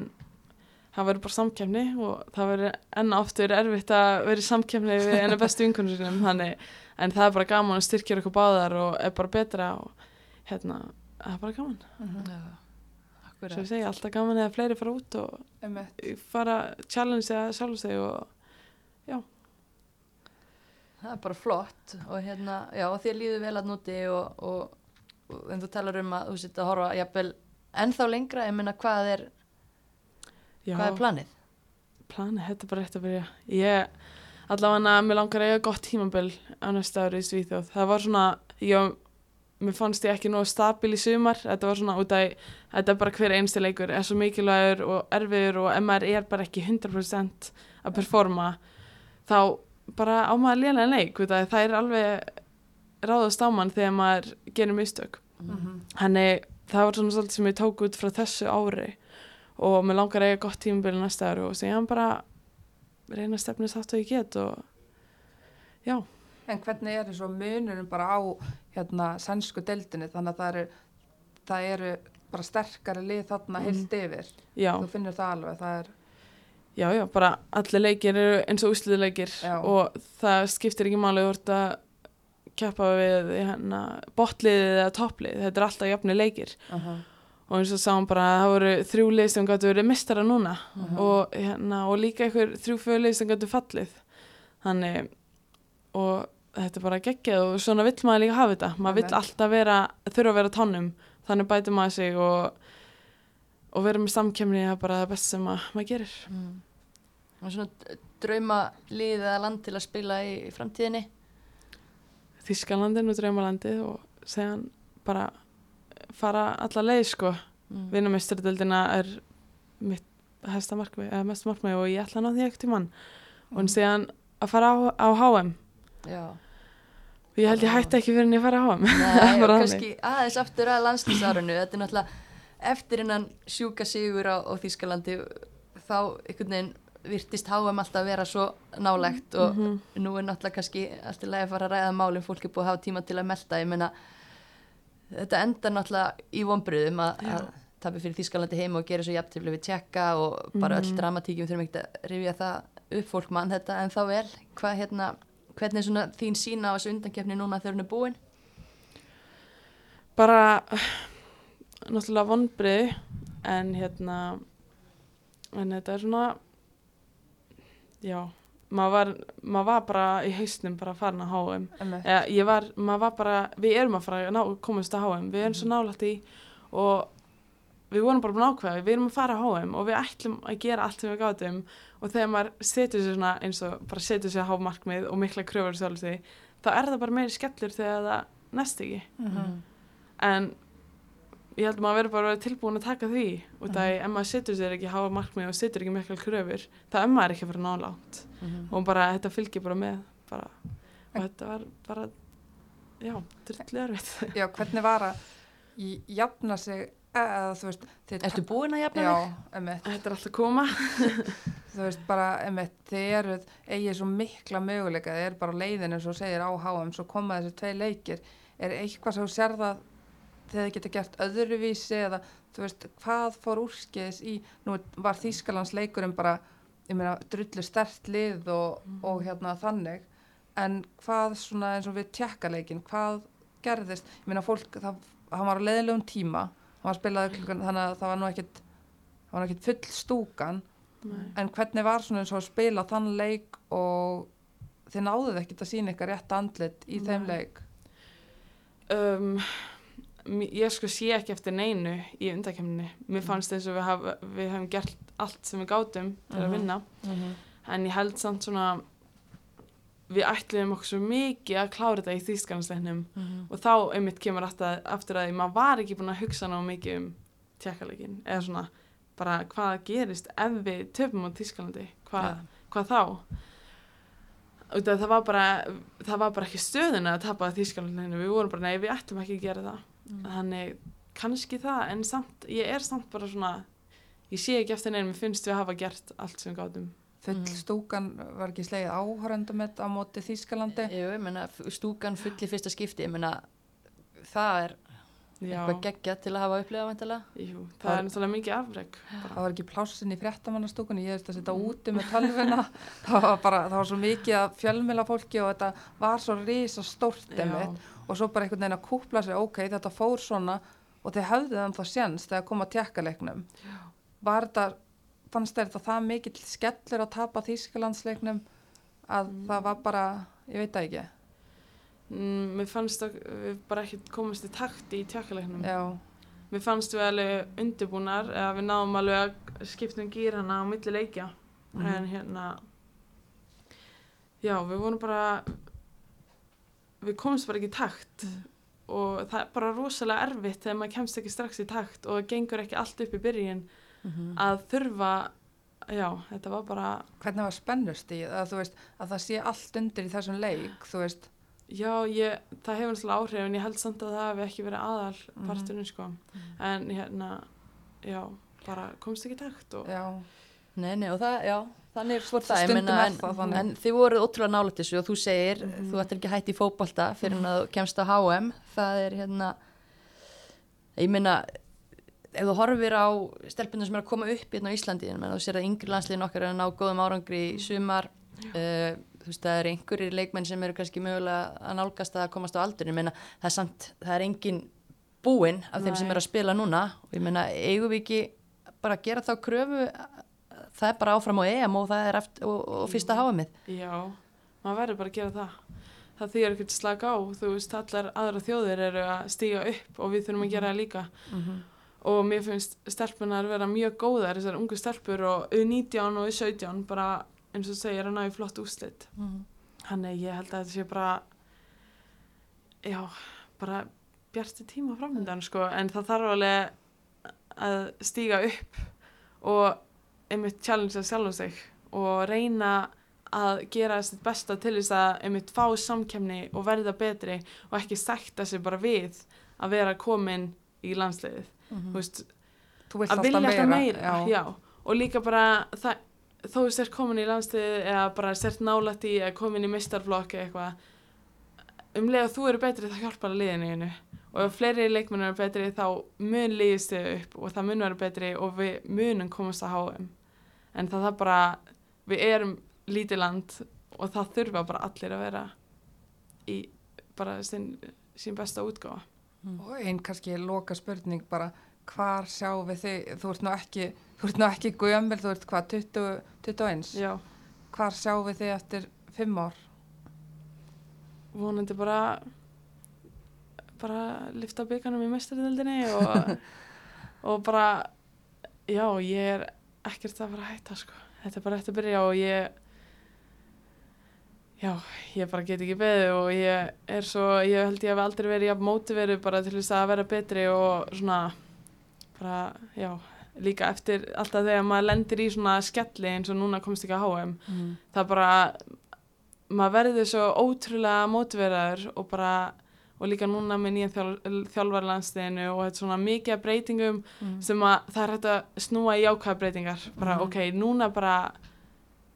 Speaker 3: það verður bara samkefni og það verður enn aftur erfitt að vera í samkefni við einu bestu vinkunum sinum, þannig en það er bara gaman að styrkja okkur báðar og er bara betra og hérna, það er bara gaman.
Speaker 2: Mhm,
Speaker 1: já,
Speaker 3: Svo
Speaker 1: akkurat.
Speaker 3: ég segi, alltaf gaman eða fleiri fara út og
Speaker 2: Einmitt.
Speaker 3: fara challenge eða sjálf sig og
Speaker 1: Það er bara flott og hérna, já, og þér líður vel að núti og, og, og en þú talar um að þú sitt að horfa jafnvel ennþá lengra, ég meina hvað er,
Speaker 3: já.
Speaker 1: hvað er planið?
Speaker 3: planið, þetta er bara rétt að byrja ég, allavega mér langar að eiga gott tímabil á næsta ári í Svíþjóð það var svona, ég mér fannst ég ekki nógu stabil í sumar þetta var svona út af, þetta er bara hver einstu leikur er svo mikilvægur og erfiður og ef maður er bara ekki 100% að performa þá bara á maður lélega leik það er alveg ráðast á mann þegar maður gerir mistök
Speaker 2: Mhm.
Speaker 3: Þannig það var svona svolítið sem ég tók út frá þessu ári og mér langar að eiga gott tímabili næsta ári og síðan bara reyna að stefna sátt og ég get og já,
Speaker 2: En hvernig er þessu munurinn bara á hérna sænsku deildinni þannig að það eru, það eru bara sterkari lið þarna
Speaker 3: Mm.
Speaker 2: heilt yfir.
Speaker 3: já,
Speaker 2: Þú finnir það alveg, það er,
Speaker 3: já, já, bara allir leikir eru eins og úsliðleikir og það skiptir ekki máli úr að keppa við hérna, botliðið eða topplið, þetta er alltaf jafni leikir.
Speaker 2: Uh
Speaker 3: og eins og sáum bara að það voru þrjú lið sem gætu verið mistara núna.
Speaker 2: Mhm.
Speaker 3: og, hérna, og líka einhver þrjú fyrir lið sem gætu fallið. Þannig og þetta er bara geggjað og svona vill maður líka hafa þetta. Maður vill alltaf vera, þurfa að vera á tánum. Þannig bætir maður sig og, og vera með samkemni er bara það best sem að, maður gerir.
Speaker 1: Mm. Og svona drauma lið eða land til að spila í, í framtíðinni?
Speaker 3: Þískalandin og Draumalandið og segjan bara fara alla leið sko.
Speaker 1: Mm.
Speaker 3: vinnamestradöldina er mitt hæsta markmið, eða mest markmið og ég ætla að ná því ekkert í mann og en síðan að fara á, á HM
Speaker 1: Já.
Speaker 3: og ég held ég hætti ekki fyrir en ég fara á HM
Speaker 1: Nei, og kannski aðeins aftur að landslýsárunu, þetta er náttúrulega eftir innan sjúka sigur á, á Þýskalandi þá einhvern veginn virtist HM alltaf vera svo nálægt og
Speaker 3: Mhm.
Speaker 1: nú er náttúrulega kannski allt í lagi að fara að ræða málum, fólk er búið að hafa tíma til að melta, ég meina þetta endar náttúrulega í vonbröðum að, að tapja fyrir Þýskalandi heima og gera svo jafntöflu við tjekka og bara öll
Speaker 3: Mhm.
Speaker 1: dramatíkjum þurfum ekki að rifja það upp fólk mann þetta en þá vel, hvað hérna hvernig er svona þín sína á þessu undankefni núna þegar hún er búin?
Speaker 3: bara náttúrulega vonbrið en hérna en þetta er svona já maður var, maður var bara í hausnum bara farin að
Speaker 2: Einmitt.
Speaker 3: Eða, ég var, maður var bara, við erum að fara að ná, komast að HM, við erum svo nálægt í og við vorum bara búin að ákveða, við erum að fara á HM og við ætlum að gera allt sem við gátum. Og þegar maður setur sér svona eins og bara setur sér hámarkmið og mikla kröfur þá er það bara meiri skellur þegar það næst ekki.
Speaker 2: Mhm.
Speaker 3: en ég held að maður verður bara að vera tilbúin að taka því og það er ef maður setur sér ekki háa markmið og setur ekki mikla kröfur þá er maður ekki að fara nálátt
Speaker 1: Mhm.
Speaker 3: og bara þetta fylgir bara með bara. og þetta var bara já, drullu erfitt
Speaker 2: Já, hvernig var að í- jafna sig eða þú veist
Speaker 1: Ertu búin að jafna
Speaker 2: Já,
Speaker 1: þig?
Speaker 2: emmitt,
Speaker 3: þetta er alltaf að koma
Speaker 2: þú veist bara emmitt, þið eruð eigið svo mikla möguleika, þið eru bara á leiðinu svo segir á HM, svo koma þessi tvei leikir er eitthvað sem þú sér það þegar þið geta gert öðruvísi eða þú veist, hvað fór úrskeiðis í, nú var Þýskalands leikurinn bara, ég meina, drullu stert lið og, og hérna þannig. En hvað svona eins og við tjekkaleikin, hvað gerðist? Ég meina fólk, það, hann var á leiðilegum tíma hann var spilaði klukkan, þannig að það var nú ekkit það var nú ekkit full stúkan.
Speaker 3: Nei.
Speaker 2: en hvernig var svona eins og spila þann leik og þið náðuð ekkit að sína eitthvað rétt andlit í þeim
Speaker 3: Nei.
Speaker 2: leik?
Speaker 3: Um, ég sko sé ekki eftir neinu í undakemni mér fannst eins og við, haf, við hefum gert allt sem við gátum til að
Speaker 2: Mhm.
Speaker 3: vinna. En ég held samt svona við ætluðum okkur svo mikið að klára þetta í þýskanasleiknum
Speaker 1: Mhm.
Speaker 3: og þá einmitt kemur aftur, aftur að maður var ekki búin að hugsa ná mikið um tjekkaleikin eða svona bara hvað gerist ef við töfum á Þýskalandi? Hvað,
Speaker 1: Ja.
Speaker 3: hvað þá? Það var bara það var bara ekki stöðuna að tapa Þýskalandinu við vorum bara nei við ættum ekki að gera það þannig kannski það en samt, ég er samt bara svona ég sé ekki eftir neinum, mér finnst við að hafa gert allt sem við gátum.
Speaker 2: Full
Speaker 1: Mhm.
Speaker 2: stúkan var ekki slegið áhörendumett á móti Þýskalandi?
Speaker 1: Jú, ég meina, stúkan full í fyrsta skipti, ég meina, það er
Speaker 3: Já,
Speaker 1: eitthvað geggjað til að hafa upplifað
Speaker 3: jú, það
Speaker 2: Það-
Speaker 3: er náttúrulega mikið afreg
Speaker 2: það var ekki plássin í fréttamannastúkunni ég veist að setja úti með tölvuna. Það var bara, það var svo mikið að fjölmila fólki og þetta var svo risa stórt einmitt og svo bara einhvern veginn að kúpla sig ok, þetta fór svona og þið höfðu þann þá sjens þegar kom að tjekkaleiknum var þetta fannst þér þetta það mikill skellur að tapa þýskalandsleiknum að
Speaker 3: Mm.
Speaker 2: það var bara, ég veit það ekki?
Speaker 3: Mm, Mér fannst að við bara ekki komast í takti í tjakkaleiknum
Speaker 2: já,
Speaker 3: Mér fannst við alveg undirbúnar eða við náðum alveg að skipta um gýr hana á milli leikja.
Speaker 2: Mhm.
Speaker 3: en hérna já, við vorum bara við komumst bara ekki í takt
Speaker 2: Mhm.
Speaker 3: og það er bara rosalega erfitt þegar maður kemst ekki strax í takt og gengur ekki allt upp í byrjun
Speaker 1: Mhm.
Speaker 3: að þurfa já, þetta var bara
Speaker 2: hvernig var spennust í að þú veist, að það sé allt undir í þessum leik, þú veist
Speaker 3: já, ég, það hefur náttúrulega áhrif en ég held samt að það hefði ekki verið aðal
Speaker 2: Mhm.
Speaker 3: parturinn sko en hérna, já, bara komst ekki í takt og
Speaker 2: já,
Speaker 1: Nei, nei, og það, já, þannig er svo það, ég
Speaker 2: Stundum er
Speaker 1: en,
Speaker 2: það þannig.
Speaker 1: en þið voruð ótrúlega nálægt þessu og þú segir,
Speaker 3: Mhm.
Speaker 1: þú ættir ekki að hætti í fótbolta fyrir en að þú kemst á HM, það er hérna, ég meina, ef þú horfir á stelpunum sem er að koma upp hérna á Íslandi, þú sér að yngri landsliðin okkar er að ná góðum árangri í sumar, uh, þú veist, það er einhverjir leikmenn sem eru kannski mögulega að nálgast að komast á aldurinn, ég meina, það er samt, það er engin búinn af þeim sem
Speaker 3: Nei.
Speaker 1: eru að spila núna. Og ég meina, eigum við ekki bara að gera þá kröfu það er bara áfram á EM og það er eftir, og, og fyrsta HM-ið
Speaker 3: Já, maður verður bara að gera það. Það þýr ekkert slaka á, þú veist, allar aðra þjóðir eru að stíga upp og við þurfum að gera það líka. Og mér finnst stelpunar vera mjög góðar, þessar ungu stelpur og U19 og U17 bara eins og segir að ná í flott úslit. Þannig ég held að þetta sé bara, já, bara bjarti tíma framöndan, sko, en það þarf alveg að stíga upp og einmitt challenge að sjálfa sig og reyna að gera sitt besta til þess að einmitt fá samkemni og verða betri og ekki sætta sig bara við að vera komin í landsliðið, þú veist,
Speaker 2: þú vilt
Speaker 3: að vilja alltaf meira,
Speaker 2: já.
Speaker 3: já. og líka bara það, þó þú sért komin í landsliðið eða bara sért nálætt í eða komin í mistarflokk eða eitthvað um leið að þú eru betri þá hjálpar að liðinu og ef fleiri leikmenn eru betri þá mun liðist þið upp og það mun vera betri og við munum komast að HM en það það bara við erum lítið land og það þurfa bara allir að vera í bara sín, sín besta útgáfa.
Speaker 2: Og einn kannski loka spurning bara, hvar sjáum við þig, þú ert nú ekki, þú ert nú ekki gömul, þú ert hvað, 20, 21?
Speaker 3: já,
Speaker 2: Hvar sjáum við þig eftir 5 ár?
Speaker 3: vonandi bara bara lifta bygganum í mestarðildinni og og bara já, ég er ekkert að fara að hætta sko. þetta er bara eftir að byrja og ég já, ég bara get ekki beðið og ég er svo, ég held ég hef aldrei verið jafn mótiverið bara til þess að vera betri og svona bara, já, líka eftir alltaf þegar maður lendir í svona skelli eins og núna komst ekki að HM
Speaker 1: Mm.
Speaker 3: það bara maður verður svo ótrúlega mótiveraður og bara og líka núna með nýjan þjál, þjálfarlandsteginu og þetta er svona mikið breytingum
Speaker 1: Mm.
Speaker 3: sem að það er hægt að snúa í jákvæða breytingar. Bara
Speaker 1: Mhm.
Speaker 3: ok, núna bara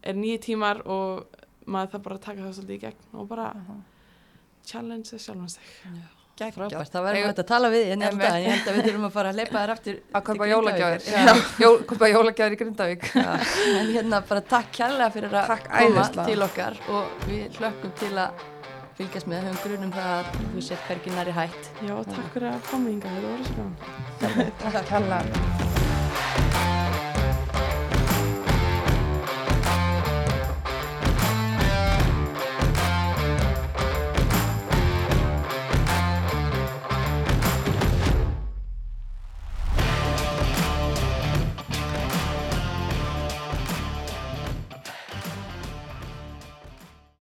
Speaker 3: er nýju tímar og maður það bara að taka það svolítið í gegn og bara challenge þess sjálfan sig.
Speaker 1: Frábært,
Speaker 2: Geggjað.
Speaker 1: það verður hægt að tala við en alltaf, en ég held að við þurfum að fara að leipa þér aftur
Speaker 2: að kaupa jólagjafir. Kaupa jólagjafir í Grindavík.
Speaker 1: En hérna bara takk kærlega fyrir að koma til okkar og við hlökkum til að fylgjast með, höfum grunum það að þú sétt hvergi næri hægt.
Speaker 3: Já, takk fyrir að koma yngan, þetta voru svo.
Speaker 2: Takk, Halla.